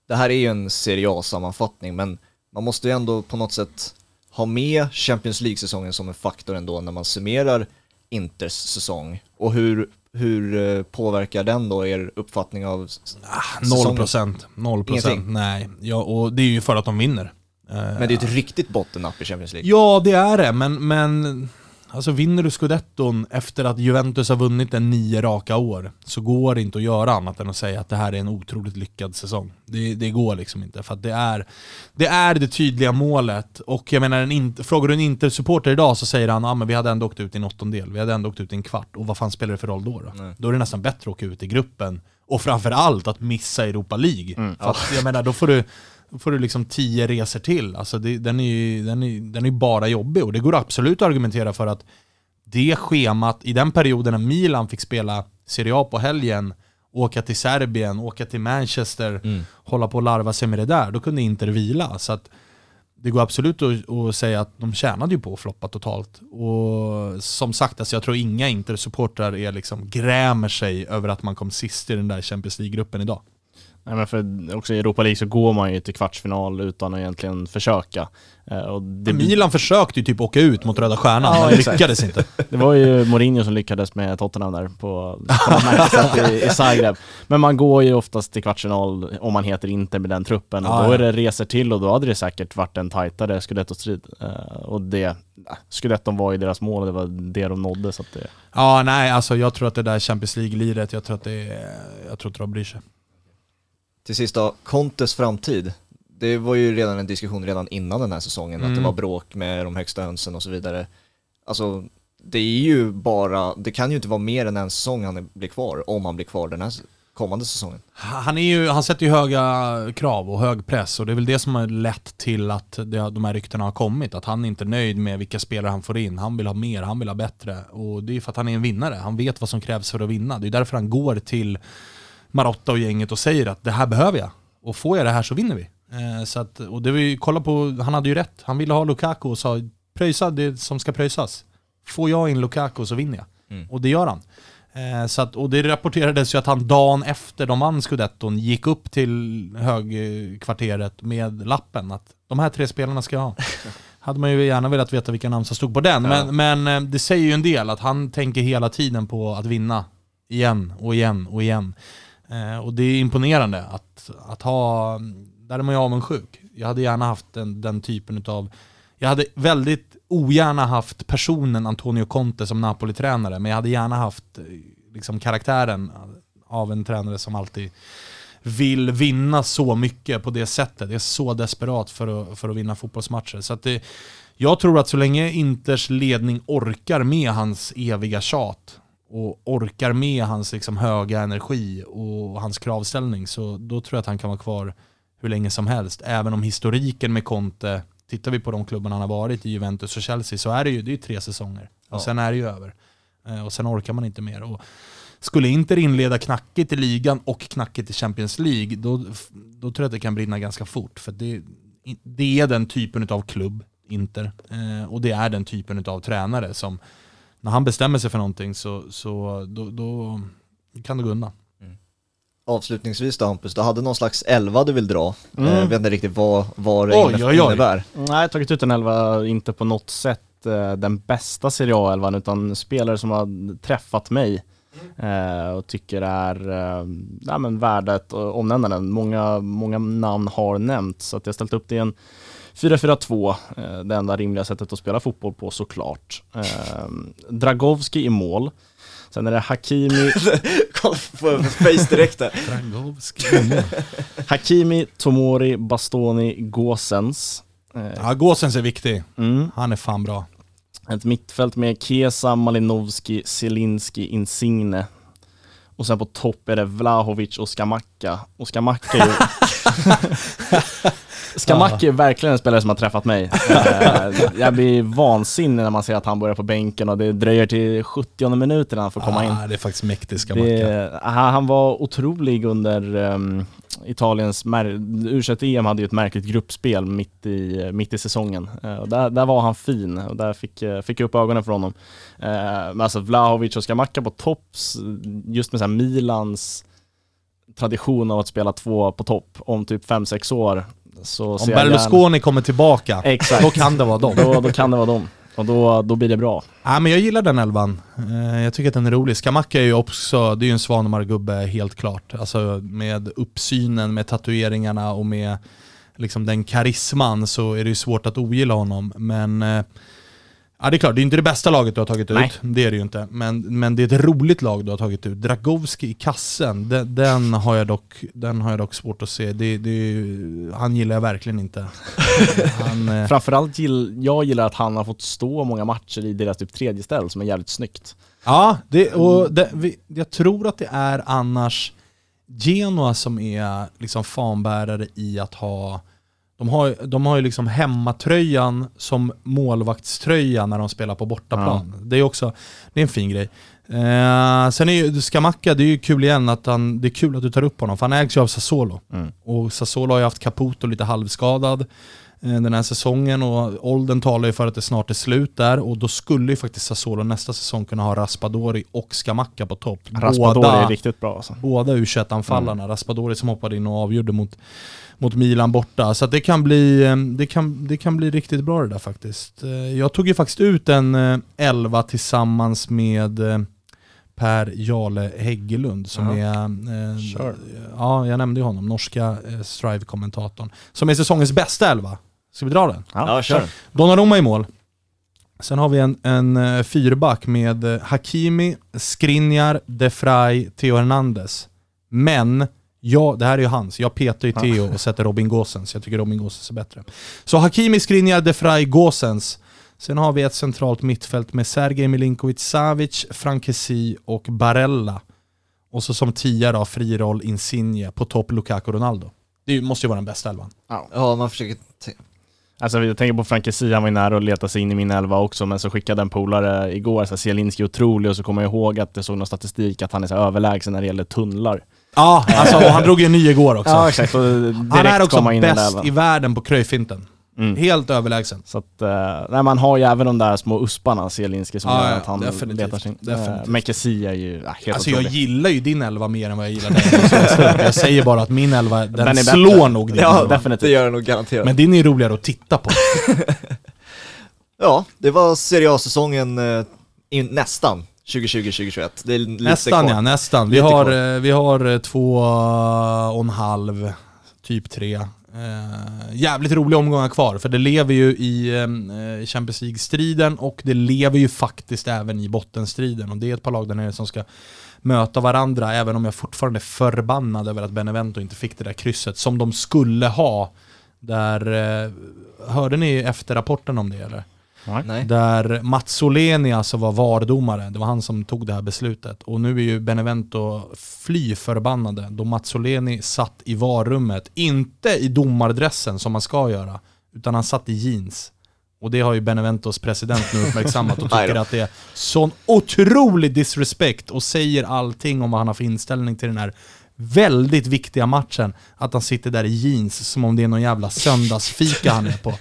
Det här är ju en Serie A-sammanfattning, men man måste ju ändå på något sätt ha med Champions League-säsongen som en faktor ändå när man summerar Inters säsong. Och hur hur eh, påverkar den då er uppfattning av ah, Noll procent. Noll procent. Nej. Ja, och det är ju för att de vinner. Men det är ett riktigt bottennapp i Champions League. Ja, det är det. Men, men Alltså vinner du scudetton efter att Juventus har vunnit en nio raka år så går det inte att göra annat än att säga att det här är en otroligt lyckad säsong. Det, det går liksom inte, för det är, det är det tydliga målet. Och jag menar, en frågar du en Inter-supporter idag så säger han att ah, vi hade ändå åkt ut i en åttondel, vi hade ändå åkt ut i en kvart. Och vad fan spelar det för roll då? Då, då är det nästan bättre att åka ut i gruppen och framförallt att missa Europa League. Mm. För att, jag menar, då får du får du liksom tio resor till. Alltså det, den, är ju, den, är, den är bara jobbig och det går absolut att argumentera för att det schemat, i den perioden när Milan fick spela Serie A på helgen, åka till Serbien, åka till Manchester, mm. hålla på och larva sig med det där, då kunde Inter vila. Så att det går absolut att, att säga att de tjänade ju på att floppa totalt. Och som sagt, alltså jag tror inga Inter-supportrar liksom grämer sig över att man kom sist i den där Champions League-gruppen idag. Nej, men för också i Europa League så går man ju till kvartsfinal utan att egentligen försöka. Eh, och det... Milan försökte ju typ åka ut mot Röda Stjärnan, ja, men lyckades inte. Det var ju Mourinho som lyckades med Tottenham där på, på i, i Zagreb. Men man går ju oftast till kvartsfinal om man heter Inter med den truppen och ja, då är det resor till och då hade det säkert varit en tajtare scudetto-strid. Uh, och det, scudetton var ju deras mål och det var det de nådde. Så det... Ja, nej, alltså jag tror att det där Champions League-liret, jag tror att det jag tror inte de bryr sig. Till sist då, Contes framtid. Det var ju redan en diskussion redan innan den här säsongen, mm. att det mm. var bråk med de högsta hönsen och så vidare. Alltså, det är ju bara, det kan ju inte vara mer än en säsong han blir kvar, om han blir kvar den här kommande säsongen. Han, är ju, han sätter ju höga krav och hög press och det är väl det som har lett till att det, de här ryktena har kommit. Att han inte är nöjd med vilka spelare han får in. Han vill ha mer, han vill ha bättre. Och det är för att han är en vinnare. Han vet vad som krävs för att vinna. Det är därför han går till Marotta och gänget och säger att det här behöver jag. Och får jag det här så vinner vi. Eh, så att, och det vi kolla på, han hade ju rätt. Han ville ha Lukaku och sa pröjsa det som ska pröjsas. får jag in Lukaku så vinner jag. Mm. Och det gör han. Eh, så att, och det rapporterades ju att han dagen efter de vann scudetton gick upp till högkvarteret med lappen att de här tre spelarna ska jag ha. Hade man ju gärna velat veta vilka namn som stod på den, ja. men, men eh, det säger ju en del att han tänker hela tiden på att vinna. Igen och igen och igen. Eh, och det är imponerande att, att ha, där är man ju avundsjuk. Jag hade gärna haft den, den typen av jag hade väldigt ogärna haft personen Antonio Conte som Napoli-tränare, men jag hade gärna haft eh, liksom, karaktären av en tränare som alltid vill vinna så mycket på det sättet. Det är så desperat för att, för att vinna fotbollsmatcher. Så att det, jag tror att så länge Inters ledning orkar med hans eviga tjat och orkar med hans liksom höga energi och hans kravställning så då tror jag att han kan vara kvar hur länge som helst. Även om historiken med Conte tittar vi på de klubbarna han har varit i, Juventus och Chelsea, så är det ju det är tre säsonger. Och sen är det ju över. Eh, och sen orkar man inte mer. Och skulle Inter inleda knackigt i ligan och knackigt i Champions League, då, då tror jag att det kan brinna ganska fort. För det, det är den typen av klubb, Inter. Eh, och det är den typen av tränare som, när han bestämmer sig för någonting så, så då, då kan det gå undan avslutningsvis då Hampus, du hade någon slags elva du vill dra. Mm. Jag vet inte riktigt vad, vad det oj, oj, oj. innebär. Nej, jag har tagit ut en elva, inte på något sätt eh, den bästa Serie A-elvan utan spelare som har träffat mig mm. och tycker är eh, ja, men värda att omnämna den. Många, många namn har nämnts så att jag har ställt upp det i en 4-4-2, eh, det enda rimliga sättet att spela fotboll på såklart. Eh, Dragowski i mål. Sen är det Hakimi... face direkt där. Hakimi, Tomori, Bastoni, Gåsens. Eh, ja, Gåsens är viktig. Mm. Han är fan bra. Ett mittfält med Kesa, Malinovski, Zelinski, Insigne. Och sen på topp är det Vlahovic och Skamacka. Och Skamacka är ju... Skamacki är verkligen en spelare som har träffat mig. Eh, jag blir vansinnig när man ser att han börjar på bänken och det dröjer till 70 minuter innan han får komma in. Det är faktiskt mäktigt Skamacka. Han var otrolig under um, Italiens, u em hade ju ett märkligt gruppspel mitt i, mitt i säsongen. Uh, där, där var han fin och där fick, uh, fick jag upp ögonen för honom. Uh, men alltså Vlahovic och Skamacka på topps, just med så Milans tradition av att spela två på topp om typ 5-6 år så Om Berlusconi kommer tillbaka, Exakt. då kan det vara dem. Då, då kan det vara dem. Och då, då blir det bra. Ja, men jag gillar den elvan. Eh, jag tycker att den är rolig. Skamacka är ju också, det är ju en Svanemar-gubbe helt klart. Alltså med uppsynen, med tatueringarna och med liksom den karisman så är det ju svårt att ogilla honom. Men eh, Ja det är klart, det är inte det bästa laget du har tagit Nej. ut, det är det ju inte. Men, men det är ett roligt lag du har tagit ut. Dragowski i kassen, den, den, har, jag dock, den har jag dock svårt att se. Det, det, han gillar jag verkligen inte. han, eh... Framförallt gill, jag gillar att han har fått stå många matcher i deras typ tredje ställ som är jävligt snyggt. Ja, det, och det, vi, jag tror att det är annars Genoa som är liksom fanbärare i att ha de har, de har ju liksom hemmatröjan som målvaktströja när de spelar på bortaplan. Ja. Det är också det är en fin grej. Eh, sen är ju Skamacka, det är ju kul igen att han, det är kul att du tar upp honom, för han ägs ju av Sassuolo. Mm. Och Sassuolo har ju haft Caputo lite halvskadad den här säsongen och åldern talar ju för att det snart är slut där och då skulle ju faktiskt Sassuolo nästa säsong kunna ha Raspadori och Skamacka på topp. Raspadori båda, är riktigt bra alltså. Båda U21-anfallarna. Mm. Raspadori som hoppade in och avgjorde mot mot Milan borta. Så det, kan bli, eh, det, kan, det kan bli riktigt bra det där faktiskt. Eh, jag tog ju faktiskt ut en 11 eh, tillsammans med Per Jale Häggelund som ja. är... Eh, sure. Ja, jag nämnde ju honom. Norska eh, Strive-kommentatorn. Som är säsongens bästa elva. Ska vi dra den? Ja, kör. Donnarumma i mål. Sen har vi en, en fyrback med Hakimi, Skriniar, De Frey, Theo Hernandez. Men Ja, det här är ju hans. Jag petar ju Theo och sätter Robin Gåsens. Jag tycker Robin Gåsens är bättre. Så Hakimi, Skriniar, De Frey, Gåsens. Sen har vi ett centralt mittfält med Sergej Milinkovic Savic, Frankesi och Barella. Och så som tia då, fri roll Insigne, på topp Lukaku Ronaldo. Det måste ju vara den bästa elvan. Ja, man försöker... Alltså jag tänker på Frankesi, han var ju nära att leta sig in i min elva också, men så skickade en polare igår, så Zielinski otrolig, och så kommer jag ihåg att jag såg någon statistik att han är så överlägsen när det gäller tunnlar. Ja, alltså, och han drog ju en ny igår också. Ja, exakt. han är också bäst i världen på kröjfinten. Mm. Helt överlägsen. Så att, eh, nej, man har ju även de där små usparna, Zielinski, som Ja, gör ja, att han definitivt. letar sin. Definitivt. Eh, Mekesi är ju ja, helt Alltså jag otrolig. gillar ju din elva mer än vad jag gillar din. jag säger bara att min elva, den, Den är bättre. slår nog din Ja, elva. definitivt. det gör det nog garanterat. Men din är roligare att titta på. Ja, det var Serie A-säsongen eh, in, nästan 2020-2021. Det är lite Nästan kvar. ja, nästan. Vi Lite har, kvar. vi har två och en halv, typ tre. Eh, jävligt roliga omgångar kvar, för det lever ju i ehm, eh, Champions League-striden och det lever ju faktiskt även i bottenstriden. Och det är ett par lag där nere som ska möta varandra, även om jag fortfarande är förbannad över att Benevento inte fick det där krysset som de skulle ha. Där, eh, hörde ni efter rapporten om det eller? Nej. Där Mats Soleni alltså var VAR-domare, det var han som tog det här beslutet. Och nu är ju Benevento fly förbannade då Mats Soleni satt i VAR-rummet, inte i domardressen som man ska göra, utan han satt i jeans. Och det har ju Beneventos president nu uppmärksammat och tycker att det är sån otrolig disrespect och säger allting om vad han har för inställning till den här väldigt viktiga matchen. Att han sitter där i jeans som om det är någon jävla söndagsfika han är på.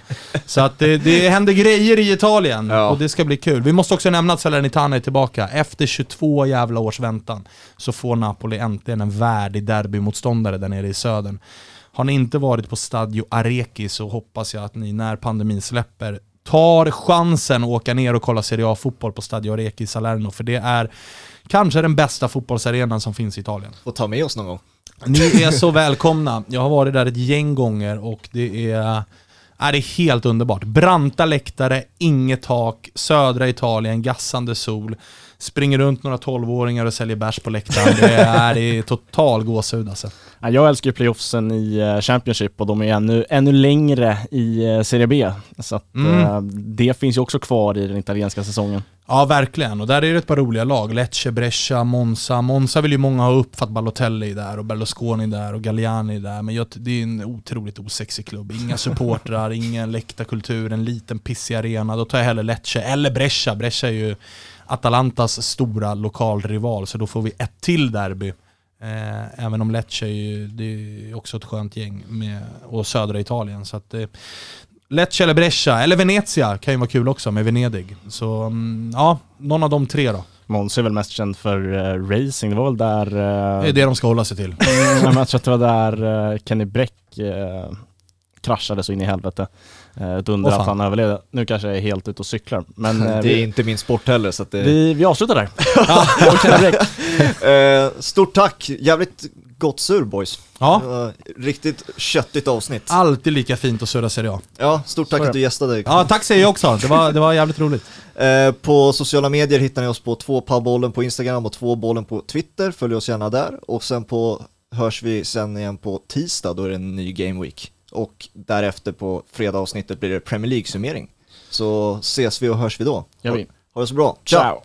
Så att det, det händer grejer i Italien Ja. och det ska bli kul. Vi måste också nämna att Salernitana är tillbaka. Efter 22 jävla års väntan så får Napoli äntligen en värdig derbymotståndare där nere i södern. Har ni inte varit på Stadio Areki så hoppas jag att ni när pandemin släpper tar chansen att åka ner och kolla Serie A-fotboll på Stadio Areki i Salerno, för det är kanske den bästa fotbollsarenan som finns i Italien. Får ta med oss någon gång. Ni är så välkomna. Jag har varit där ett gäng gånger och det är, är det är helt underbart. Branta läktare, inget tak, södra Italien, gassande sol. Springer runt några 12-åringar och säljer bärs på läktaren. Det är, det är total gåshud alltså. Ja, jag älskar ju playoffsen i eh, Championship och de är ännu, ännu längre i eh, Serie B. Så att, Mm. eh, det finns ju också kvar i den italienska säsongen. Ja, verkligen. Och där är det ett par roliga lag. Lecce, Brescia, Monza. Monza vill ju många ha upp för att Balotelli är där och Berlusconi där och Galliani är där. Men det är en otroligt osexig klubb. Inga supportrar, ingen läktarkultur, en liten pissig arena. Då tar jag hellre Lecce, eller Brescia. Brescia är ju Atalantas stora lokalrival, så då får vi ett till derby. Eh, även om Lecce är ju det är också ett skönt gäng med, och södra Italien. Så att, eh, Lecce eller Brescia, eller Venezia kan ju vara kul också med Venedig. Så mm, ja, någon av de tre då. Måns är väl mest känd för eh, racing, det var väl där... eh, Det är det de ska hålla sig till. Jag tror att det var där eh, Kenny Bräck kraschade så in i helvete. Eh, ett under fan. att han överlevde. Nu kanske jag är helt ute och cyklar, men eh, det är vi, inte min sport heller så att det... vi, vi avslutar där. Eh, stort tack, jävligt gott sur boys. Ja, riktigt köttigt avsnitt. alltid lika fint att surra Serie A. Ja, stort tack är att du gästade. Ja, tack säger jag också. Det var, det var jävligt roligt. På sociala medier hittar ni oss på två pubbollen på Instagram och två bollen på Twitter. Följ oss gärna där. Och sen på hörs vi sen igen på tisdag, då är det en ny Game Week. Och därefter på fredag avsnittet blir det Premier League-summering. Så ses vi och hörs vi då. Vi. Ha det så bra. Ciao! Ciao.